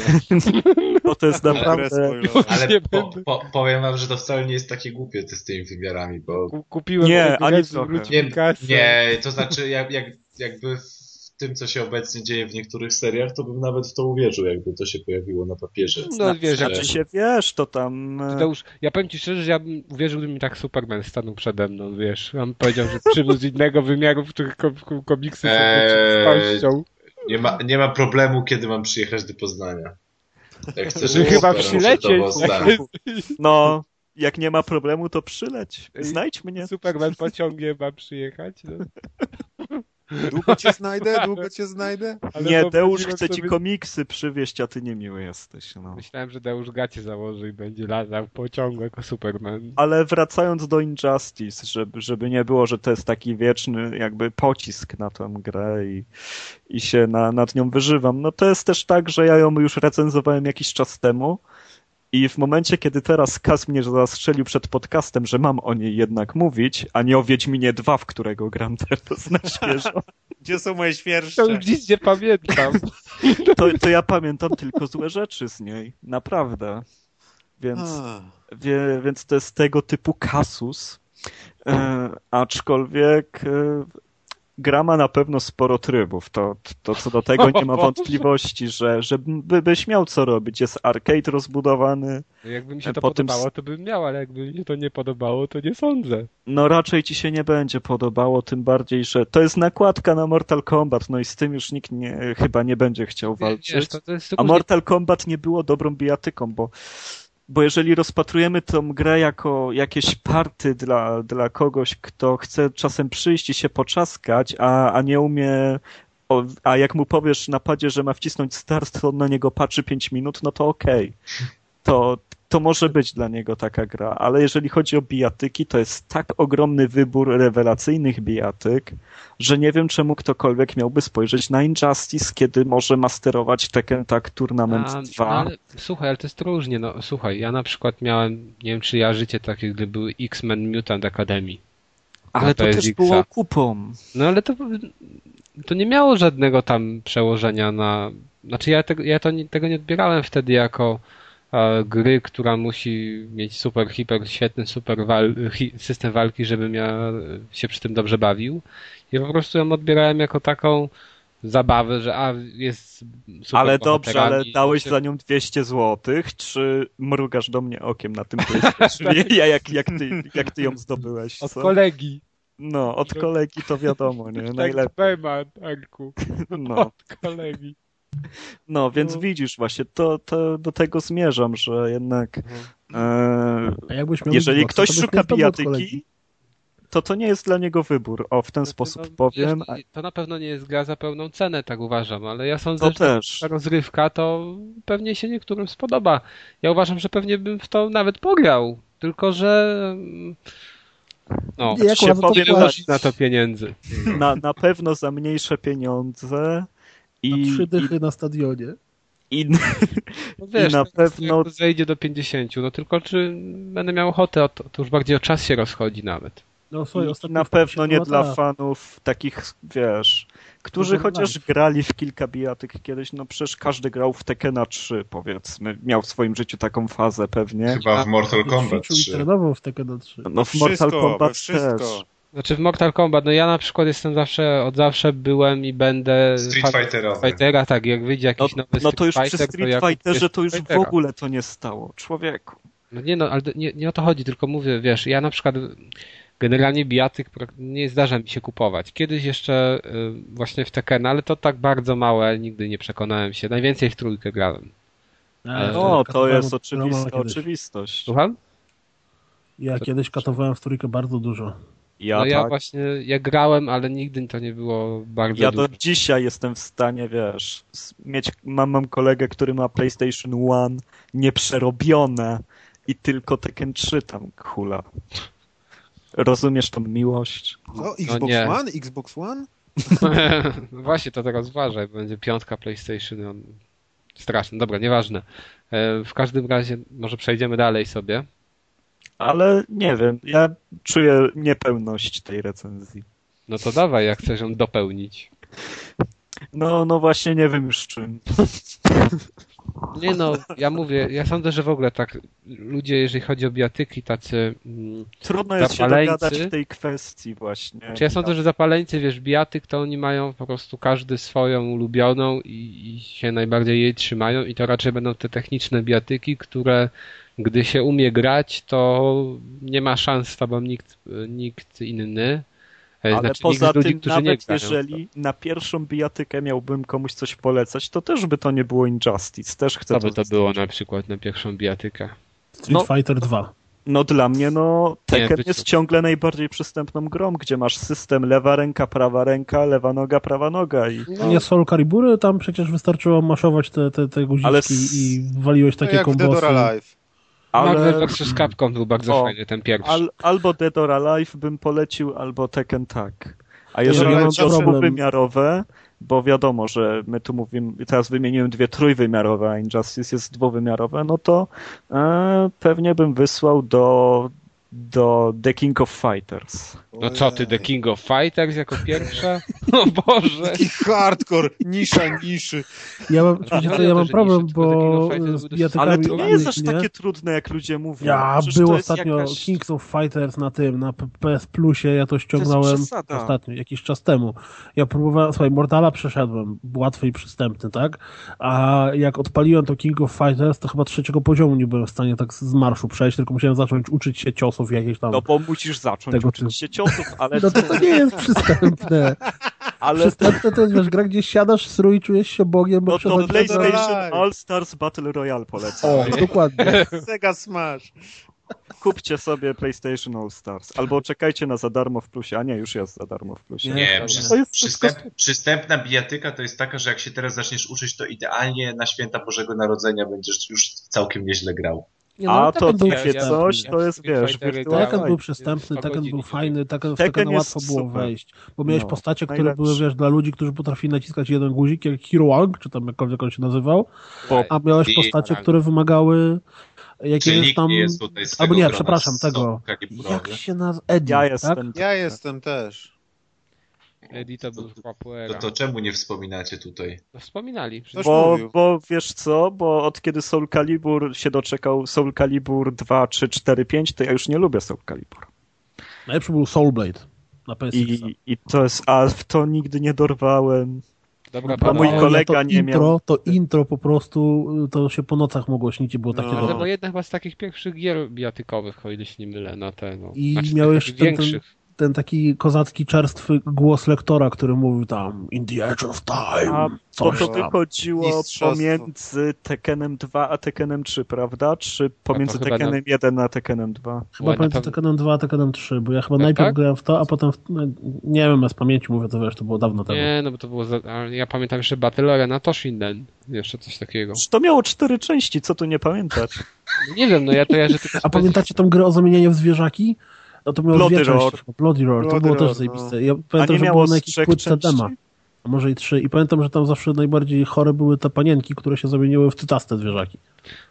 No to jest naprawdę... Ale po, po, powiem wam, że to wcale nie jest takie głupie ty z tymi wymiarami, bo... Kupiłem... Nie, ani trochę. Nie, nie, to znaczy jak, jak, jakby tym, co się obecnie dzieje w niektórych seriach, to bym nawet w to uwierzył, jakby to się pojawiło na papierze. No wiesz, znaczy jak się wiesz, to tam... To już, ja powiem ci szczerze, że ja bym uwierzył, gdyby mi tak Superman stanął przede mną, wiesz. On powiedział, że przybył z innego wymiaru, w których komiksy są eee, nie ma, nie ma problemu, kiedy mam przyjechać do Poznania. Jak chcesz, chyba przylecieć. No, jak nie ma problemu, to przyleć. Znajdź mnie. Superman pociągiem ma przyjechać. No. Długo cię znajdę, długo cię znajdę. Ale nie, Deusz chce sobie... ci komiksy przywieźć, a ty niemiły jesteś. No. Myślałem, że Deusz gacie założy i będzie latał pociągu jako Superman. Ale wracając do Injustice, żeby, żeby nie było, że to jest taki wieczny jakby pocisk na tę grę i, i się na, nad nią wyżywam. No to jest też tak, że ja ją już recenzowałem jakiś czas temu i w momencie, kiedy teraz Kaz mnie zastrzelił przed podcastem, że mam o niej jednak mówić, a nie o Wiedźminie 2, w którego gram teraz na świeżo. Gdzie są moje świerszcze? To już nic nie pamiętam. To, to ja pamiętam tylko złe rzeczy z niej. Naprawdę. Więc, wie, więc to jest tego typu kasus. E, aczkolwiek e, gra ma na pewno sporo trybów. To, to co do tego nie ma wątpliwości, że, że by, byś miał co robić. Jest arcade rozbudowany. Jakby mi się to Potem... podobało, to bym miał, ale jakby mi się to nie podobało, to nie sądzę. No raczej ci się nie będzie podobało, tym bardziej, że to jest nakładka na Mortal Kombat, no i z tym już nikt nie, chyba nie będzie chciał walczyć. Wiesz, to, to A Mortal Kombat nie było dobrą bijatyką, bo bo jeżeli rozpatrujemy tą grę jako jakieś party dla, dla kogoś, kto chce czasem przyjść i się poczaskać, a, a nie umie a jak mu powiesz na padzie, że ma wcisnąć start, to on na niego patrzy 5 minut, no to okej. Okay. To, to może być dla niego taka gra, ale jeżeli chodzi o bijatyki, to jest tak ogromny wybór rewelacyjnych bijatyk, że nie wiem czemu ktokolwiek miałby spojrzeć na Injustice, kiedy może masterować Tekken Tag Tournament A, 2. Ale, słuchaj, ale to jest różnie. No, słuchaj, ja na przykład miałem, nie wiem czy ja życie takie, gdy były X-Men Mutant Academy. Ale to, to też było kupą. No ale to, to nie miało żadnego tam przełożenia na... Znaczy ja, tego, ja to, tego nie odbierałem wtedy jako gry, która musi mieć super, hiper, świetny super wal, system walki, żebym ja się przy tym dobrze bawił. I po prostu ją odbierałem jako taką zabawę, że a, jest super Ale dobrze, ale dałeś się... za nią 200 zł, czy mrugasz do mnie okiem na tym PlayStation? ja jak, jak, ty, jak ty ją zdobyłeś? Co? Od kolegi. No, od kolegi to wiadomo, nie? Tak, Najlepiej. Tak, no. Od kolegi. No, więc no. widzisz właśnie, to, to do tego zmierzam, że jednak mhm. e, jeżeli ktoś szuka bijatyki, to to nie jest dla niego wybór. O, w ten sposób no, powiem. Wiesz, to na pewno nie jest gra za pełną cenę, tak uważam, ale ja sądzę, to że też. ta rozrywka to pewnie się niektórym spodoba. Ja uważam, że pewnie bym w to nawet pograł, tylko że no, jak się powiem, na to pieniędzy. Na, na pewno za mniejsze pieniądze i, na trzy dychy i, na stadionie. I, no wiesz, i na pewno... zejdzie do 50, no tylko czy będę miał ochotę, to, to już bardziej o czas się rozchodzi nawet. No, słuchaj, na pewno nie dla fanów takich, wiesz, którzy chociaż grali w kilka bijatyk kiedyś, no przecież każdy grał w Tekkena 3, powiedzmy. Miał w swoim życiu taką fazę pewnie. Chyba w Mortal Kombat 3. trenował w Tekkena 3. No w Mortal Kombat też. Znaczy w Mortal Kombat, no ja na przykład jestem zawsze, od zawsze byłem i będę... Street Fightera. Fightera, tak, jak wyjdzie jakiś no, nowy No to już Fighter, przy Street Fighterze to już w ogóle to nie stało, człowieku. No nie no, ale nie, nie o to chodzi, tylko mówię, wiesz, ja na przykład generalnie bijatyk nie zdarza mi się kupować. Kiedyś jeszcze y, właśnie w Tekken, ale to tak bardzo małe, nigdy nie przekonałem się. Najwięcej w trójkę grałem. No, to jest oczywista oczywistość. Słucham? Ja kiedyś katowałem w trójkę bardzo dużo. Ja, no ja tak. właśnie, ja grałem, ale nigdy to nie było bardzo Ja dużo. do dzisiaj jestem w stanie, wiesz, mieć, mam, mam kolegę, który ma PlayStation One nieprzerobione i tylko Tekken 3 tam hula. Rozumiesz tą miłość? Co? Xbox no One? Xbox One? właśnie, to teraz uważaj, będzie piątka PlayStation. On... Straszne, dobra, nieważne. E, w każdym razie, może przejdziemy dalej sobie ale nie wiem, ja czuję niepełność tej recenzji. No to dawaj, jak chcesz ją dopełnić. No, no właśnie nie wiem już czym. Nie no, ja mówię, ja sądzę, że w ogóle tak ludzie, jeżeli chodzi o biatyki, tacy mm, Trudno jest się dogadać w tej kwestii właśnie. Czy ja sądzę, że zapaleńcy, wiesz, biatyk, to oni mają po prostu każdy swoją ulubioną i, i się najbardziej jej trzymają i to raczej będą te techniczne biatyki, które gdy się umie grać, to nie ma szans z tobą nikt, nikt inny. E, Ale znaczy, poza ludzi, tym, nawet jeżeli na pierwszą bijatykę miałbym komuś coś polecać, to też by to nie było Injustice. Też chcę Co by to było na przykład na pierwszą bijatykę? Street no, Fighter 2. No dla mnie, no, Tekken nie, jest ciągle najbardziej przystępną grą, gdzie masz system lewa ręka, prawa ręka, lewa noga, prawa noga. I... No. Nie Soul Calibury, tam przecież wystarczyło maszować te, te, te guziczki Ale... i waliłeś takie no kombosy. Ale... Marvel vs. Capcom był bardzo o, fajny, ten pierwszy. Al, albo Dead or Alive bym polecił, albo Tekken tak. A jeżeli chodzi o dwuwymiarowe, bo wiadomo, że my tu mówimy, teraz wymieniłem dwie trójwymiarowe, a Injustice jest dwuwymiarowe, no to e, pewnie bym wysłał do do The King of Fighters. No co ty, The King of Fighters jako pierwsza? O Boże! Taki hardcore, nisza niszy. Ja mam, to ja mam problem, bo Ale to nie jest aż takie trudne, jak ludzie mówią. Ja był ostatnio jakaś... Kings of Fighters na tym, na PS Plusie, ja to ściągnąłem to ostatnio, jakiś czas temu. Ja próbowałem, słuchaj, Mortala przeszedłem, łatwy i przystępny, tak? A jak odpaliłem to King of Fighters, to chyba trzeciego poziomu nie byłem w stanie tak z marszu przejść, tylko musiałem zacząć uczyć się ciosów jakichś tam. No bo musisz zacząć tego uczyć się ciosów, ale... No to, to nie jest przystępne. ale... Przystępne to jest, wiesz, gra gdzieś siadasz, strój i czujesz się Bogiem, bo No to PlayStation All Stars Battle Royale polecam. O, dokładnie. Sega Smash. Kupcie sobie PlayStation All Stars. Albo czekajcie na za darmo w plusie. A nie, już jest za darmo w plusie. Nie, nie przystęp, przystępna bijatyka to jest taka, że jak się teraz zaczniesz uczyć, to idealnie na święta Bożego Narodzenia będziesz już całkiem nieźle grał. No, A to takie ja, coś, to jest, wiesz, Tekken był przystępny, Tekken był fajny, Tekken, w Tekken łatwo było super. wejść, bo miałeś no, postacie, które najlepszy. były, wiesz, dla ludzi, którzy potrafili naciskać jeden guzik, jak Hero Wang, czy tam jakkolwiek on się nazywał, a miałeś postacie, które wymagały jakiegoś tam... Nie Albo nie, przepraszam, tego. Jak się nazywa? Eddie, ja jestem. Tak? Ja jestem też. Edita był To, to czemu nie wspominacie tutaj? No wspominali. Bo, bo wiesz co, bo od kiedy Soul Calibur się doczekał Soul Calibur 2, 3, 4, 5, to ja już nie lubię Soul Calibur. Najlepszy był Soul Blade na PS I, I to jest, a w to nigdy nie dorwałem. Dobra, a mój kolega to nie intro, miał. To intro po prostu, to się po nocach mogło śnić i było takie no. To jedna chyba z takich pierwszych gier bijatykowych, o ile się nie mylę, na te, no. I znaczy, miałeś ten, większych. Ten, ten taki kozacki, czerstwy głos lektora, który mówił tam in the edge of time. A, bo to wychodziło pomiędzy Tekkenem 2 a Tekkenem 3, prawda? Czy pomiędzy Tekkenem 1 a Tekkenem 2? Chyba pomiędzy Tekkenem 2 a Tekkenem 3, bo ja chyba tak, najpierw tak? grałem w to, a potem w... No, nie wiem, z pamięci mówię, to wiesz, to było dawno temu. Nie, no bo to było, za... ja pamiętam jeszcze Battle Arena Toshinden, jeszcze coś takiego. To miało cztery części, co tu nie pamiętać? nie wiem, no ja to ja, że tylko... A pamiętacie tą grę o zamienianie w zwierzaki? No to miało Bloody Roar. Bloody Roar, Bloody to było Roar, też zajebiste. No. Ja pamiętam, że było na jakiejś płytce dema. A może i trzy. I pamiętam, że tam zawsze najbardziej chore były te panienki, które się zamieniły w cytaste zwierzaki.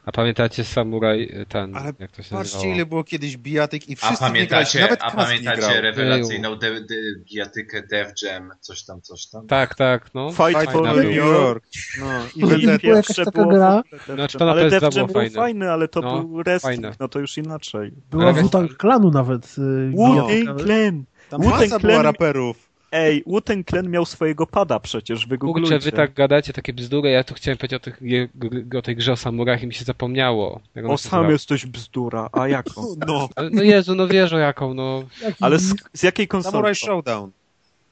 A pamiętacie Samuraj ten, Ale jak to się patrzcie, nazywało? ile było kiedyś bijatyk i wszyscy a pamiętacie, nawet A pamiętacie rewelacyjną de, de, bijatykę Dev Jam, coś tam, coś tam? Tak, tak, no. Fight, Fight for New York. No. I, I pierwsze taka było gra. Znaczy, to ale Dev Jam był fajny, ale to no, był wrestling, no to już inaczej. Była Wu-Tang Klanu nawet. Y, Wu-Tang Clan. Tam masa była raperów. Ej, Wu-Tang Clan miał swojego pada przecież, wygooglujcie. Kurczę, wy tak gadacie takie bzdury, ja tu chciałem powiedzieć o, tych, o tej grze o samurach i mi się zapomniało. O, sam jesteś bzdura, a jaką? No. No Jezu, no wiesz o jaką, no. Ale z, z jakiej konsoli? Samurai Showdown.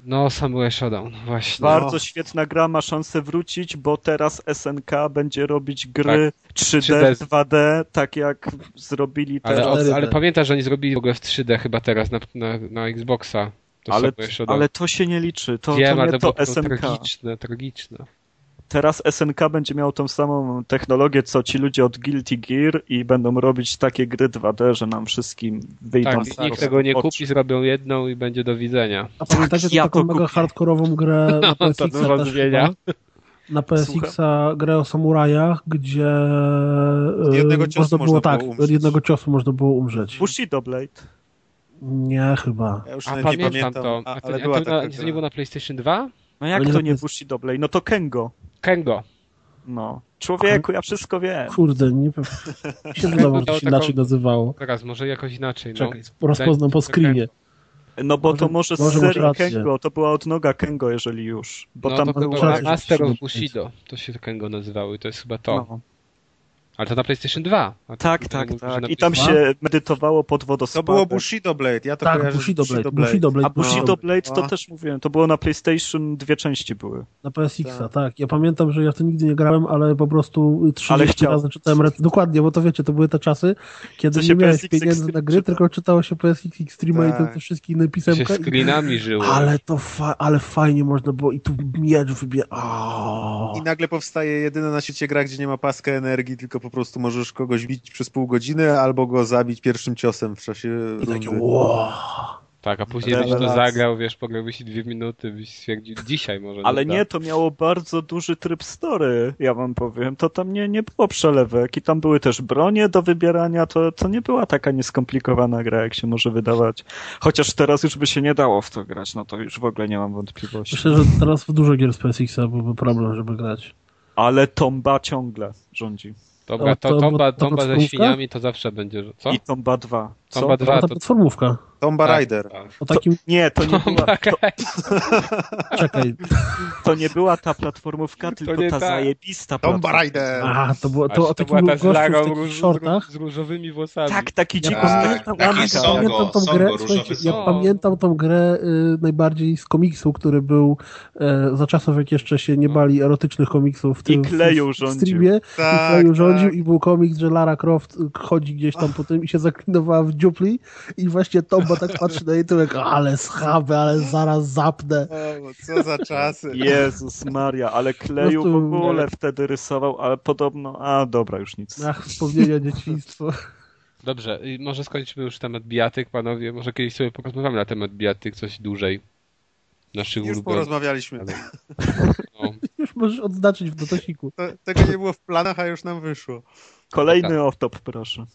No, Samurai Showdown, właśnie. Bardzo no. świetna gra, ma szansę wrócić, bo teraz SNK będzie robić gry tak. 3D, 3D, 2D, tak jak zrobili teraz. Ale, ale pamiętasz, że oni zrobili w ogóle w 3D chyba teraz na, na, na Xboxa. To ale, ale to się nie liczy. To, Wiem, to nie to, to SNK. Tragiczne, tragiczne. Teraz SNK będzie miał tą samą technologię, co ci ludzie od Guilty Gear i będą robić takie gry 2D, że nam wszystkim wyjdą tak, nikt tego nie kupi, zrobią jedną i będzie do widzenia. A pamiętacie ja taką mega hardkorową grę na PSX-a na PSX-a grę o samurajach, gdzie jednego ciosu można było tak, umrzeć. jednego ciosu można było umrzeć. Bushido Blade. Nie, chyba. Ja już a pamiętam pamiętam to. A, ale a to, była to, na, to nie było na PlayStation 2? No jak no to nie Bushido Blade? No to Kengo. Kengo. No. Człowieku, ja wszystko wiem. Kurde, nie wiem. się wydawało, że to się inaczej nazywało. Teraz, może jakoś inaczej. No. Czekaj, rozpoznam po screenie. No bo może, to może, może z serii Kengo, to była odnoga Kengo, jeżeli już. Bo no, tam to był Master of Bushido, to się Kengo nazywały i to jest chyba to. No. Ale to na PlayStation 2. Tak, tak, tak. I tam się medytowało pod wodospadem. To było Bushido Blade, ja to tak, kojarzę Bushido Blade. Bushido Blade. A Bushido Blade to no. też mówiłem, to było na PlayStation, dwie części były. Na PSX, tak. tak. Ja pamiętam, że ja w to nigdy nie grałem, ale po prostu 30 razy czytałem Dokładnie, bo to wiecie, to były te czasy, kiedy nie miałeś PSX pieniędzy na gry, tylko czytało się PSX Extreme tak. i te wszystkie inne pisemka. Się screenami żyło. Ale to fa ale fajnie można było i tu miecz wybie... I nagle powstaje jedyna na świecie gra, gdzie nie ma paska energii, tylko po prostu możesz kogoś bić przez pół godziny albo go zabić pierwszym ciosem w czasie I rundy. Takie, wow. Tak, a później byś to zagrał, wiesz, pograłbyś dwie minuty, byś stwierdził, dzisiaj może. Ale nie, to miało bardzo duży tryb story, ja wam powiem. To tam nie, nie było przelewek i tam były też bronie do wybierania, to, to nie była taka nieskomplikowana gra, jak się może wydawać. Chociaż teraz już by się nie dało w to grać, no to już w ogóle nie mam wątpliwości. Myślę, że teraz w dużo gier z PSX-a byłby problem, żeby grać. Ale Tomba ciągle rządzi. Dobra, to, to, tomba, tomba ze świniami to zawsze będzie, co? I Tomba 2. Tomba 2 to... platformówka. Tomba tak, Rider. Tak. O takim... To, nie, to nie była... To... Czekaj. To nie była ta platformówka, tylko ta, ta zajebista Tomba Rider. A, to, było, to, to taki był gościu w takich shortach. Z różowymi włosami. Tak, taki dziko tak, tak, taki songo, pamiętam tą grę, słuchajcie, ja pamiętam tą grę y, najbardziej z komiksu, który był y, za czasów, jak jeszcze się nie bali erotycznych komiksów w tym I kleju w, w streamie. Tak, I kleju rządził i był komiks, że Lara Croft chodzi gdzieś tam po tym i się zaklinowała w dziupli i właśnie Tomba tak patrzy na YouTube, jak ale schaby, ale zaraz zapnę. O, co za czasy. Jezus Maria, ale kleju w ogóle wtedy rysował, ale podobno, a dobra, już nic. Ach, wspomnienia dzieciństwo. Dobrze, może skończmy już temat bijatyk, panowie. Może kiedyś sobie porozmawiamy na temat bijatyk coś dłużej. Naszych Już porozmawialiśmy. No. Już możesz odznaczyć w dotosiku. To, tego nie było w planach, a już nam wyszło. Kolejny tak. off-top, proszę.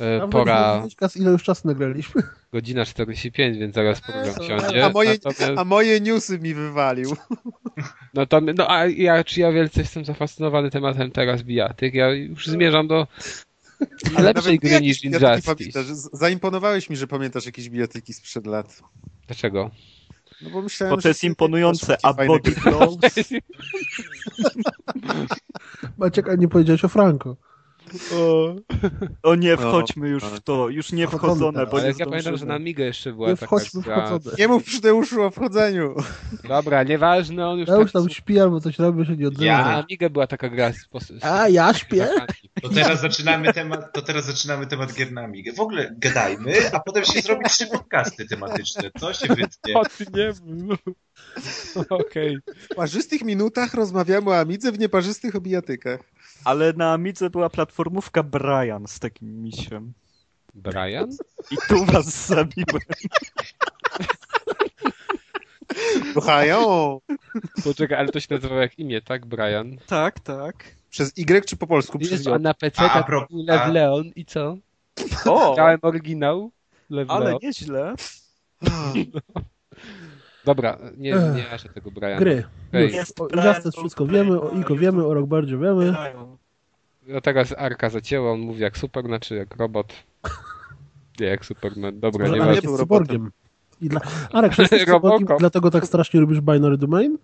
E, pora... Ile już czasu nagraliśmy? Godzina 45, więc zaraz program siądzie. A moje, Natomiast... a moje newsy mi wywalił. No to, no a ja, czy ja wielce jestem zafascynowany tematem teraz bijatyk. Ja już zmierzam do lepszej gry niż Injustice. Zaimponowałeś mi, że pamiętasz jakieś bijatyki sprzed lat. Dlaczego? No bo myślałem, bo to jest imponujące, a body blows... Maciek, a nie powiedziałeś o Franco. O, o nie, wchodźmy już w to. Już nie wchodzone, bo Ale nie ja pamiętam, że na Migę jeszcze była nie taka wchodźmy wchodzone. Nie mów przy Teuszu o wchodzeniu. Dobra, nieważne, on już ja tak... tam śpi albo coś robi, się nie odzywa. Ja, na Migę była taka gra z, z... A, ja śpię? To teraz zaczynamy temat, to teraz zaczynamy temat gier na Migę. W ogóle gadajmy, a potem się zrobi trzy podcasty tematyczne. Co się wytnie? O, ty nie Okej. Okay. W parzystych minutach rozmawiamy o Amidze, w nieparzystych o bijatykach. Ale na Amidze była platformówka Brian z takim misiem. Brian? I tu was zabiłem. Kochają! Poczekaj, ale to się nazywało jak imię, tak? Brian? Tak, tak. Przez Y czy po polsku? Przez a na PC a, pro... Lev Leon i co? O! Grałem oryginał. Lev ale Leon. nieźle. Dobra, nie, nie jaszę tego Briana. Gry. Okay. Jest o Justice wszystko wiemy, o Iko wiemy, o Rockbardzie wiemy. No teraz Arka zacięła, on mówi jak super, znaczy jak robot. Nie jak Superman. Dobra, nie jest cyborgiem. I dla... Arek, jesteś dlatego tak strasznie lubisz Binary Domain?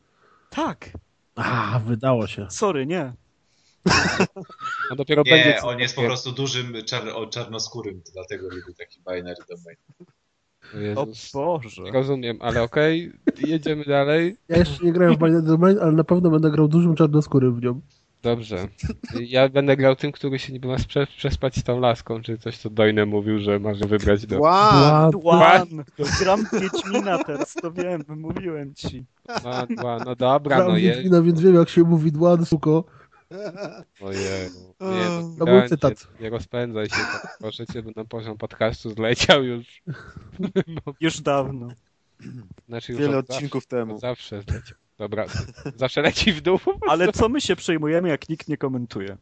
Tak. A, wydało się. Sorry, nie. No dopiero nie, będzie on jest po prostu dużym czar czarnoskórym, dlatego lubi taki Binary Domain. Jezus. O Boże. Rozumiem, ale okej, okay, jedziemy dalej. Ja jeszcze nie grałem w Binary Domain, ale na pewno będę grał dużym czarnoskórym w nią. Dobrze. Ja będę grał tym, który się niby ma przespać z tą laską, czy coś, co Dojne mówił, że może wybrać do... Dwan! Dwan! Gram Wiedźmina teraz, to wiem, mówiłem ci. Dwan, Dwan, no dobra, Gram no jest. Wiedźmina, więc wiem, jak się mówi Dwan, suko. Ojej. Nie, no, to był cytat. Nie, rozpędzaj się, tak, proszę cię, bo na poziom podcastu zleciał już. No. Już dawno. Znaczy już Wiele odcinków zawsze, temu. Zawsze zleciał. Dobra, zawsze leci w dół. Ale co my się przejmujemy, jak nikt nie komentuje?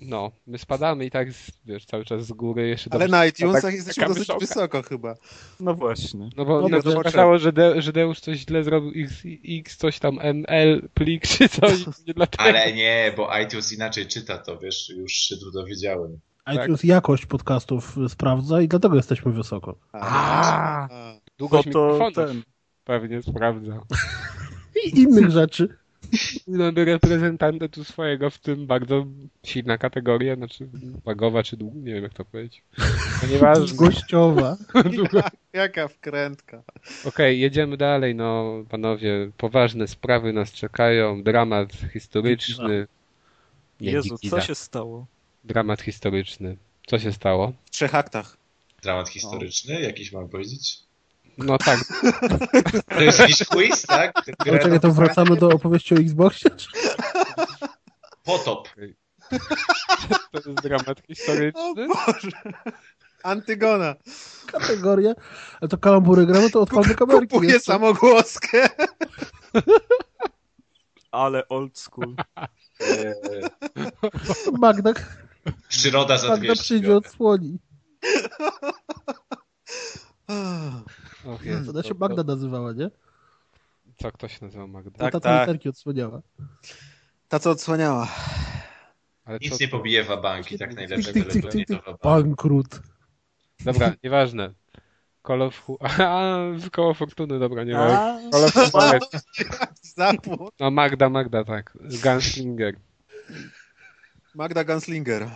No, my spadamy i tak, wiesz, cały czas z góry jeszcze Ale na iTunesach tak, jesteśmy dosyć wysoko. wysoko chyba. No właśnie. No bo no, no okazało, że, De, że Deusz coś źle zrobił, X, X coś tam ML plik czy coś. Nie dlatego. Ale nie, bo iTunes inaczej czyta to, wiesz, już się tu dowiedziałem. iTunes tak. jakość podcastów sprawdza i dlatego jesteśmy wysoko. A, A. Długość to ten. Pewnie sprawdza. I innych rzeczy no, reprezentanta tu swojego w tym bardzo silna kategoria, znaczy wagowa czy długa, nie wiem jak to powiedzieć. Ponieważ... Gościowa. Jaka wkrętka. Okej, okay, jedziemy dalej, no panowie, poważne sprawy nas czekają, dramat historyczny. Nie, Jezu, co się stało? Dramat historyczny. Co się stało? W trzech aktach. Dramat historyczny? Jakiś mam powiedzieć? No tak. To jest jakiś quiz, tak? No, czekaj, to wracamy do opowieści o Xboxie? Potop. To jest dramat historyczny. O Boże. Antygona. Kategoria. Ale to kalambury gramy, to odpalmy kamerki. Kupuję samogłoskę. Ale old school. Magda. Przyroda za Magda przyjdzie odsłoni. Och, jest, Ona się Magda nazywała, nie? Co, kto się nazywał Magda? Tak, ta, ta tak. odsłaniała. Ta, co odsłaniała. Ale Nic co... nie pobije wabanki, tak najlepsze Bankrut. Dobra, nieważne. Call of... A, koło fortuny, dobra, nie ma. Call of No Magda, Magda, tak. Gunslinger. Magda Gunslinger.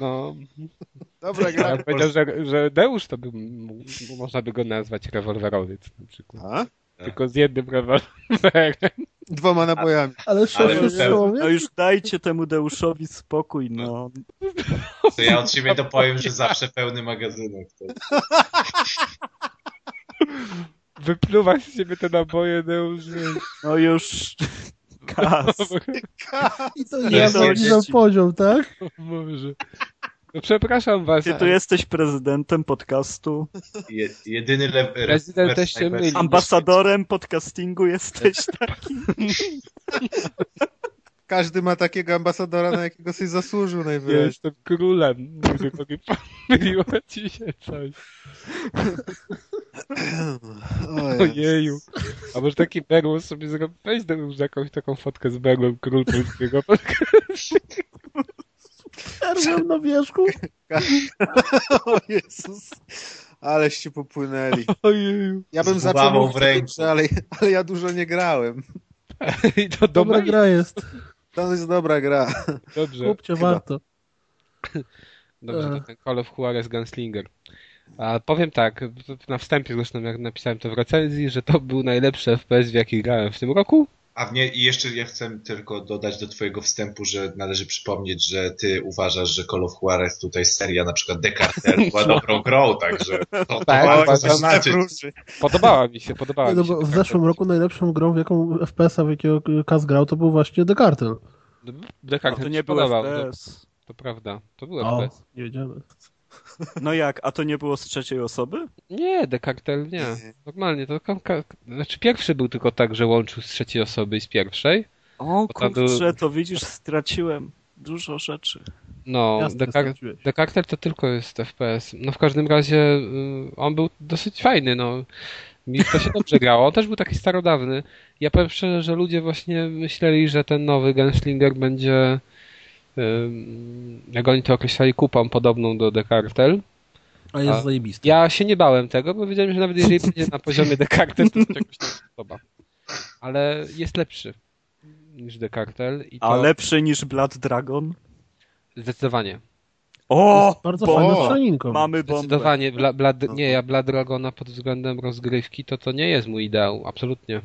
no. Dobra gra. Ja powiedział, że, że Deusz to by, można by go nazwać rewolwerowiec na przykład. A? Tylko z jednym rewolwerem. Dwoma nabojami. Ale szefie No już dajcie temu Deuszowi spokój, no. To ja od siebie dopowiem, że zawsze pełny magazynek. To... Wypluwa z siebie te naboje, Deusz. No już... Kas. I to nie na poziom, tak? Może. No przepraszam was. Ty tu jesteś prezydentem podcastu. Je, jedyny le, Prezydent też się myli. Ambasadorem podcastingu jesteś taki. Każdy ma takiego ambasadora, na jakiego sobie zasłużył najwyraźniej. jestem królem. Pomyliło ci się coś. Ojeju. A może taki berło sobie zrobić? Weź jakąś taką fotkę z berłem król polskiego podcastu. Perłem na wierzchu. o Jezus. Aleście popłynęli. Ojeju. Ja bym zaczął w ręku. Ale, ale ja dużo nie grałem. I to dobra gra jest. To jest dobra gra. Dobrze. Kupcie, warto. Dobrze, to ten Call of Juarez Gunslinger. A powiem tak, na wstępie zresztą jak napisałem to w recenzji, że to był najlepszy FPS w jaki grałem w tym roku. A w nie, i jeszcze ja chcę tylko dodać do twojego wstępu, że należy przypomnieć, że ty uważasz, że Call of Juarez tutaj seria na przykład Decartel była no. dobrą grą, także to, tak, to znaczy. Podobała mi się, podobała no, mi się. w zeszłym roku najlepszą grą, w jaką FPS-a, w jakiego Kaz grał, to był właśnie Decartel. Decartel to nie był FPS. To, to prawda, to był FPS. Nie wiedziałem. No jak, a to nie było z trzeciej osoby? Nie, Dekartel nie. Normalnie, to znaczy pierwszy był tylko tak, że łączył z trzeciej osoby i z pierwszej. O kurczę, był... to widzisz, straciłem dużo rzeczy. No, Dekartel to tylko jest FPS. No w każdym razie y, on był dosyć fajny, no. Mi to się dobrze grało. On też był taki starodawny. Ja powiem szczerze, że ludzie właśnie myśleli, że ten nowy Gunslinger będzie jak oni to określali, kupą podobną do Decartel. A jest zajebisty. Ja się nie bałem tego, bo wiedziałem, że nawet jeżeli będzie na poziomie Decartel, to czegoś tam podoba. Ale jest lepszy niż Decartel. I to... A lepszy niż Blood Dragon? Zdecydowanie. O! Bardzo bo, fajne Mamy bombę. Zdecydowanie. Bla, Bla, nie, ja Blood Dragona pod względem rozgrywki to to nie jest mój ideał. Absolutnie.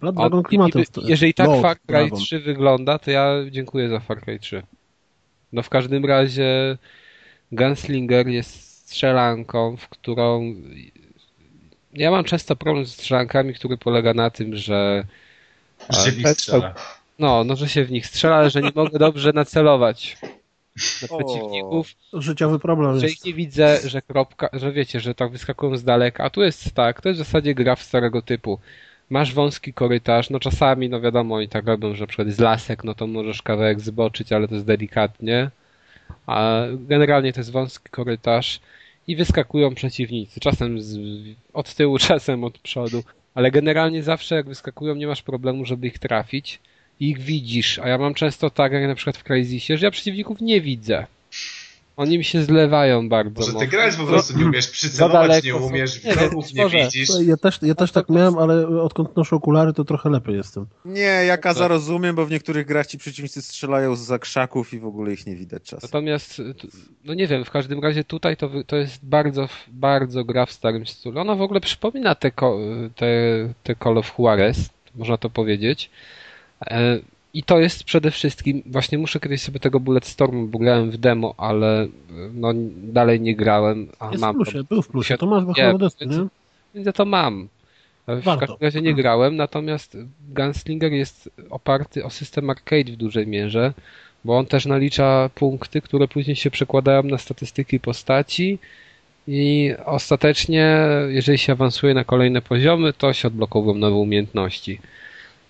Blood Dragon klimatem. Jeżeli tak Lord Far Cry 3 wygląda, to ja dziękuję za Far Cry 3. No w każdym razie Gunslinger jest strzelanką, w którą ja mam często problem z strzelankami, który polega na tym, że że się w nich strzela. No, no, że się w nich strzela, ale że nie mogę dobrze nacelować na przeciwników. Życiowy problem że jest. nie widzę, że kropka, że wiecie, że tak wyskakują z daleka, a tu jest tak, to jest w zasadzie gra w starego typu masz wąski korytarz, no czasami, no wiadomo, i tak robią, że na przykład z lasek, no to możesz kawałek zboczyć, ale to jest delikatnie. A generalnie to jest wąski korytarz i wyskakują przeciwnicy. Czasem z, od tyłu, czasem od przodu, ale generalnie zawsze jak wyskakują, nie masz problemu, żeby ich trafić i ich widzisz. A ja mam często tak, jak na przykład w Crazysie, że ja przeciwników nie widzę. Oni mi się zlewają bardzo. Może ty grałeś po prostu, nie umiesz przycelować, nie umiesz nie, wrogów, nie widzisz. Ja też, ja też tak miałem, ale odkąd noszę okulary, to trochę lepiej jestem. Nie, ja Kaza rozumiem, bo w niektórych grach ci przeciwnicy strzelają z zakrzaków i w ogóle ich nie widać czasem. Natomiast, no nie wiem, w każdym razie tutaj to, to jest bardzo, bardzo gra w starym stylu. Ona w ogóle przypomina te, te, te Call of Juarez, można to powiedzieć. E, i to jest przede wszystkim, właśnie muszę kiedyś sobie tego Bulletstormu, bo grałem w demo, ale no dalej nie grałem. A jest mam w plusie, był w plusie, to masz go nie, więc, nie? Więc ja to mam. W Warto. każdym razie nie grałem, natomiast Gunslinger jest oparty o system arcade w dużej mierze, bo on też nalicza punkty, które później się przekładają na statystyki postaci i ostatecznie, jeżeli się awansuje na kolejne poziomy, to się odblokowują nowe umiejętności.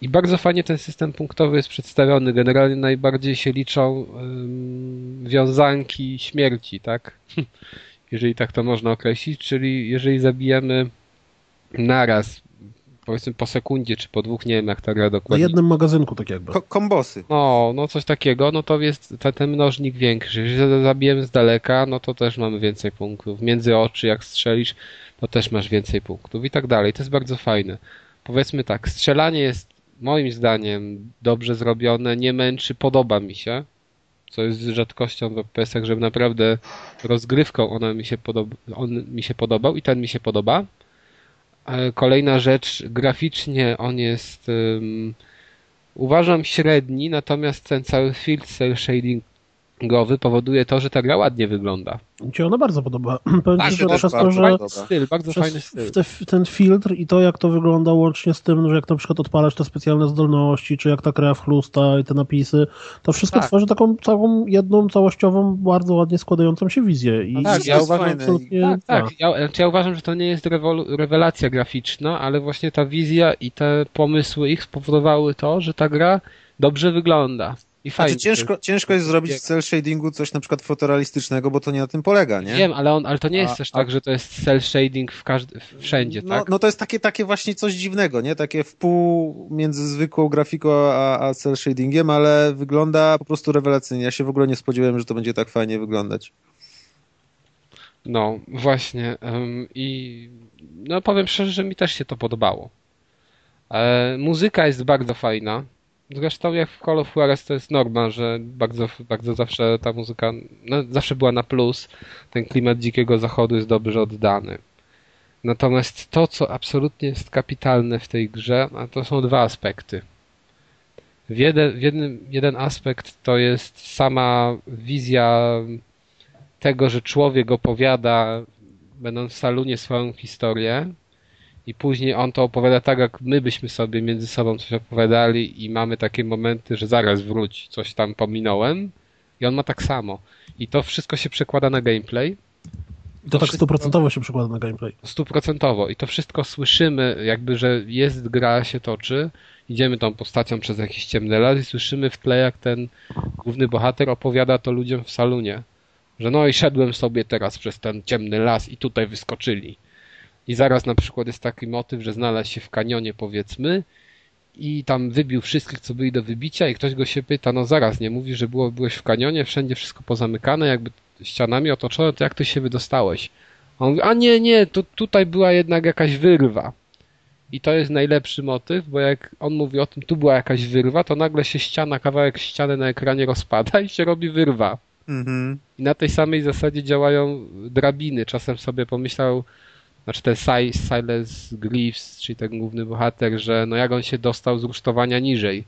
I bardzo fajnie ten system punktowy jest przedstawiony. Generalnie najbardziej się liczą wiązanki śmierci, tak? jeżeli tak to można określić, czyli jeżeli zabijemy naraz, powiedzmy po sekundzie, czy po dwóch, nie wiem jak ta gra dokładnie. Na jednym magazynku tak jakby. Ko kombosy. No, no coś takiego, no to jest ten, ten mnożnik większy. Jeżeli zabijemy z daleka, no to też mamy więcej punktów. Między oczy jak strzelisz, to też masz więcej punktów i tak dalej. To jest bardzo fajne. Powiedzmy tak, strzelanie jest moim zdaniem dobrze zrobione, nie męczy, podoba mi się. Co jest rzadkością w FPS-ach, żeby naprawdę rozgrywką ona mi się podoba, on mi się podobał i ten mi się podoba. Kolejna rzecz, graficznie on jest um, uważam średni, natomiast ten cały field cell shading gowy powoduje to, że ta gra ładnie wygląda. Mi się ona bardzo podoba. Powiem tak, ci, że przez to, że styl, bardzo fajny styl. Te, ten filtr i to, jak to wygląda łącznie z tym, że jak na przykład odpalasz te specjalne zdolności, czy jak ta krew chlusta i te napisy, to wszystko tak. tworzy taką całą, jedną, całościową, bardzo ładnie składającą się wizję. I no tak, ja uważam, absolutnie, tak, tak. Ja, znaczy ja, uważam, że to nie jest rewelacja graficzna, ale właśnie ta wizja i te pomysły ich spowodowały to, że ta gra dobrze wygląda. I znaczy, fajnie. Znaczy, ciężko, ciężko jest zrobić z cel shadingu coś na przykład fotorealistycznego, bo to nie na tym polega, nie? Wiem, ale, on, ale to nie jest a, też a... tak, że to jest cel shading w każdy, wszędzie, no, tak? No to jest takie, takie właśnie coś dziwnego, nie? Takie wpół między zwykłą grafiką a, a cel shadingiem, ale wygląda po prostu rewelacyjnie. Ja się w ogóle nie spodziewałem, że to będzie tak fajnie wyglądać. No, właśnie. I no powiem szczerze, że mi też się to podobało. E, muzyka jest bardzo fajna. Zresztą jak w Call of Juarez to jest norma, że bardzo, bardzo zawsze ta muzyka no, zawsze była na plus. Ten klimat dzikiego zachodu jest dobrze oddany. Natomiast to, co absolutnie jest kapitalne w tej grze, to są dwa aspekty. W jeden, w jednym, jeden aspekt to jest sama wizja tego, że człowiek opowiada, będąc w salonie, swoją historię, i później on to opowiada tak, jak my byśmy sobie między sobą coś opowiadali i mamy takie momenty, że zaraz wróć, coś tam pominąłem i on ma tak samo. I to wszystko się przekłada na gameplay. I to, to tak stuprocentowo się przekłada na gameplay. Stuprocentowo. I to wszystko słyszymy, jakby, że jest gra, się toczy. Idziemy tą postacią przez jakiś ciemny las i słyszymy w tle, jak ten główny bohater opowiada to ludziom w salonie. Że no i szedłem sobie teraz przez ten ciemny las i tutaj wyskoczyli i zaraz na przykład jest taki motyw, że znalazł się w kanionie powiedzmy i tam wybił wszystkich, co byli do wybicia i ktoś go się pyta, no zaraz, nie mówi, że było, byłeś w kanionie, wszędzie wszystko pozamykane, jakby ścianami otoczone, to jak ty się wydostałeś? A on mówi, a nie, nie, to tutaj była jednak jakaś wyrwa. I to jest najlepszy motyw, bo jak on mówi o tym, tu była jakaś wyrwa, to nagle się ściana, kawałek ściany na ekranie rozpada i się robi wyrwa. Mhm. I na tej samej zasadzie działają drabiny. Czasem sobie pomyślał, znaczy ten Silas Greaves, czyli ten główny bohater, że no jak on się dostał z rusztowania niżej.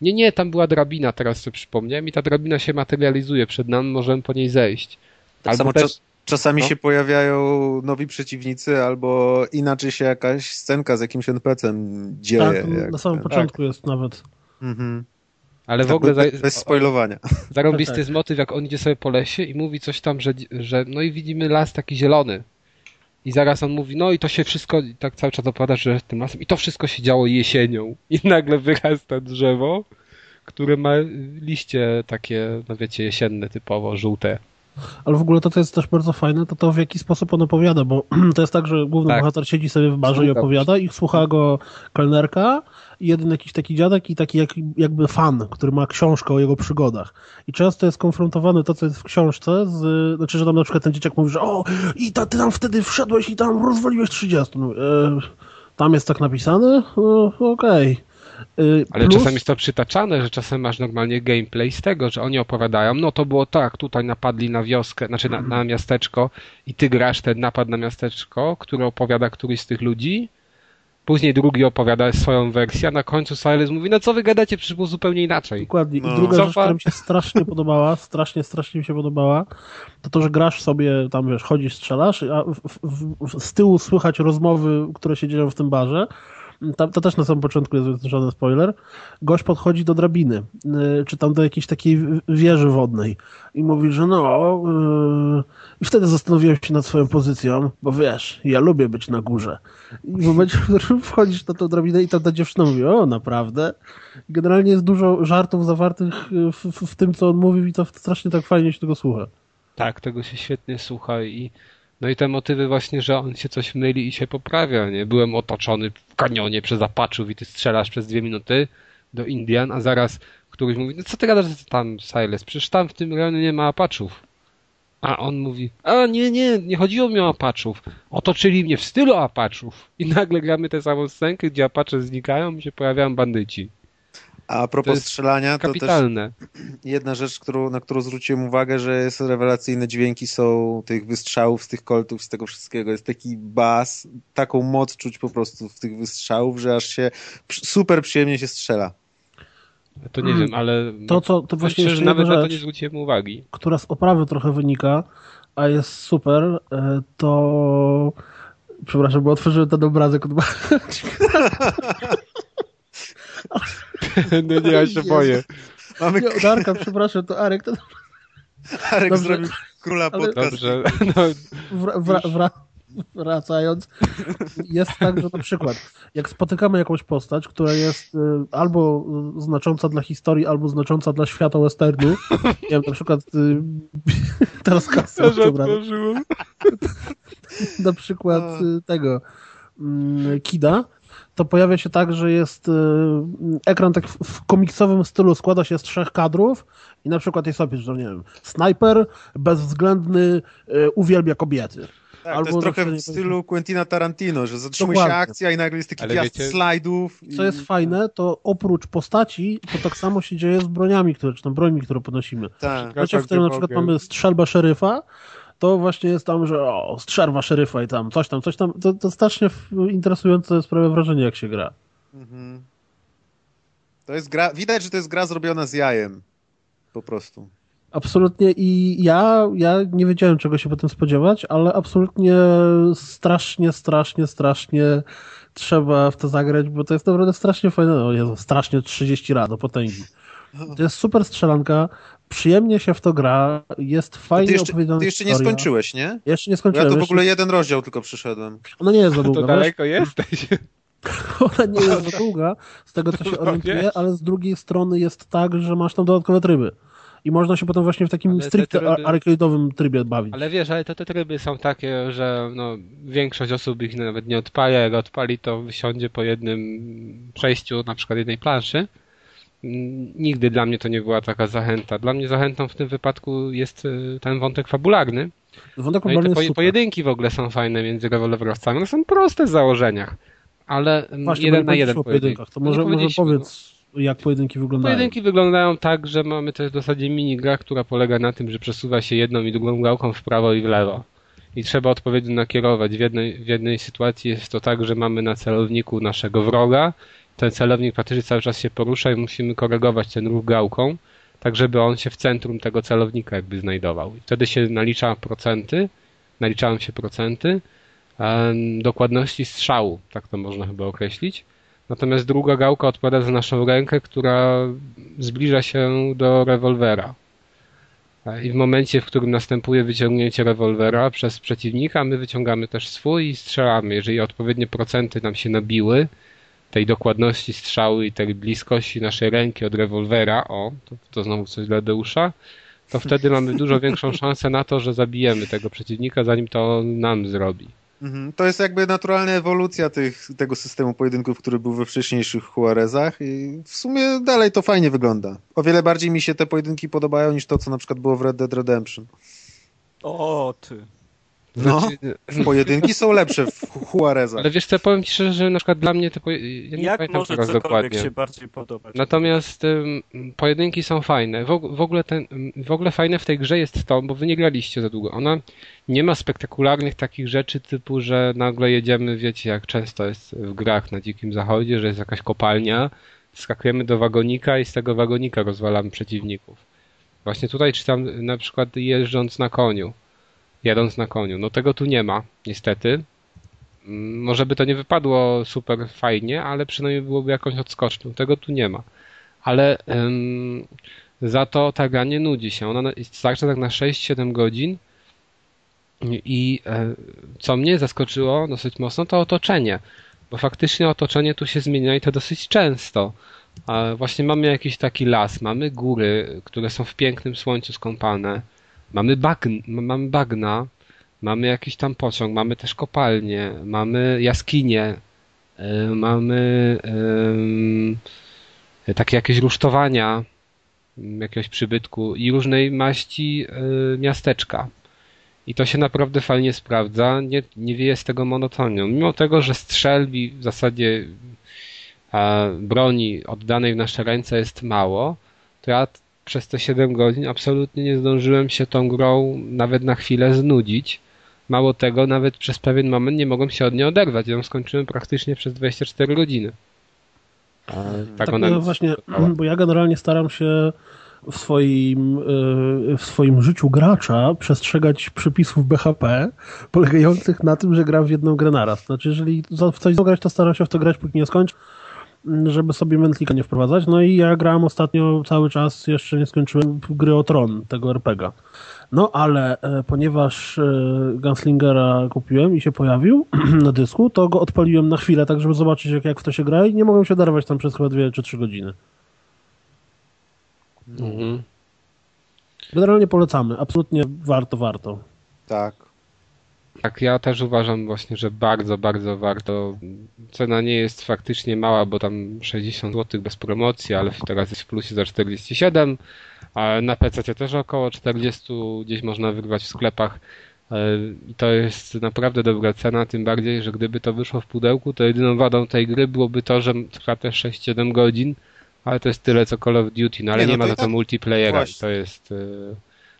Nie, nie, tam była drabina, teraz sobie przypomniałem i ta drabina się materializuje przed nami, możemy po niej zejść. Tak albo samo też... czas, czasami no? się pojawiają nowi przeciwnicy, albo inaczej się jakaś scenka z jakimś NPC-em dzieje. Tak, jak... na samym początku tak. jest nawet. Mhm. Ale w ogóle... Bez, bez spoilowania. Zarąbisty tak, jest motyw, jak on idzie sobie po lesie i mówi coś tam, że, że no i widzimy las taki zielony I zaraz on mówi, no i to się wszystko, tak cały czas opowiada, że tym lasem, i to wszystko się działo jesienią. I nagle wyrasta drzewo, które ma liście takie, no wiecie, jesienne typowo, żółte. Ale w ogóle to, co jest też bardzo fajne, to to w jaki sposób on opowiada, bo to jest tak, że główny tak. bohater siedzi sobie w barze i opowiada i słucha go kelnerka, jeden jakiś taki dziadek i taki jak, jakby fan, który ma książkę o jego przygodach. I często jest konfrontowane to, co jest w książce, z, znaczy, że tam na przykład ten dzieciak mówi, że o, i ta, ty tam wtedy wszedłeś i tam rozwaliłeś 30. No, e, tam jest tak napisane? E, Okej. Okay. Y, Ale Plus... czasem jest to przytaczane, że czasem masz normalnie gameplay z tego, że oni opowiadają, no to było tak, tutaj napadli na wioskę, znaczy na, na miasteczko i ty grasz ten napad na miasteczko, który opowiada któryś z tych ludzi, Później drugi opowiada swoją wersję, a na końcu Silas mówi, no co wy gadacie, przecież było zupełnie inaczej. Dokładnie. I no. druga rzecz, która mi się strasznie podobała, strasznie, strasznie mi się podobała, to to, że grasz sobie, tam wiesz, chodzisz, strzelasz, a w, w, w, z tyłu słychać rozmowy, które się dzieją w tym barze, to, to też na samym początku jest żaden spoiler, gość podchodzi do drabiny, y, czy tam do jakiejś takiej wieży wodnej i mówi, że no yy, i wtedy zastanowiłem się nad swoją pozycją, bo wiesz, ja lubię być na górze. I w momencie, w którym wchodzisz na tą drabinę i tam ta dziewczyna mówi, o naprawdę? Generalnie jest dużo żartów zawartych w, w, w tym, co on mówi i to strasznie tak fajnie się tego słucha. Tak, tego się świetnie słucha i no i te motywy właśnie, że on się coś myli i się poprawia, nie? Byłem otoczony w kanionie przez apaczów i ty strzelasz przez dwie minuty do Indian, a zaraz któryś mówi, no co ty gadasz tam, Silas? Przecież tam w tym rejonie nie ma apaczów. A on mówi, a nie, nie, nie chodziło mi o apaczów. Otoczyli mnie w stylu apaczów. I nagle gramy tę samą scenkę, gdzie apacze znikają i się pojawiają bandyci. A, propos strzelania, to kapitalne. też jedna rzecz, którą, na którą zwróciłem uwagę, że jest rewelacyjne dźwięki są tych wystrzałów, z tych koltów, z tego wszystkiego. Jest taki bas, taką moc czuć po prostu w tych wystrzałów, że aż się super przyjemnie się strzela. To nie wiem, ale to, co, to właśnie myślę, że nawet rzecz, na to nie zwróciłem uwagi. Która z oprawy trochę wynika, a jest super, e, to przepraszam, bo otworzyłem ten obrazek od No nie, ja się boję. Mamy... Nie, Darka, przepraszam, to Arek. To... Arek Dobrze. zrobił króla podcast. Dobrze. No, wra, wra, wra, wracając, jest tak, że na przykład, jak spotykamy jakąś postać, która jest y, albo znacząca dla historii, albo znacząca dla świata westernu, nie wiem, na przykład y, teraz kasę na przykład y, tego y, Kida, to pojawia się tak, że jest y, ekran tak w komiksowym stylu składa się z trzech kadrów i na przykład jest opis, że nie wiem, snajper bezwzględny y, uwielbia kobiety. Tak, Albo to jest trochę w stylu Quentina Tarantino, że zatrzymuje Dokładnie. się akcja i nagle jest taki gwiazd wiecie... slajdów. Co jest fajne, to oprócz postaci, to tak samo się dzieje z broniami, które, czy tam brońmi, które podnosimy. Tak. Wiecie, w którym na przykład mamy strzelbę szeryfa, to właśnie jest tam, że o, strzelba szeryfa i tam coś tam, coś tam. To, to strasznie interesujące sprawia wrażenie, jak się gra. Mhm. To jest gra, widać, że to jest gra zrobiona z jajem. Po prostu. Absolutnie i ja, ja nie wiedziałem czego się potem spodziewać, ale absolutnie strasznie, strasznie, strasznie trzeba w to zagrać, bo to jest naprawdę strasznie fajne. O Jezu, strasznie 30 lat do potęgi. To jest super strzelanka, przyjemnie się w to gra, jest fajnie ty opowiedziana Ty jeszcze historia. nie skończyłeś, nie? Jeszcze nie skończyłem. Ja to w ogóle jeden rozdział tylko przyszedłem. Ona nie jest za długa. To daleko wiesz? jesteś. Ona nie jest za długa, z tego co się orientuję, ale z drugiej strony jest tak, że masz tam dodatkowe tryby. I można się potem właśnie w takim ale stricte tryby... arcade'owym trybie bawić. Ale wiesz, ale to te tryby są takie, że no, większość osób ich nawet nie odpali, jak odpali to wysiądzie po jednym przejściu na przykład jednej planszy nigdy dla mnie to nie była taka zachęta. Dla mnie zachętą w tym wypadku jest y, ten wątek fabularny. Wątek no i te pojedynki w ogóle są fajne między rewolwerowcami. One są proste w założeniach, ale Właśnie, jeden na jeden pojedynkach. To może, może powiedz, jak pojedynki wyglądają. Pojedynki wyglądają tak, że mamy też w zasadzie minigra, która polega na tym, że przesuwa się jedną i drugą gałką w prawo i w lewo. I trzeba odpowiednio nakierować. W jednej, w jednej sytuacji jest to tak, że mamy na celowniku naszego wroga, ten celownik praktycznie cały czas się porusza i musimy korygować ten ruch gałką, tak żeby on się w centrum tego celownika jakby znajdował. I wtedy się nalicza procenty, naliczają się procenty dokładności strzału, tak to można chyba określić. Natomiast druga gałka odpowiada za naszą rękę, która zbliża się do rewolwera. i w momencie, w którym następuje wyciągnięcie rewolwera przez przeciwnika, my wyciągamy też swój i strzelamy. Jeżeli odpowiednie procenty nam się nabiły, tej dokładności strzału i tej bliskości naszej ręki od rewolwera, o, to, to znowu coś dla Deusza, to wtedy mamy dużo większą szansę na to, że zabijemy tego przeciwnika, zanim to nam zrobi. Mhm. To jest jakby naturalna ewolucja tych, tego systemu pojedynków, który był we wcześniejszych Juarezach i w sumie dalej to fajnie wygląda. O wiele bardziej mi się te pojedynki podobają niż to, co na przykład było w Red Dead Redemption. O, ty. No, znaczy, pojedynki są lepsze w Juarezach. Ale wiesz co, powiem ci szczerze, że na przykład dla mnie te pojedynki... Ja Jak może teraz dokładnie. się bardziej podobać? Natomiast um, pojedynki są fajne. W, w, ogóle ten, w ogóle fajne w tej grze jest to, bo wy nie graliście za długo. Ona nie ma spektakularnych takich rzeczy typu, że nagle jedziemy, wiecie, jak często jest w grach na Dzikim Zachodzie, że jest jakaś kopalnia, skakujemy do wagonika i z tego wagonika rozwalamy przeciwników. Właśnie tutaj czytam na przykład jeżdżąc na koniu jadąc na koniu. No tego tu nie ma, niestety. Mm, może by to nie wypadło super fajnie, ale przynajmniej byłoby jakąś odskocznią. Tego tu nie ma. Ale ym, za to ta gra nie nudzi się. Ona starcza tak na 6-7 godzin i e, co mnie zaskoczyło dosyć mocno, to otoczenie. Bo faktycznie otoczenie tu się zmienia i to dosyć często. Właśnie mamy jakiś taki las, mamy góry, które są w pięknym słońcu skąpane Mamy, bagn, mamy bagna, mamy jakiś tam pociąg, mamy też kopalnie, mamy jaskinie, e, mamy takie jakieś rusztowania jakiegoś przybytku i różnej maści e, miasteczka. I to się naprawdę fajnie sprawdza, nie, nie wieje z tego monotonią. Mimo tego, że strzelbi w zasadzie broni oddanej w nasze ręce jest mało, to ja przez te 7 godzin absolutnie nie zdążyłem się tą grą nawet na chwilę znudzić. Mało tego, nawet przez pewien moment nie mogłem się od niej oderwać. Ją skończyłem praktycznie przez 24 godziny. Tak, tak ona... no właśnie, bo ja generalnie staram się w swoim, y, w swoim życiu gracza przestrzegać przepisów BHP polegających na tym, że gram w jedną grę naraz. Znaczy, jeżeli w coś zagrać, to staram się w to grać, póki nie skończę żeby sobie mętlika nie wprowadzać. No i ja grałem ostatnio cały czas, jeszcze nie skończyłem gry o Tron, tego RPGa. No ale e, ponieważ e, Gunslingera kupiłem i się pojawił na dysku, to go odpaliłem na chwilę, tak żeby zobaczyć jak, jak w to się gra i nie mogłem się darwać tam przez chyba dwie czy trzy godziny. Mhm. Generalnie polecamy, absolutnie warto, warto. Tak. Tak, ja też uważam właśnie, że bardzo, bardzo warto. Cena nie jest faktycznie mała, bo tam 60 zł bez promocji, ale teraz jest w plusie za 47, a na PC też około 40 gdzieś można wygrywać w sklepach. E, I to jest naprawdę dobra cena, tym bardziej, że gdyby to wyszło w pudełku, to jedyną wadą tej gry byłoby to, że trwa też 6-7 godzin, ale to jest tyle co Call of Duty, no ale nie, no nie ma za to tak... multiplayera. To jest e,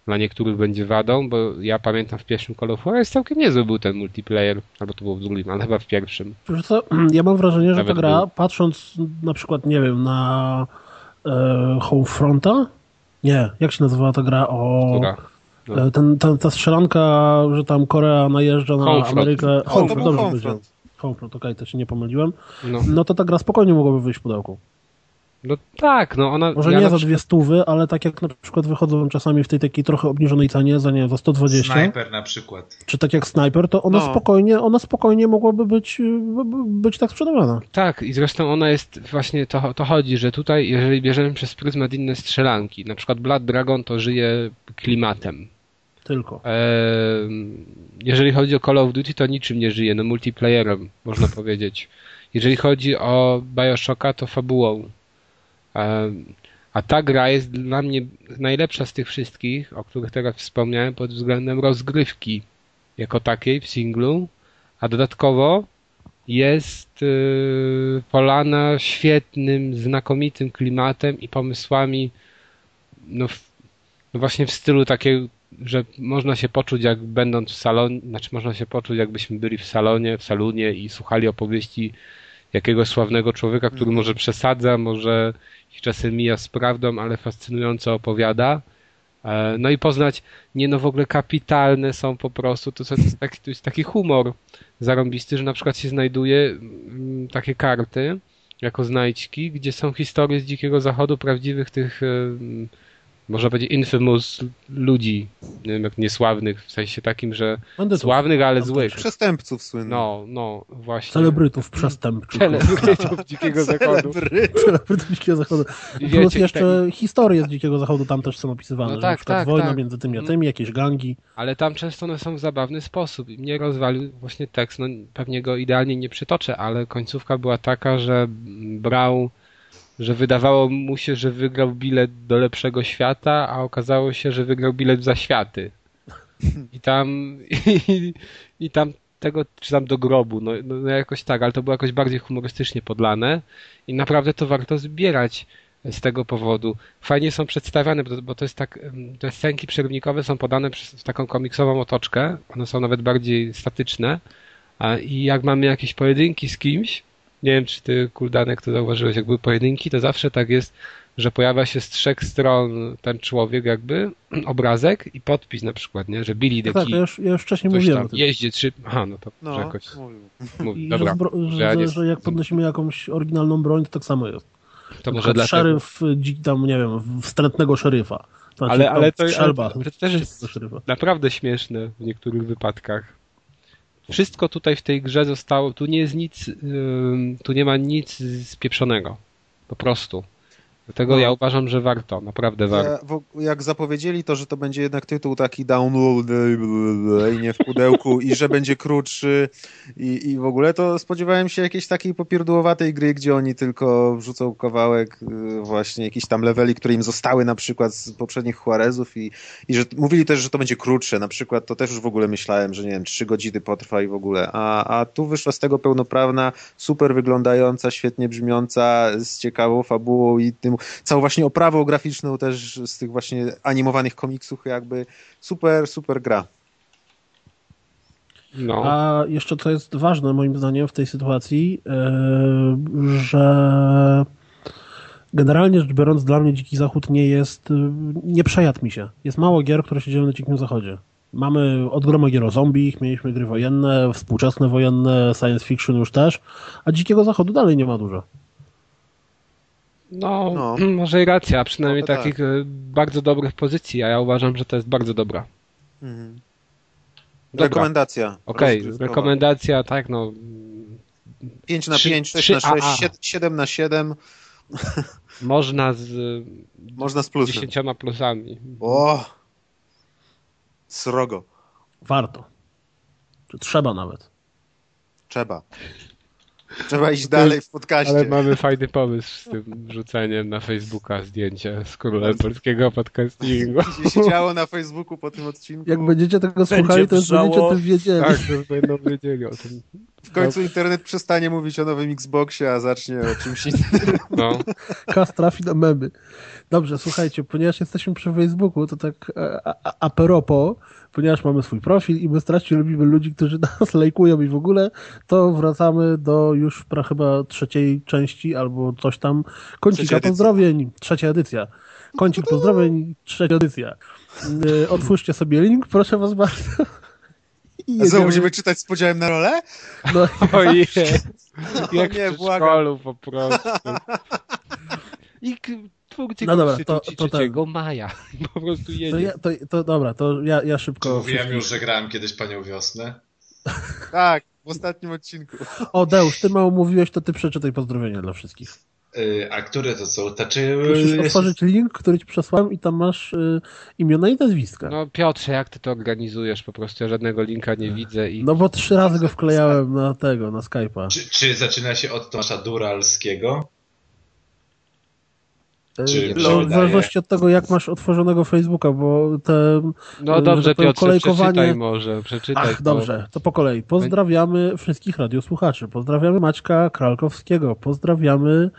dla niektórych będzie wadą, bo ja pamiętam w pierwszym Call of jest całkiem niezły był ten multiplayer, albo to było w drugim, ale chyba w pierwszym. Co, ja mam wrażenie, że ta gra, był. patrząc na przykład, nie wiem, na e, Homefronta, nie, jak się nazywała ta gra o... No. E, ten, ten, ta strzelanka, że tam Korea najeżdża na Homefront. Amerykę. Homefront, dobrze Homefront. Homefront, okej, okay, to się nie pomyliłem. No. no to ta gra spokojnie mogłaby wyjść w pudełku. No tak, no ona... Może ja nie za dwie stówy, ale tak jak na przykład wychodzą czasami w tej takiej trochę obniżonej cenie, za nie, za 120. Sniper na przykład. Czy tak jak Sniper, to ona no. spokojnie, ona spokojnie mogłaby być, być tak sprzedawana. Tak, i zresztą ona jest, właśnie to, to chodzi, że tutaj, jeżeli bierzemy przez pryzmat inne strzelanki, na przykład Blood Dragon to żyje klimatem. Tylko. jeżeli chodzi o Call of Duty, to niczym nie żyje, no multiplayerem, można powiedzieć. Jeżeli chodzi o Bioshocka, to fabułą. A ta gra jest dla mnie najlepsza z tych wszystkich, o których teraz wspomniałem, pod względem rozgrywki jako takiej w singlu, a dodatkowo jest yy, polana świetnym, znakomitym klimatem i pomysłami no, w, no właśnie w stylu takiego, że można się poczuć jak będąc w salonie, znaczy można się poczuć jakbyśmy byli w salonie, w salonie i słuchali opowieści jakiegoś sławnego człowieka, który może przesadza, może czasem mija z prawdą, ale fascynująco opowiada. E, no i poznać, nie no w ogóle kapitalne są po prostu, to, jest taki, to jest taki humor zarąbisty, że na przykład się znajduje mm, takie karty jako znajdźki, gdzie są historie z Dzikiego Zachodu, prawdziwych tych Można powiedzieć infamous ludzi, nie wiem, jak niesławnych, w sensie takim, że Bandytów. sławnych, ale złych. Przestępców słynnych. No, no, właśnie. Celebrytów przestępczych. Celebrytów Dzikiego Zachodu. Celebrytów Dzikiego Zachodu. Wiecie, Plus jeszcze tak... historie z Dzikiego Zachodu tam też są opisywane. No tak, tak, wojna tak. między tymi a tymi, jakieś gangi. Ale tam często one są w zabawny sposób. I mnie rozwalił właśnie tekst. No, pewnie go idealnie nie przytoczę, ale końcówka była taka, że brał że wydawało mu się, że wygrał bilet do lepszego świata, a okazało się, że wygrał bilet za światy. I tam, i, i tam tego, czy tam do grobu, no, no, no jakoś tak, ale to było jakoś bardziej humorystycznie podlane i naprawdę to warto zbierać z tego powodu. Fajnie są przedstawiane, bo to, jest tak, te scenki przerywnikowe są podane przez taką komiksową otoczkę, one są nawet bardziej statyczne a, i jak mamy jakieś pojedynki z kimś, nie wiem, czy ty, Kuldanek, to zauważyłeś, jak były pojedynki, to zawsze tak jest, że pojawia się z trzech stron ten człowiek jakby, obrazek i podpis na przykład, nie? Że Billy the Key. Tak, ja już, ja już wcześniej mówiłem. Tam jeździ trzy... Aha, no to no, jakoś... Mówił. Dobra, że, że, że, że, jak podnosimy jakąś oryginalną broń, to tak samo jest. To może dlatego. Szeryf, tam, nie wiem, wstrętnego szeryfa. Znaczy, ale, ale, to, ale to też jest naprawdę śmieszne w niektórych wypadkach. Wszystko tutaj w tej grze zostało, tu nie jest nic, tu nie ma nic spieprzonego. Po prostu. Dlatego no. ja uważam, że warto, naprawdę warto. Ja, jak zapowiedzieli to, że to będzie jednak tytuł taki download i nie w pudełku i że będzie krótszy i, i w ogóle, to spodziewałem się jakiejś takiej popierdłowatej gry, gdzie oni tylko wrzucą kawałek y, właśnie jakichś tam leveli, które im zostały na przykład z poprzednich Juarezów i, i że mówili też, że to będzie krótsze. Na przykład to też już w ogóle myślałem, że nie wiem, trzy godziny potrwa i w ogóle. A, a tu wyszła z tego pełnoprawna, super wyglądająca, świetnie brzmiąca, z ciekawą fabułą i tym całą właśnie oprawą graficzną też z tych właśnie animowanych komiksów jakby super, super gra. No. A jeszcze co jest ważne moim zdaniem w tej sytuacji, yy, że generalnie rzecz biorąc dla mnie Dziki Zachód nie jest, yy, nie przejadł mi się. Jest mało gier, które się dzieją na Dzikim Zachodzie. Mamy od groma gier o zombie, mieliśmy gry wojenne, współczesne wojenne, science fiction już też, a Dzikiego Zachodu dalej nie ma dużo. No, no. może i racja, przynajmniej no, takich tak. E, bardzo dobrych pozycji, a ja uważam, że to jest bardzo dobra. Mhm. Rekomendacja. Okej, okay. rekomendacja, tak, no. 5 na 5, 6 na 6, 7 na 7. Można z, Można z plusem. 10 plusami. O! Srogo. Warto. Czy trzeba nawet? Trzeba. Trzeba iść dalej w podcaście. Ale mamy fajny pomysł z tym wrzuceniem na Facebooka zdjęcia z królem polskiego podcastingu. Co się działo na Facebooku po tym odcinku? Jak będziecie tego Będzie słuchali, to już będziecie o tym wiedzieli. Tak, już będą wiedzieli o tym. W końcu internet przestanie mówić o nowym Xboxie, a zacznie o czymś innym. No. Kas trafi na memy. Dobrze, słuchajcie, ponieważ jesteśmy przy Facebooku, to tak e, a, a, a propos, ponieważ mamy swój profil i my strasznie lubimy ludzi, którzy nas lajkują i w ogóle, to wracamy do już pra, chyba trzeciej części albo coś tam. Kącika pozdrowień, trzecia edycja. Kącik pozdrowień, trzecia edycja. E, otwórzcie sobie link, proszę was bardzo. I znowu będziemy czytać z podziałem na rolę? No, Ojej. Jak nie, w szkolu po prostu. I twórcy no dobra, to, to 3 ten. maja. Po prostu jedzie. To, ja, to, to dobra, to ja, ja szybko... Mówiłem już, że grałem kiedyś Panią Wiosnę. tak, w ostatnim odcinku. O, Deusz, ty mało mówiłeś, to ty przeczytaj pozdrowienia dla wszystkich. Yy, a które to są? Znaczy, Musisz jest... otworzyć link, który ci przesłałem i tam masz yy, imiona i nazwiska. No Piotrze, jak ty to organizujesz? Po prostu ja żadnego linka nie widzę. i. No bo trzy razy go wklejałem na tego, na Skype'a. Czy, czy zaczyna się od Tomasza Duralskiego? Czy no, w zależności od tego, jak masz otworzonego Facebooka, bo te. No dobrze, Piotrze, kolejkowanie... przeczytaj może, przeczytaj. Ach, to. dobrze, to po kolei. Pozdrawiamy wszystkich radiosłuchaczy. Pozdrawiamy Maćka Kralkowskiego. Pozdrawiamy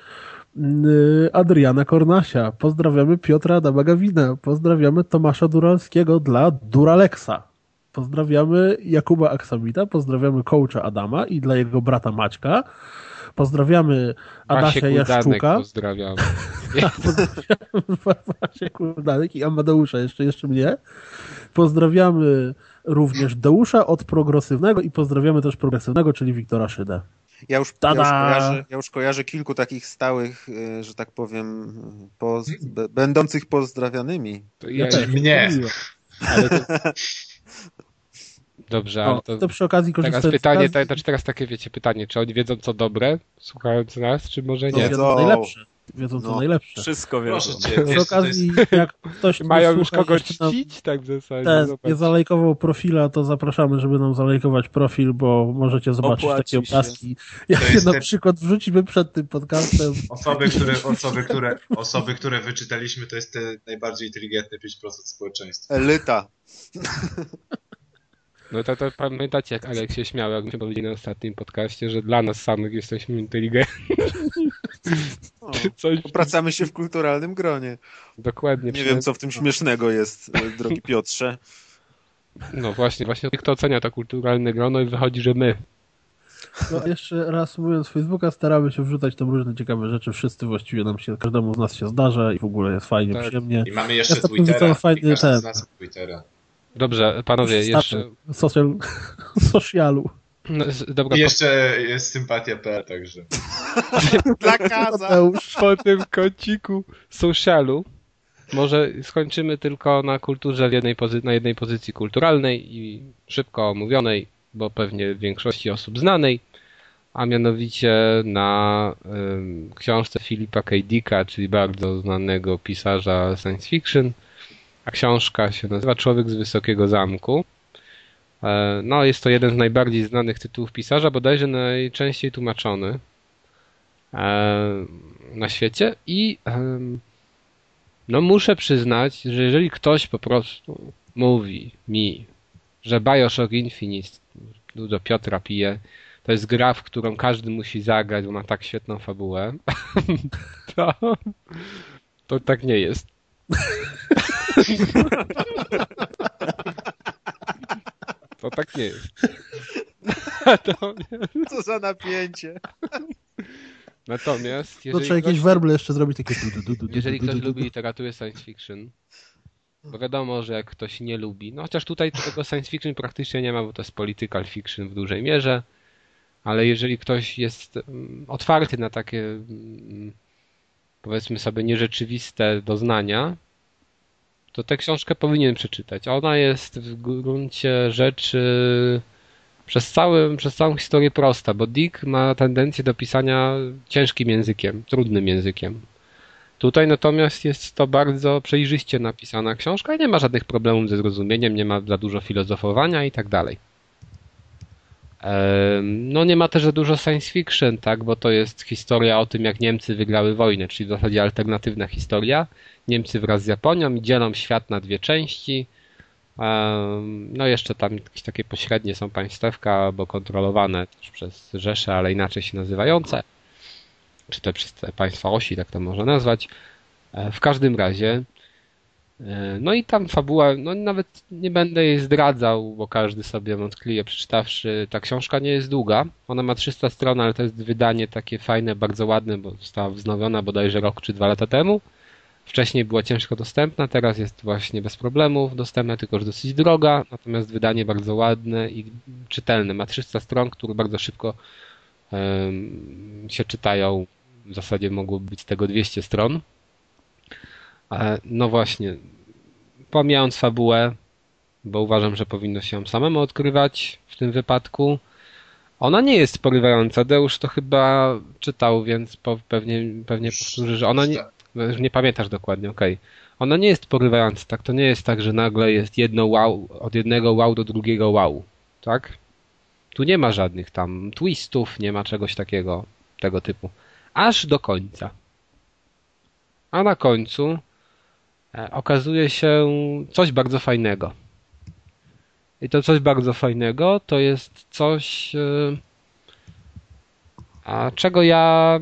y, Adriana Kornasia. Pozdrawiamy Piotra Adama Gawina. Pozdrawiamy Tomasza Duralskiego dla Duraleksa. Pozdrawiamy Jakuba Aksamita. Pozdrawiamy coacha Adama i dla jego brata Maćka. Pozdrawiamy Adasia Jaszczuka. Pozdrawiamy. Basie Kuldanek i Amadeusza, jeszcze, jeszcze mnie. Pozdrawiamy również Deusza od progresywnego i pozdrawiamy też progresywnego, czyli Wiktora Szydę. Ja już, ja już, kojarzę, ja już kojarzę kilku takich stałych, y, że tak powiem, poz, będących pozdrawianymi. To ja, ja mnie. Ale to... Dobrze, ale to, to przy okazji Teraz pytanie, to, to teraz takie wiecie pytanie, czy oni wiedzą co dobre, słuchając nas, czy może nie? Wiedzą najlepsze. Wiedzą co no, najlepsze. Wszystko wiedzą. Przy okazji, jak ktoś Mają już kogoś czcić, tak w zasadzie. Ten, nie zalajkował profila, to zapraszamy, żeby nam zalajkować profil, bo możecie zobaczyć Opłaci takie obrazki. Jak na ten... przykład wrzucimy przed tym podcastem. Osoby które, osoby, które, osoby, które wyczytaliśmy, to jest te najbardziej inteligentne 5% społeczeństwa. Elita. No to, to pamiętacie, jak Alek się śmiał, jak myśmy powiedzieli na ostatnim podcaście, że dla nas samych jesteśmy inteligentni. Coś... Opracamy się w kulturalnym gronie. Dokładnie. Nie wiem, co w tym śmiesznego jest, drogi Piotrze. No właśnie, właśnie kto ocenia to kulturalne grono i wychodzi, że my. No jeszcze raz mówiąc, Facebooka staramy się wrzucać tam różne ciekawe rzeczy. Wszyscy właściwie nam się, każdemu z nas się zdarza i w ogóle jest fajnie, tak. przyjemnie. I mamy jeszcze ja Twittera. Fajny, ten. Twittera. Dobrze, panowie, jeszcze... Social... Socialu. No, dobra, I jeszcze po... jest sympatia P, także. Dla kaza. Po tym kąciku socialu może skończymy tylko na kulturze jednej pozy- na jednej pozycji kulturalnej i szybko omówionej, bo pewnie większości osób znanej, a mianowicie na książce Filipa K. Dicka, czyli bardzo znanego pisarza science fiction, książka się nazywa Człowiek z Wysokiego Zamku. E, no, jest to jeden z najbardziej znanych tytułów pisarza, bodajże najczęściej tłumaczony e, na świecie i no muszę przyznać, że jeżeli ktoś po prostu mówi mi, że Bioshock Infinite do Piotra pije, to jest gra, w którą każdy musi zagrać, bo ma tak świetną fabułę, to, to tak nie jest. To tak nie jest. Natomiast... Co za napięcie. Natomiast... No trzeba jakieś werble jeszcze zrobić takie... Jeżeli ktoś lubi literaturę science fiction, bo wiadomo, że jak ktoś nie lubi, no chociaż tutaj tego science fiction praktycznie nie ma, bo to jest political fiction w dużej mierze, ale jeżeli ktoś jest mm, otwarty na takie mm, powiedzmy sobie nierzeczywiste doznania, to tę książkę powinien przeczytać. Ona jest w gruncie rzeczy przez, cały, przez całą historię prosta, bo Dick ma tendencję do pisania ciężkim językiem, trudnym językiem. Tutaj natomiast jest to bardzo przejrzyście napisana książka i nie ma żadnych problemów ze zrozumieniem, nie ma za dużo filozofowania i tak dalej. No nie ma też za dużo science fiction, tak, bo to jest historia o tym, jak Niemcy wygrały wojnę, czyli w zasadzie alternatywna historia. Niemcy wraz z Japonią dzielą świat na dwie części. No jeszcze tam jakieś takie pośrednie są państewka, bo kontrolowane też przez Rzesze, ale inaczej się nazywające. Czy te przez te państwa osi, tak to można nazwać. E, w każdym razie no i tam fabuła, no nawet nie będę jej zdradzał, bo każdy sobie wątkliwie przeczytawszy. Ta książka nie jest długa. Ona ma 300 stron, ale to jest wydanie takie fajne, bardzo ładne, bo została wznowiona bodajże rok czy dwa lata temu. Wcześniej była ciężko dostępna, teraz jest właśnie bez problemów dostępna, tylko już dosyć droga. Natomiast wydanie bardzo ładne i czytelne. Ma 300 stron, które bardzo szybko um, się czytają. W zasadzie mogło być z tego 200 stron. No właśnie, pomijając fabułę, bo uważam, że powinno się ją samemu odkrywać w tym wypadku. Ona nie jest porywająca. Deusz to chyba czytał, więc pewnie, pewnie powtórzy, że ona nie, nie pamiętasz dokładnie, okej. Okay. Ona nie jest porywająca, tak? To nie jest tak, że nagle jest jedno wow, od jednego wow do drugiego wow, tak? Tu nie ma żadnych tam twistów, nie ma czegoś takiego, tego typu. Aż do końca. A na końcu E, okazuje się coś bardzo fajnego. I to coś bardzo fajnego to jest coś, e, a czego ja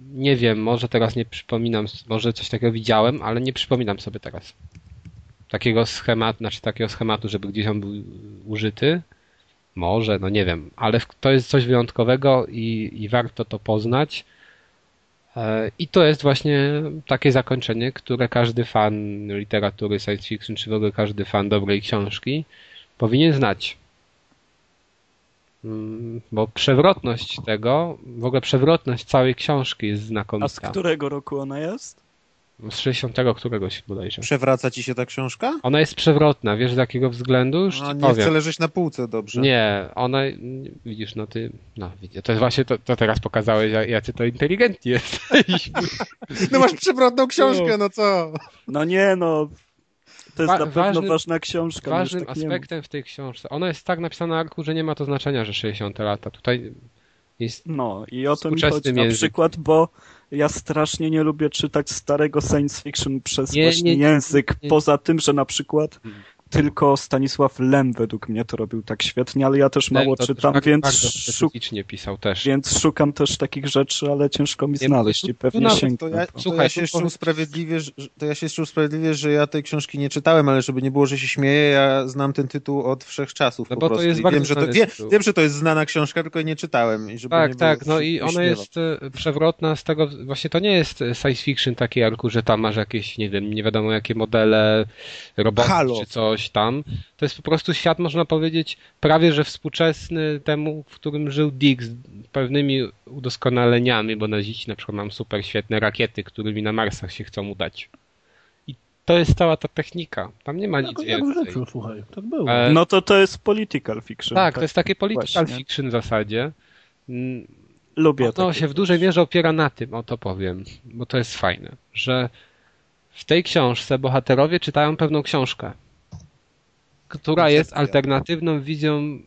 nie wiem, może teraz nie przypominam, może coś takiego widziałem, ale nie przypominam sobie teraz. Takiego schematu, znaczy takiego schematu, żeby gdzieś on był użyty. Może, no nie wiem, ale to jest coś wyjątkowego i, i warto to poznać. E, I to jest właśnie takie zakończenie, które każdy fan literatury science fiction, czy w ogóle każdy fan dobrej książki powinien znać. Mm, bo przewrotność tego, w ogóle przewrotność całej książki jest znakomita. A z którego roku ona jest? Z 60 któregoś bodajże. Przewraca ci się ta książka? Ona jest przewrotna, wiesz z jakiego względu? Już no, nie powiem. chce leżeć na półce, dobrze. Nie, ona, widzisz, no ty, no widzisz, to jest właśnie to, to teraz pokazałeś, jacy to inteligentni jesteś. No masz przewrotną książkę, no, no co? No nie, no, to jest Wa na pewno ważnym, ważna książka. Ważnym tak aspektem w tej książce, ona jest tak napisana na arku, że nie ma to znaczenia, że 60 lata. Tutaj jest No i o to mi chodzi na przykład, bo ja strasznie nie lubię czytać starego science fiction przez nie, właśnie nie, język. Nie, Poza tym, że na przykład hmm tylko Stanisław Lem według mnie to robił tak świetnie, ale ja też mało Lem czytam, tak więc, szuk... pisał też. więc szukam też takich rzeczy, ale ciężko mi znaleźć i pewnie no, sięgnę. To ja, to ja się jeszcze usprawiedliwię, że, to ja się jeszcze usprawiedliwię, że ja tej książki nie czytałem, ale żeby nie było, że się śmieję, ja znam ten tytuł od wszechczasów no po bo prostu. To jest wiem, że to, wie, wiem, że to jest znana książka, tylko jej nie czytałem. I żeby tak, nie tak, no i ona jest e, przewrotna z tego, właśnie to nie jest science fiction taki, Arku, że tam masz jakieś, nie wiem, nie wiadomo jakie modele robotów czy coś, tam. To jest po prostu świat, można powiedzieć, prawie że współczesny temu, w którym żył Dick z pewnymi udoskonaleniami, bo naziści na przykład mam super świetne rakiety, którymi na Marsach się chcą udać. I to jest cała ta technika. Tam nie ma tak, nic jak więcej. Życiu, słuchaj, tak było. E... No to to jest political fiction. Tak, tak? to jest takie political Właśnie. fiction w zasadzie. Mm, Lubię to. się w dużej mierze opiera na tym, o to powiem, bo to jest fajne, że w tej książce bohaterowie czytają pewną książkę która jest alternatywną wizją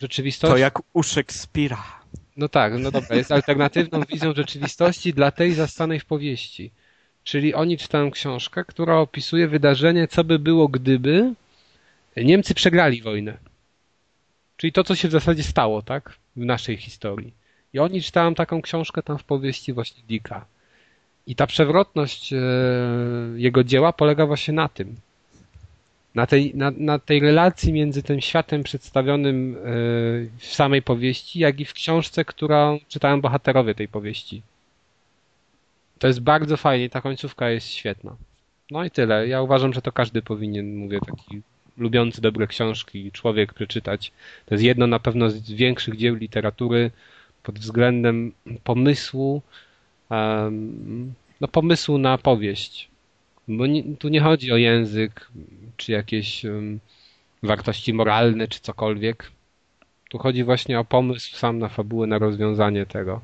rzeczywistości. To jak u Szekspira. No tak, no dobra, jest alternatywną wizją rzeczywistości dla tej zastanej w powieści. Czyli oni czytają książkę, która opisuje wydarzenie, co by było, gdyby Niemcy przegrali wojnę. Czyli to, co się w zasadzie stało, tak? W naszej historii. I oni czytają taką książkę tam w powieści właśnie Dicka. I ta przewrotność e, jego dzieła polega właśnie na tym, na tej, na, na tej relacji między tym światem przedstawionym e, w samej powieści, jak i w książce, którą czytałem bohaterowie tej powieści. To jest bardzo fajnie, ta końcówka jest świetna. No i tyle. Ja uważam, że to każdy powinien, mówię, taki lubiący dobre książki człowiek przeczytać. To jest jedno na pewno z większych dzieł literatury pod względem pomysłu, no pomysłu na powieść. Bo nie, tu nie chodzi o język, czy jakieś um, wartości moralne, czy cokolwiek. Tu chodzi właśnie o pomysł sam na fabułę, na rozwiązanie tego.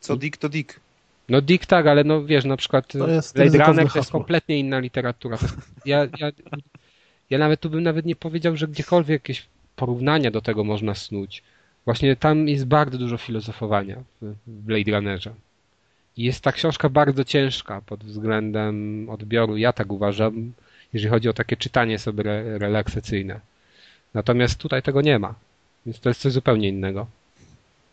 Co Dick to Dick. No Dick tak, ale no wiesz, na przykład Blade Runner to jest kompletnie inna literatura. Ja, ja, ja nawet tu bym nawet nie powiedział, że gdziekolwiek jakieś porównania do tego można snuć. Właśnie tam jest bardzo dużo filozofowania w Blade Runnerze. Jest ta książka bardzo ciężka pod względem odbioru, ja tak uważam, jeżeli chodzi o takie czytanie sobie re relaksacyjne. Natomiast tutaj tego nie ma, więc to jest coś zupełnie innego.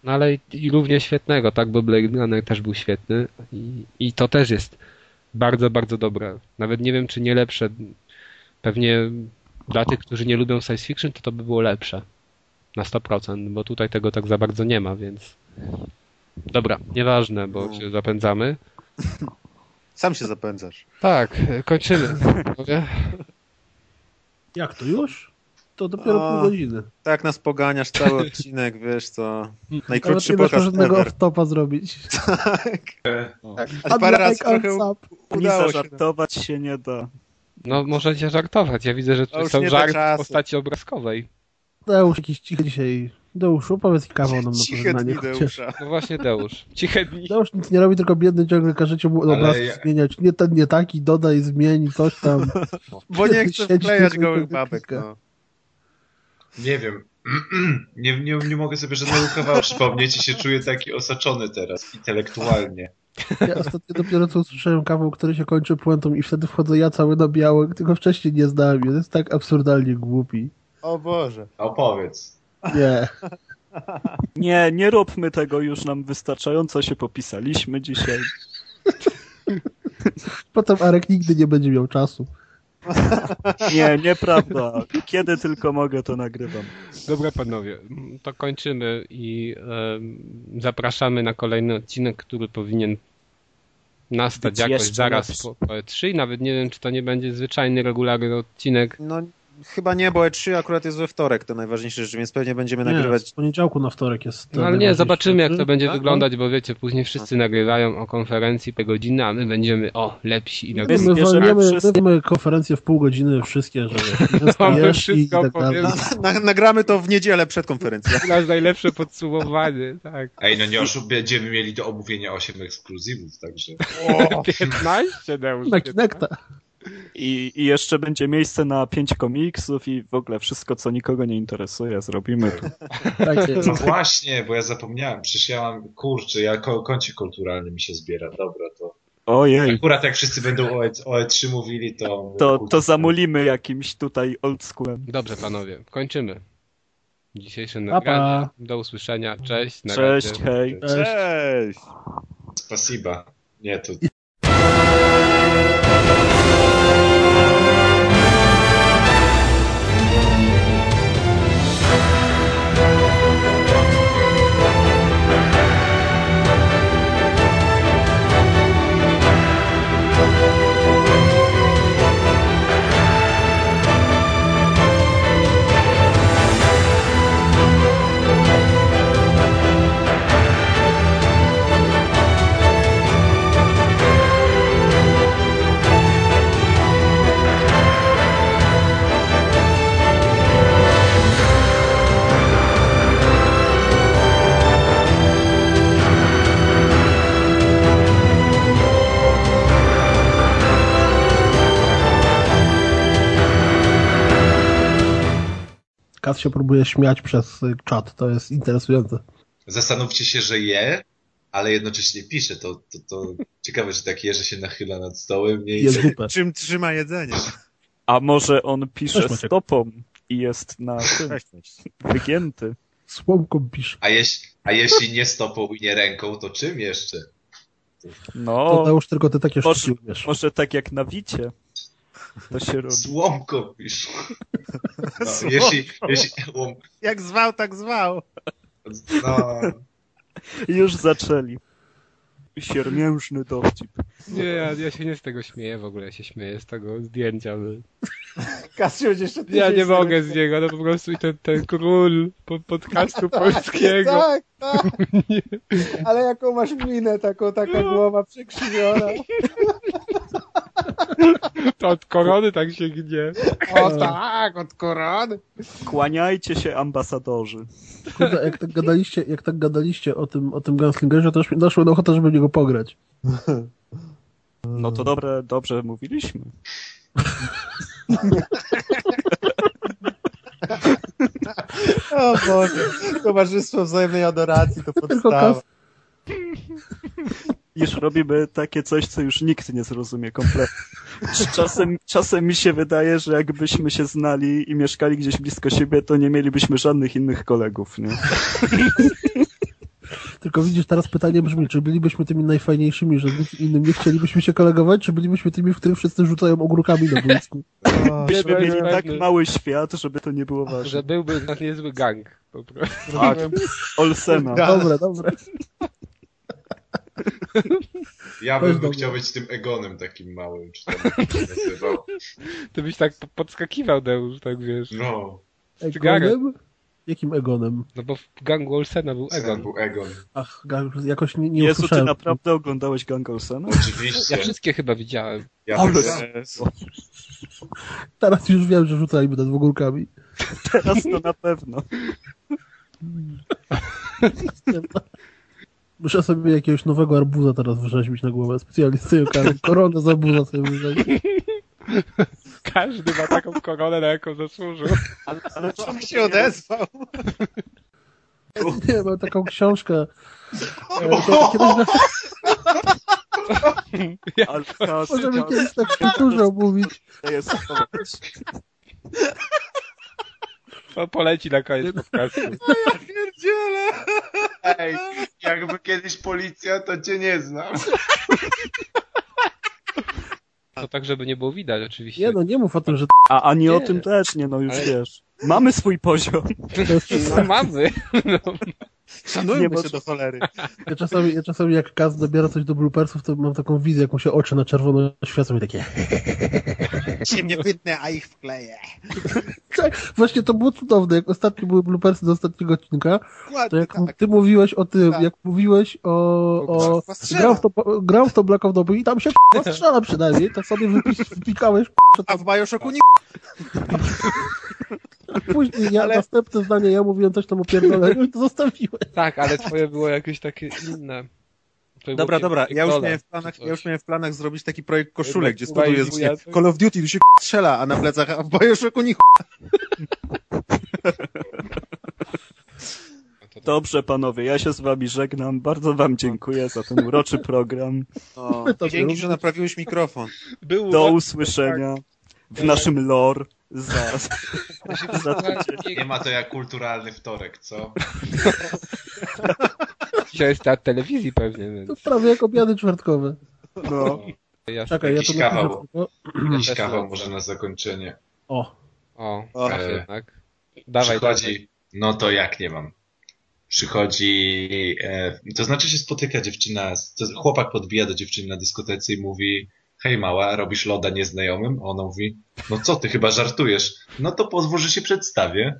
No ale i, i równie świetnego, tak, bo Blade Runner też był świetny i, i to też jest bardzo, bardzo dobre. Nawet nie wiem, czy nie lepsze. Pewnie dla tych, którzy nie lubią science fiction, to to by było lepsze. Na 100%, bo tutaj tego tak za bardzo nie ma, więc Dobra, nieważne, bo no. się zapędzamy. Sam się zapędzasz. Tak, kończymy. Jak to już? To dopiero o, pół godziny. Tak nas poganiasz cały odcinek, wiesz co. Najkrótszy Nawet pokaz żadnego off-topa zrobić. tak. tak. A parę razy trochę udało się. żartować się nie da. No możecie żartować. Ja widzę, że to są żarty w postaci obrazkowej. Deusz jakiś cichy dzisiaj. Deuszu, powiedz kawał nam na pożegnanie. Deusza. No właśnie Deusz. Ciche dni. Deusz nic nie robi, tylko biedny ciągle każecie mu obraz ja... zmieniać. Nie ten, nie taki, dodaj, zmień, coś tam. Bo nie chce wklejać gołych babek, no. Nie wiem. Nie, nie, nie mogę sobie żadnego kawału przypomnieć i się czuję taki osaczony teraz, intelektualnie. Ja ostatnio dopiero co usłyszałem kawał, który się kończy puentą i wtedy wchodzę ja cały na biało, tylko wcześniej nie znałem. To jest tak absurdalnie głupi. O Boże. Opowiedz. Nie. Nie, nie róbmy tego, już nam wystarczająco się popisaliśmy dzisiaj. Potem Arek nigdy nie będzie miał czasu. Nie, nieprawda. Kiedy tylko mogę, to nagrywam. Dobra, panowie, to kończymy i e, zapraszamy na kolejny odcinek, który powinien nastać Być jakoś zaraz po, po E3. Nawet nie wiem, czy to nie będzie zwyczajny, regularny odcinek. No Chyba nie, bo E3 akurat jest we wtorek, to najważniejsze rzeczy, więc pewnie będziemy nie, nagrywać. Z poniedziałku na wtorek jest. No ale nie, zobaczymy jak to będzie tak? wyglądać, bo wiecie, później wszyscy nagrywają o konferencji po godzinę, a my będziemy o lepsi i tak My walniemy, my konferencję w pół godziny, wszystkie, że wiesz, i tak na, na, Nagramy to w niedzielę przed konferencją. Nasz najlepsze podsumowanie, tak. Ej, no nie oszuk, będziemy mieli do omówienia 8 ekskluzywów, także. O, 15 Na Kinecta. I, I, jeszcze będzie miejsce na pięć komiksów i w ogóle wszystko, co nikogo nie interesuje, zrobimy tu. Tak jest. No właśnie, bo ja zapomniałem. Przecież ja mam, kurczę, ja ko kulturalny mi się zbiera. Dobra, to... Ojej. Akurat jak wszyscy będą o, E, o E3 mówili, to... To, to zamulimy jakimś tutaj oldschoolem. Dobrze, panowie, kończymy. Dzisiejsze nagranie. Do usłyszenia. Cześć. Cześć, hej. Cześć. Cześć. Spasiba. Nie, to... Kat się próbuje śmiać przez czat, to jest interesujące. Zastanówcie się, że je, ale jednocześnie pisze. To, to, to ciekawe, że tak je, że się nachyla nad stołem. Nie jest Czym trzyma jedzenie? A może on pisze stopą i jest na tym wygięty. Słomką pisze. A, jeś, a jeśli nie stopą i nie ręką, to czym jeszcze? No, to już tylko ty takie może, wiesz. może tak jak na wicie. To się robi. Słomką pisz. No, jeśli, jeśli, um... Jak zwał, tak zwał. No. Już zaczęli. Siermiężny dowcip. Nie, ja, ja, się nie z tego śmieję w ogóle, ja się śmieję z tego zdjęcia. Kasio, jeszcze Ja nie mogę z niego, no po prostu ten, ten król podcastu tak, polskiego. Tak, tak. Ale jaką masz minę, taką, taka głowa przekrzywiona. To od korony tak się gnie. O tak, od korony. Kłaniajcie się ambasadorzy. Kurde, jak tak gadaliście, jak tak gadaliście o tym, o tym Gunslingerze, to już mi doszło do ochoty, żeby w niego pograć. No to dobre, dobrze mówiliśmy. o Boże, towarzystwo wzajemnej adoracji to podstawa już robimy takie coś, co już nikt nie zrozumie kompletnie. Czasem, czasem mi się wydaje, że jakbyśmy się znali i mieszkali gdzieś blisko siebie, to nie mielibyśmy żadnych innych kolegów, nie? Tylko widzisz, teraz pytanie brzmi, czy bylibyśmy tymi najfajniejszymi, że z innym nie chcielibyśmy się kolegować, czy bylibyśmy tymi, w których wszyscy rzucają ogórkami na boisku? Byśmy mieli tak mały świat, żeby to nie było ważne. Że byłby nas niezły gang. Po prostu. Tak, Olsena. Dobre, dobre. Ja bym, chciał być tym Egonem takim małym, czy tam nazywał. To byś tak podskakiwał, Deusz, tak wiesz. No. Egonem? Jakim Egonem? No bo w gangu Olsena był Egon. był Egon. Ach, jakoś nie, nie Jezu, ty naprawdę oglądałeś gang Olsena? Oczywiście. Ja wszystkie chyba widziałem. Ja tak Teraz już wiem, że rzucaliby nad ogórkami. Teraz to na pewno. Muszę sobie jakiegoś nowego arbuza teraz wrzeźbić na głowę. Specjalnie z tej okazji. Koronę z arbuza sobie wrzeźbić. Każdy ma taką koronę, na jaką zasłużył. Ale, ale czemu się odezwał? Nie, mam taką książkę. E, Możemy kiedyś tak w kulturze omówić. To poleci na koniec podcastu. No ja pierdzielę! Ej, jakby kiedyś policja, to cię nie znam. To tak, żeby nie było widać oczywiście. Nie no, nie mów o tym, że... A ani nie. o tym też nie, no już Ale... wiesz. Mamy swój poziom. No, mamy. No. Szanujmy się do cholery. Ja czasami, ja czasami jak Kaz dobiera coś do bloopersów, to mam taką wizję, jak mu się oczy na czerwono świecą i takie Ciemnie płynne, a ich wkleję. tak, właśnie to było cudowne. Jak ostatnie były bloopersy do ostatniego odcinka, to jak tak. ty mówiłeś o tym, tak. jak mówiłeś o... o grał, w to, grał w to Black of Doby i tam się strzela przynajmniej, to sobie wypikałeś. A w Bioshocku nie później ja, ale... następne zdanie, ja mówiłem coś tam o pierdoleniu i to zostawiłem. Tak, ale twoje było jakieś takie inne. Dobra, dobra, ja już, miałem w planach, ja już miałem w planach zrobić taki projekt koszulek, gdzie z przodu jest Call of Duty, tu się strzela, a na plecach, a w Bioshocku nie Dobrze, panowie, ja się z wami żegnam. Bardzo wam dziękuję za ten uroczy program. O, dzięki, że naprawiłeś mikrofon. Był Do usłyszenia w naszym lore. Zaraz. Nie ma to jak kulturalny wtorek, co? Jest na telewizji pewnie. Więc... To prawie jak obiady czwartkowe. No. Ja Czekaj, ja to kawał. Jakiś kawał może na zakończenie. O. O, o. E, jednak. Dawaj, Przychodzi, dawaj. no to jak nie mam. Przychodzi, e, to znaczy się spotyka dziewczyna, to chłopak podbija do dziewczyny na dyskotece i mówi hej mała, robisz loda nieznajomym? Ona mówi, no co ty, chyba żartujesz. No to pozwól, że się przedstawię.